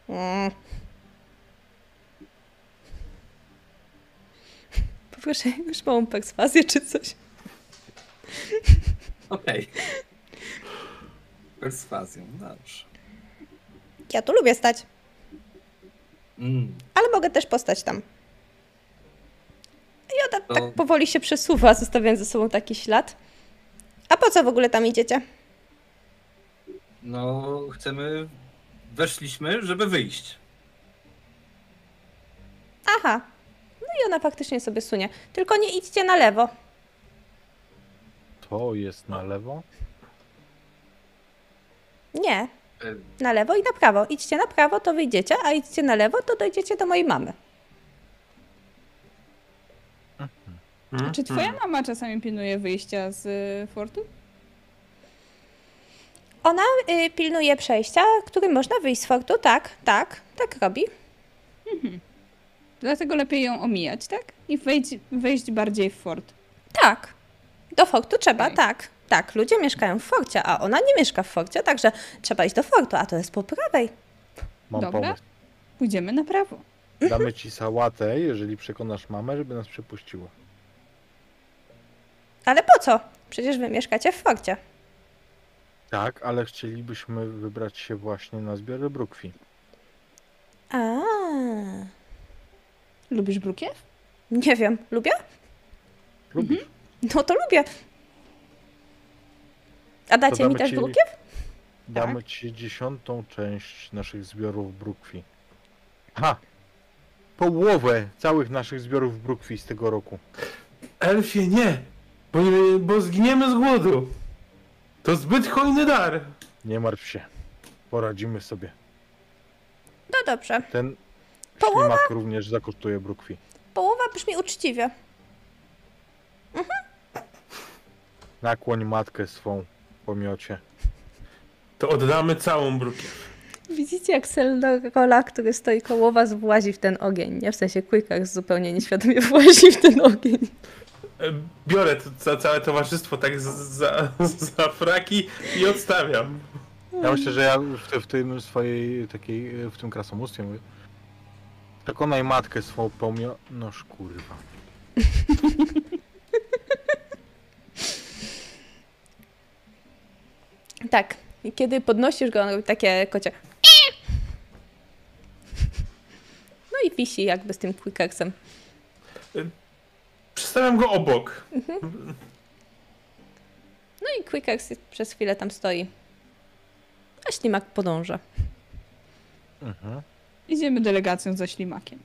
Mm. Poproszę jakąś małą perswazję czy coś. Okej. Perswazją, dobrze. Ja tu lubię stać, Mm, ale mogę też postać tam. tak, To- tak powoli się przesuwa, zostawiając ze sobą taki ślad. A po co w ogóle tam idziecie? No, chcemy. Weszliśmy, żeby wyjść. Aha. No i ona faktycznie sobie sunie. Tylko nie idźcie na lewo. To jest na lewo. Nie. E, Na lewo i na prawo. Idźcie na prawo, to wyjdziecie, a idźcie na lewo, to dojdziecie do mojej mamy. Czy twoja Hmm. mama czasami pilnuje wyjścia z y, fortu? Ona y, pilnuje przejścia, którym można wyjść z fortu. Tak, tak, tak robi. Dlatego lepiej ją omijać, tak? I wejść, wejść bardziej w fort. Tak. Do fortu trzeba, Okej. tak. Tak, ludzie mieszkają w forcie, a ona nie mieszka w forcie, także trzeba iść do fortu, a to jest po prawej. Mam Dobra. pomysł. Pójdziemy na prawo. Damy ci sałatę, jeżeli przekonasz mamę, żeby nas przepuściła. Ale po co? Przecież wy mieszkacie w forcie. Tak, ale chcielibyśmy wybrać się właśnie na zbiory brukwi. A, Lubisz brukiew? nie wiem, lubię? Lubisz? No to lubię. A dacie mi też ci- brukiew? Damy ci dziesiątą część naszych zbiorów brukwi. Ha! Połowę całych naszych zbiorów brukwi z tego roku. Elfie, nie! Bo, nie- bo zginiemy z głodu. To zbyt hojny dar. Nie martw się. Poradzimy sobie. No dobrze. Ten Połowa? ślimak również zakosztuje brukwi. Połowa brzmi uczciwie. Nakłoń matkę swą w pomiocie. To oddamy całą brukiew. Widzicie, jak Selrola, który stoi koło was, włazi w ten ogień, nie? W sensie Quickach zupełnie nieświadomie włazi w ten ogień. E, Biorę to, ca, całe towarzystwo tak za, za fraki i odstawiam. Ja myślę, że ja w, te, w tym swojej takiej, w tym krasomóstwie mówię. Przekonaj matkę swą pomio... Noż kurwa. Tak. I kiedy podnosisz go, on robi takie kocie. No i wisi jakby z tym Quickaxem. Przestawiam go obok. No i Quickax przez chwilę tam stoi. A ślimak podąża. Mhm. Idziemy delegacją za ślimakiem.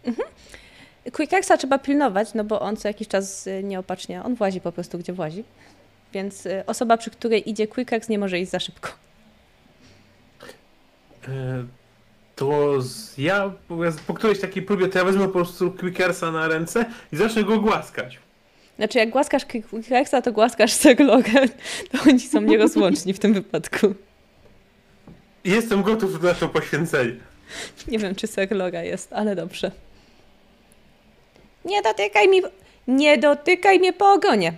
Quickaxa trzeba pilnować, no bo on co jakiś czas y, nieopatrznie, on włazi po prostu gdzie włazi. Więc y, osoba, przy której idzie Quickax nie może iść za szybko. E, To z, ja po, po którejś takiej próbie to ja wezmę po prostu Quickersa na ręce i zacznę go głaskać. Znaczy jak głaskasz Quickaxa, to głaskasz Seglogę. To oni są nierozłączni w tym wypadku. Jestem gotów na to poświęcenie. Nie wiem, czy Segloga jest, ale dobrze. Nie dotykaj mi... Nie dotykaj mnie po ogonie.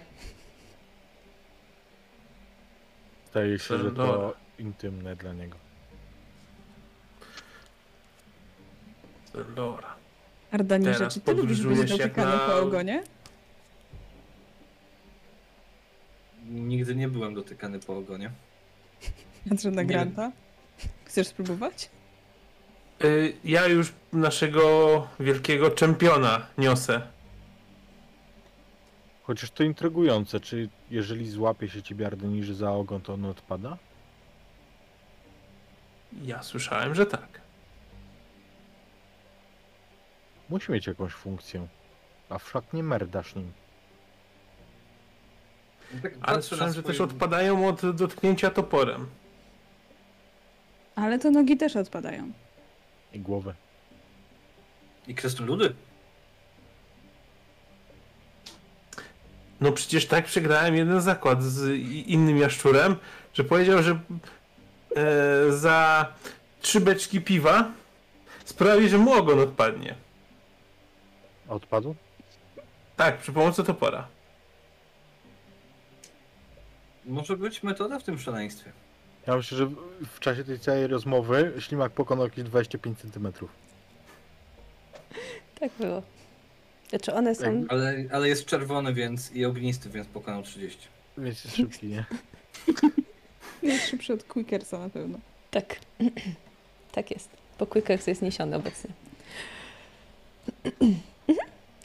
Zdaje się, że to intymne dla niego. Dobra. Ardaniże, Teraz czy ty lubisz być dotykany na- po ogonie? Nigdy nie byłem dotykany po ogonie. Nie. Granta. Chcesz spróbować? Y, Ja już naszego wielkiego czempiona niosę. Chociaż to intrygujące, czy jeżeli złapie się ciebie Ardeniży za ogon, to on odpada? Ja słyszałem, że tak. Musi mieć jakąś funkcję. A wszak nie merdasz nim. Tak Ale słyszałem, że też odpadają od dotknięcia toporem. Ale to nogi też odpadają. I głowę. I krasnoludy. No przecież tak przegrałem jeden zakład z innym jaszczurem, że powiedział, że e, za trzy beczki piwa sprawi, że mu ogon odpadnie. Odpadł? Tak, przy pomocy topora. Może być metoda w tym szaleństwie. Ja myślę, że w- czasie tej całej rozmowy ślimak pokonał jakieś 25 cm. Tak było. Znaczy one są... Ale, ale jest czerwony więc i ognisty, więc pokonał 30. Więc jest szybki, nie? Jest szybszy od Quickersa na pewno. Tak. tak jest. Po Quickax jest niesiony obecnie.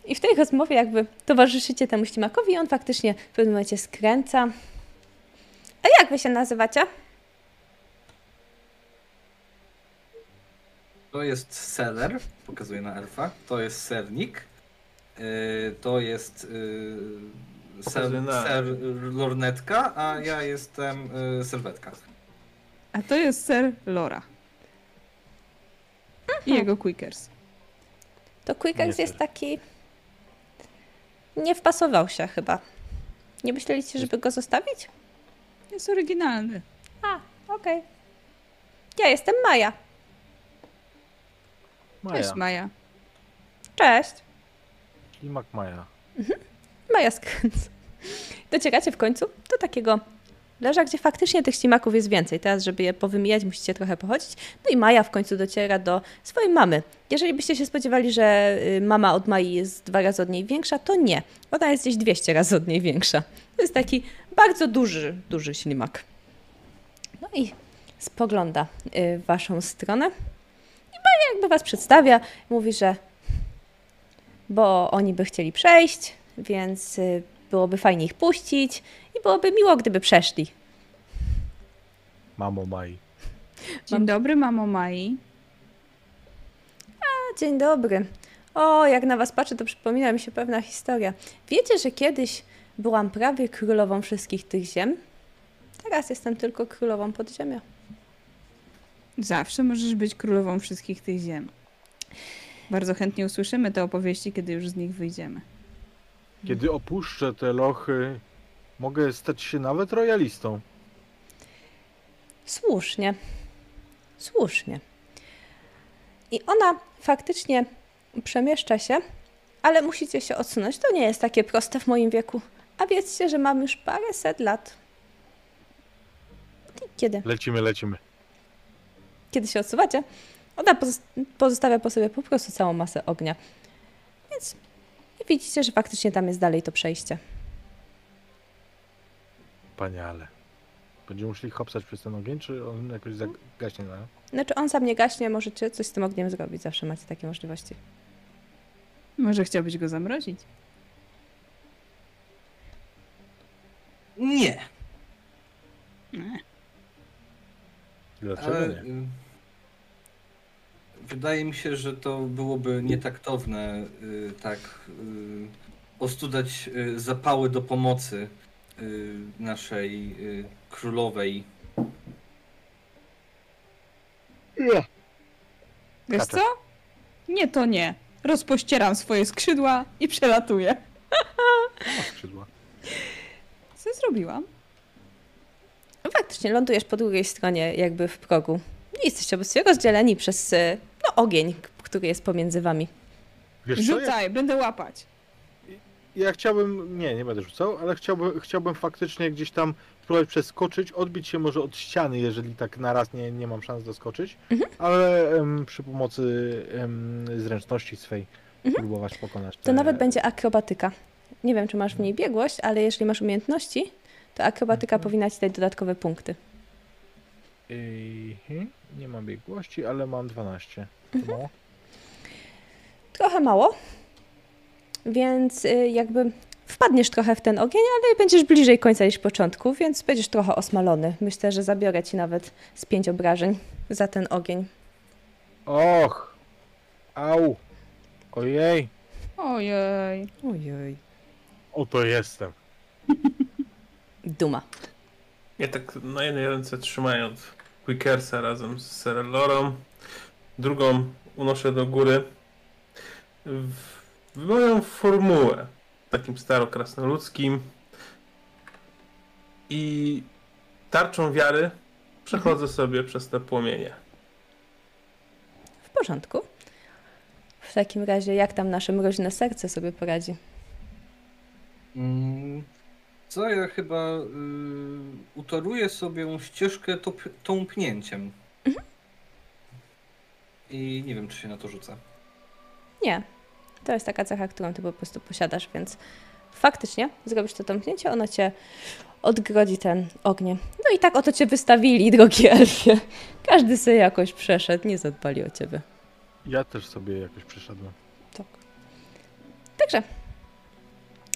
I w tej rozmowie jakby towarzyszycie temu ślimakowi i on faktycznie w pewnym momencie skręca. A jak wy się nazywacie? To jest seller, pokazuję na elfa. To jest sernik. Yy, to jest yy, ser, ser lornetka, a ja jestem yy, serwetka. A to jest ser Lora. I jego Quickers. To Quickers jest taki... Nie wpasował się chyba. Nie myśleliście, żeby go zostawić? Jest oryginalny. A, okej. Ja jestem Maja. Maja. Cześć Maja. Cześć. Ślimak Maja. Maja skręca. Docieracie w końcu do takiego leża, gdzie faktycznie tych ślimaków jest więcej. Teraz, żeby je powymijać, musicie trochę pochodzić. No i Maja w końcu dociera do swojej mamy. Jeżeli byście się spodziewali, że y, mama od Mai jest dwa razy od niej większa, to nie. Ona jest gdzieś 200 razy od niej większa. To jest taki bardzo duży, duży ślimak. No i spogląda y, w waszą stronę. I Maja jakby was przedstawia. Mówi, że bo oni by chcieli przejść, więc y, byłoby fajnie ich puścić i byłoby miło, gdyby przeszli. Mamo Mai. Dzień dobry, mamo Mai. A, dzień dobry. O, jak na was patrzę, to przypomina mi się pewna historia. Wiecie, że kiedyś byłam prawie królową wszystkich tych ziem? Teraz jestem tylko królową podziemia. Zawsze możesz być królową wszystkich tych ziem. Bardzo chętnie usłyszymy te opowieści, kiedy już z nich wyjdziemy. Kiedy opuszczę te lochy, mogę stać się nawet royalistą. Słusznie. Słusznie. I ona faktycznie przemieszcza się, ale musicie się odsunąć. To nie jest takie proste w moim wieku. A wiedzcie, że mam już parę set lat. I Kiedy? Lecimy, lecimy. Kiedy się odsuwacie, ona pozos- pozostawia po sobie po prostu całą masę ognia. Więc widzicie, że faktycznie tam jest dalej to przejście. Wspaniale. Będziemy musieli hopsać przez ten ogień, czy on jakoś zagaśnie na... Znaczy on sam nie gaśnie, możecie coś z tym ogniem zrobić. Zawsze macie takie możliwości. Może chciałbyś go zamrozić? Nie, Nie. Dlaczego ale nie? Wydaje mi się, że to byłoby nietaktowne y, tak y, ostudać y, zapały do pomocy y, naszej y, królowej. Wiesz Kata. co? Nie, to nie. Rozpościeram swoje skrzydła i przelatuję. Ma skrzydła. Co zrobiłam? No faktycznie, lądujesz po drugiej stronie, jakby w progu. I jesteście obecnie rozdzieleni przez y, ogień, który jest pomiędzy wami. Wiesz co, Rzucaj, będę łapać. ja chciałbym... Nie, nie będę rzucał, ale chciałbym, chciałbym faktycznie gdzieś tam spróbować przeskoczyć, odbić się może od ściany, jeżeli tak na raz nie, nie mam szans doskoczyć, Mhm. ale em, przy pomocy em, zręczności swej Mhm. próbować pokonać To te... nawet będzie akrobatyka. Nie wiem, czy masz w niej biegłość, ale jeżeli masz umiejętności, to akrobatyka Mhm. powinna ci dać dodatkowe punkty. Hmm, nie mam biegłości, ale mam 12. Mhm. To mało? Trochę mało, więc y, jakby wpadniesz trochę w ten ogień, ale będziesz bliżej końca niż początku, więc będziesz trochę osmalony. Myślę, że zabiorę ci nawet z pięć obrażeń za ten ogień. Och! Au! Ojej! Ojej. Ojej. Oto jestem. Duma. Ja tak na jednej ręce trzymając Quickersa razem z Serelorą, drugą unoszę do góry w, w moją formułę, takim starokrasnoludzkim i tarczą wiary przechodzę sobie przez te płomienie. W porządku. W takim razie, jak tam nasze mroźne serce sobie poradzi? Mm, Co ja chyba y, utoruję sobie ścieżkę top, tąpnięciem. I nie wiem, czy się na to rzucę. Nie. To jest taka cecha, którą ty po prostu posiadasz, więc faktycznie zrobisz to tąpnięcie, ono cię odgrodzi ten ogniem. No i tak oto cię wystawili, drogi elfie. Każdy sobie jakoś przeszedł, nie zadbali o ciebie. Ja też sobie jakoś przyszedłem. Tak. Także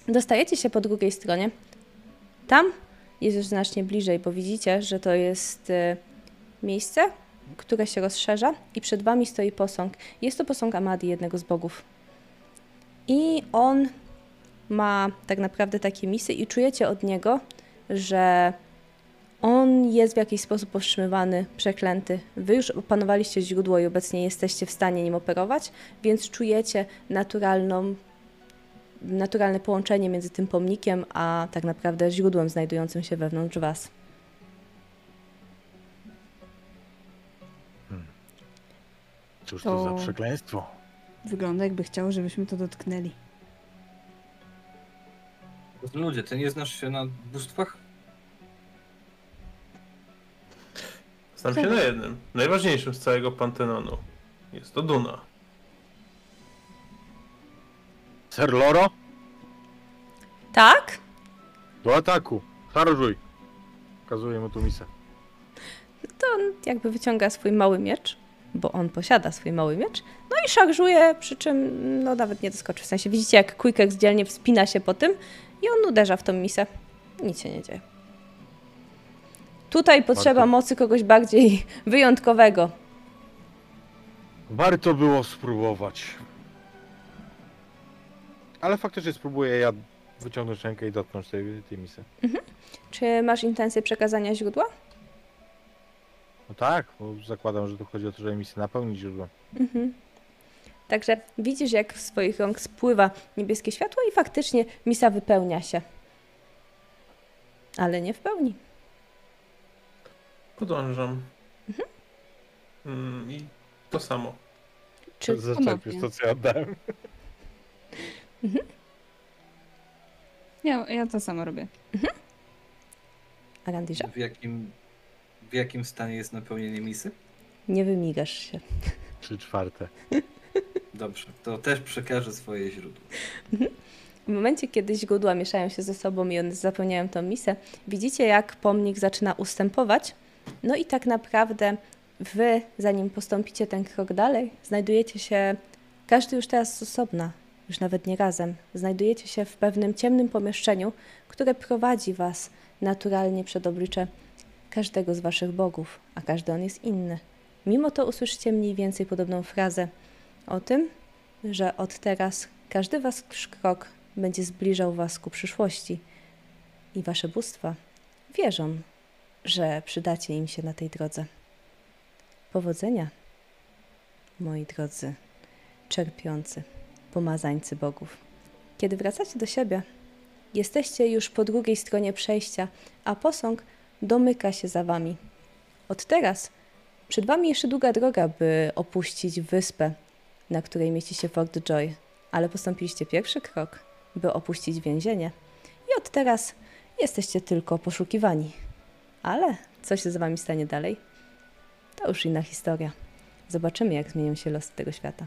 dostajecie się po drugiej stronie. Tam jest już znacznie bliżej, bo widzicie, że to jest e, miejsce, które się rozszerza i przed wami stoi posąg. Jest to posąg Amadi, jednego z bogów. I on ma tak naprawdę takie misy i czujecie od niego, że on jest w jakiś sposób powstrzymywany, przeklęty. Wy już opanowaliście źródło i obecnie jesteście w stanie nim operować, więc czujecie naturalną, naturalne połączenie między tym pomnikiem, a tak naprawdę źródłem znajdującym się wewnątrz was. Cóż to za To- przekleństwo? Wygląda jakby chciał, żebyśmy to dotknęli. Ludzie, ty nie znasz się na bóstwach? Znam się na jednym, najważniejszym z całego Pantenonu. Jest to Duna. Ser Loro? Tak? Do ataku. Szarżuj. Pokazuję mu tu misę. To on jakby wyciąga swój mały miecz, bo on posiada swój mały miecz, no i szarżuje, przy czym no nawet nie doskoczy. W sensie widzicie, jak Quickek dzielnie wspina się po tym i on uderza w tą misę. Nic się nie dzieje. Tutaj potrzeba Warto. mocy kogoś bardziej wyjątkowego. Warto było spróbować. Ale faktycznie spróbuję ja wyciągnąć rękę i dotknąć tej, tej misy. Czy masz intencję przekazania źródła? No tak, bo zakładam, że tu chodzi o to, żeby misję napełnić źródłem. Mhm. Także widzisz, jak w swoich rąk spływa niebieskie światło i faktycznie misa wypełnia się. Ale nie w pełni. Podążam. Mm, I to samo. Czy Zaczepisz to, co ja oddałem. Ja, ja to samo robię. Arandirze? W jakim, w jakim stanie jest napełnienie misy? Nie wymigasz się. Trzy czwarte. Dobrze, to też przekażę swoje źródło. W momencie, kiedy źródła mieszają się ze sobą i one zapełniają tą misę, widzicie, jak pomnik zaczyna ustępować. No i tak naprawdę wy, zanim postąpicie ten krok dalej, znajdujecie się, każdy już teraz z osobna, już nawet nie razem, znajdujecie się w pewnym ciemnym pomieszczeniu, które prowadzi was naturalnie przed oblicze każdego z waszych bogów, a każdy on jest inny. Mimo to usłyszycie mniej więcej podobną frazę o tym, że od teraz każdy wasz krok będzie zbliżał was ku przyszłości i wasze bóstwa wierzą, że przydacie im się na tej drodze. Powodzenia, moi drodzy, czerpiący, pomazańcy bogów. Kiedy wracacie do siebie, jesteście już po drugiej stronie przejścia, a posąg domyka się za wami. Od teraz przed wami jeszcze długa droga, by opuścić wyspę, na której mieści się Fort Joy, ale postąpiliście pierwszy krok, by opuścić więzienie i od teraz jesteście tylko poszukiwani. Ale co się z wami stanie dalej? To już inna historia. Zobaczymy, jak zmienią się losy tego świata.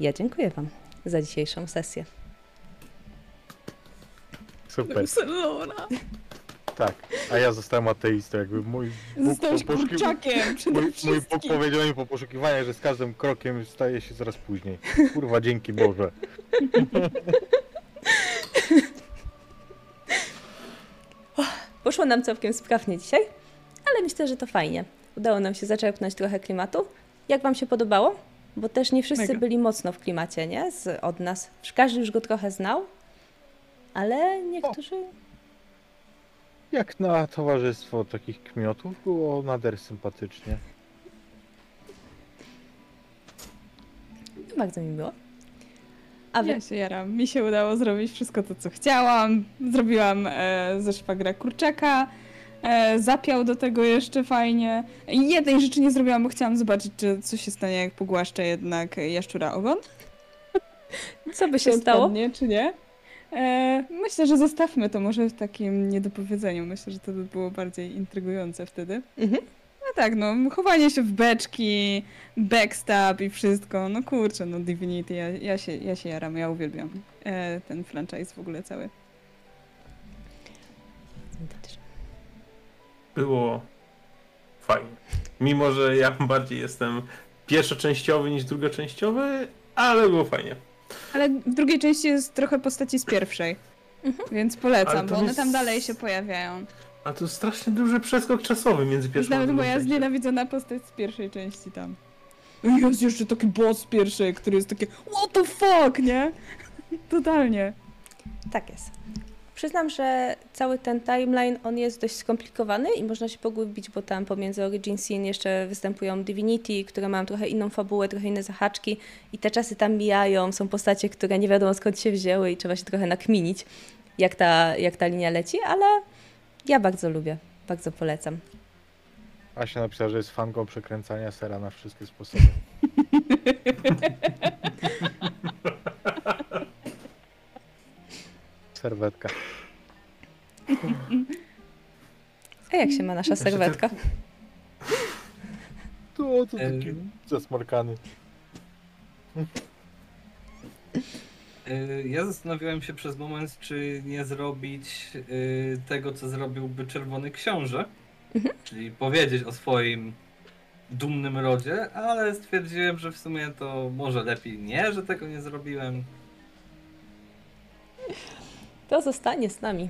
Ja dziękuję Wam za dzisiejszą sesję. Super. Selora! Tak. A ja zostałem ateistą, jakby mój Bóg Zostałeś po kurczakiem przede Mój, mój Bóg wszystkim. powiedział mi po poszukiwaniach, że z każdym krokiem staje się coraz później. Kurwa, dzięki Boże. Poszło nam całkiem sprawnie dzisiaj, ale myślę, że to fajnie. Udało nam się zaczerpnąć trochę klimatu. Jak Wam się podobało? Bo też nie wszyscy Mega. byli mocno w klimacie, nie? Z, od nas. Każdy już go trochę znał, ale niektórzy... Jak na towarzystwo takich kmiotów było nader sympatycznie. Bardzo mi miło. A Wy... Ja się jaram. Mi się udało zrobić wszystko to, co chciałam. Zrobiłam e, ze szwagra kurczaka. E, zapiał do tego jeszcze fajnie. Jednej rzeczy nie zrobiłam, bo chciałam zobaczyć, czy co się stanie, jak pogłaszczę jednak jaszczura ogon. Co by się Czy stało? odpadnie, czy nie. E, myślę, że zostawmy to może w takim niedopowiedzeniu. Myślę, że to by było bardziej intrygujące wtedy. Mhm. No tak, no, chowanie się w beczki, backstab i wszystko. No kurczę, no Divinity, ja, ja, się, ja się jaram, ja uwielbiam e, ten franchise w ogóle cały. Było fajnie. Mimo, że ja bardziej jestem pierwszoczęściowy niż drugoczęściowy, ale było fajnie. Ale w drugiej części jest trochę postaci z pierwszej. Więc Ale polecam, bo one jest- tam dalej się pojawiają. A tu strasznie duży przeskok czasowy między pierwszą jest a nawet drugą moja częścią. znienawidzona postać z pierwszej części tam. I Jest jeszcze taki boss z pierwszej, który jest takie what the fuck, nie? Totalnie. Tak jest. Przyznam, że cały ten timeline, on jest dość skomplikowany i można się pogubić, bo tam pomiędzy Origin Scene jeszcze występują Divinity, które mają trochę inną fabułę, trochę inne zahaczki i te czasy tam mijają, są postacie, które nie wiadomo skąd się wzięły i trzeba się trochę nakminić, jak ta, jak ta linia leci, ale ja bardzo lubię, bardzo polecam. Asia napisała, że jest fanką przekręcania sera na wszystkie sposoby. Serwetka. A jak się ma nasza Jeszcze serwetka? To, to Em. taki zasmarkany. Y, Ja zastanawiałem się przez moment, czy nie zrobić y, tego, co zrobiłby Czerwony Książę, Mhm. czyli powiedzieć o swoim dumnym rodzie, ale stwierdziłem, że w sumie to może lepiej nie, że tego nie zrobiłem. To zostanie z nami.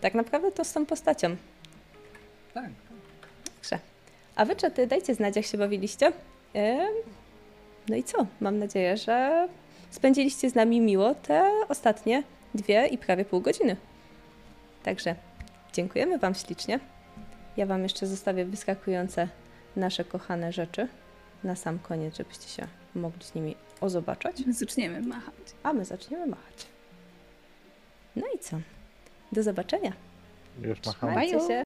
Tak naprawdę to z tą postacią. Tak. Dobrze. A wy, dajcie znać, jak się bawiliście. No i co? Mam nadzieję, że spędziliście z nami miło te ostatnie dwie i prawie pół godziny. Także dziękujemy Wam ślicznie. Ja Wam jeszcze zostawię wyskakujące nasze kochane rzeczy na sam koniec, żebyście się mogli z nimi ozobaczać, Zaczniemy machać. a my zaczniemy machać. No i co? Do zobaczenia. Już machamy. Trzymajcie się.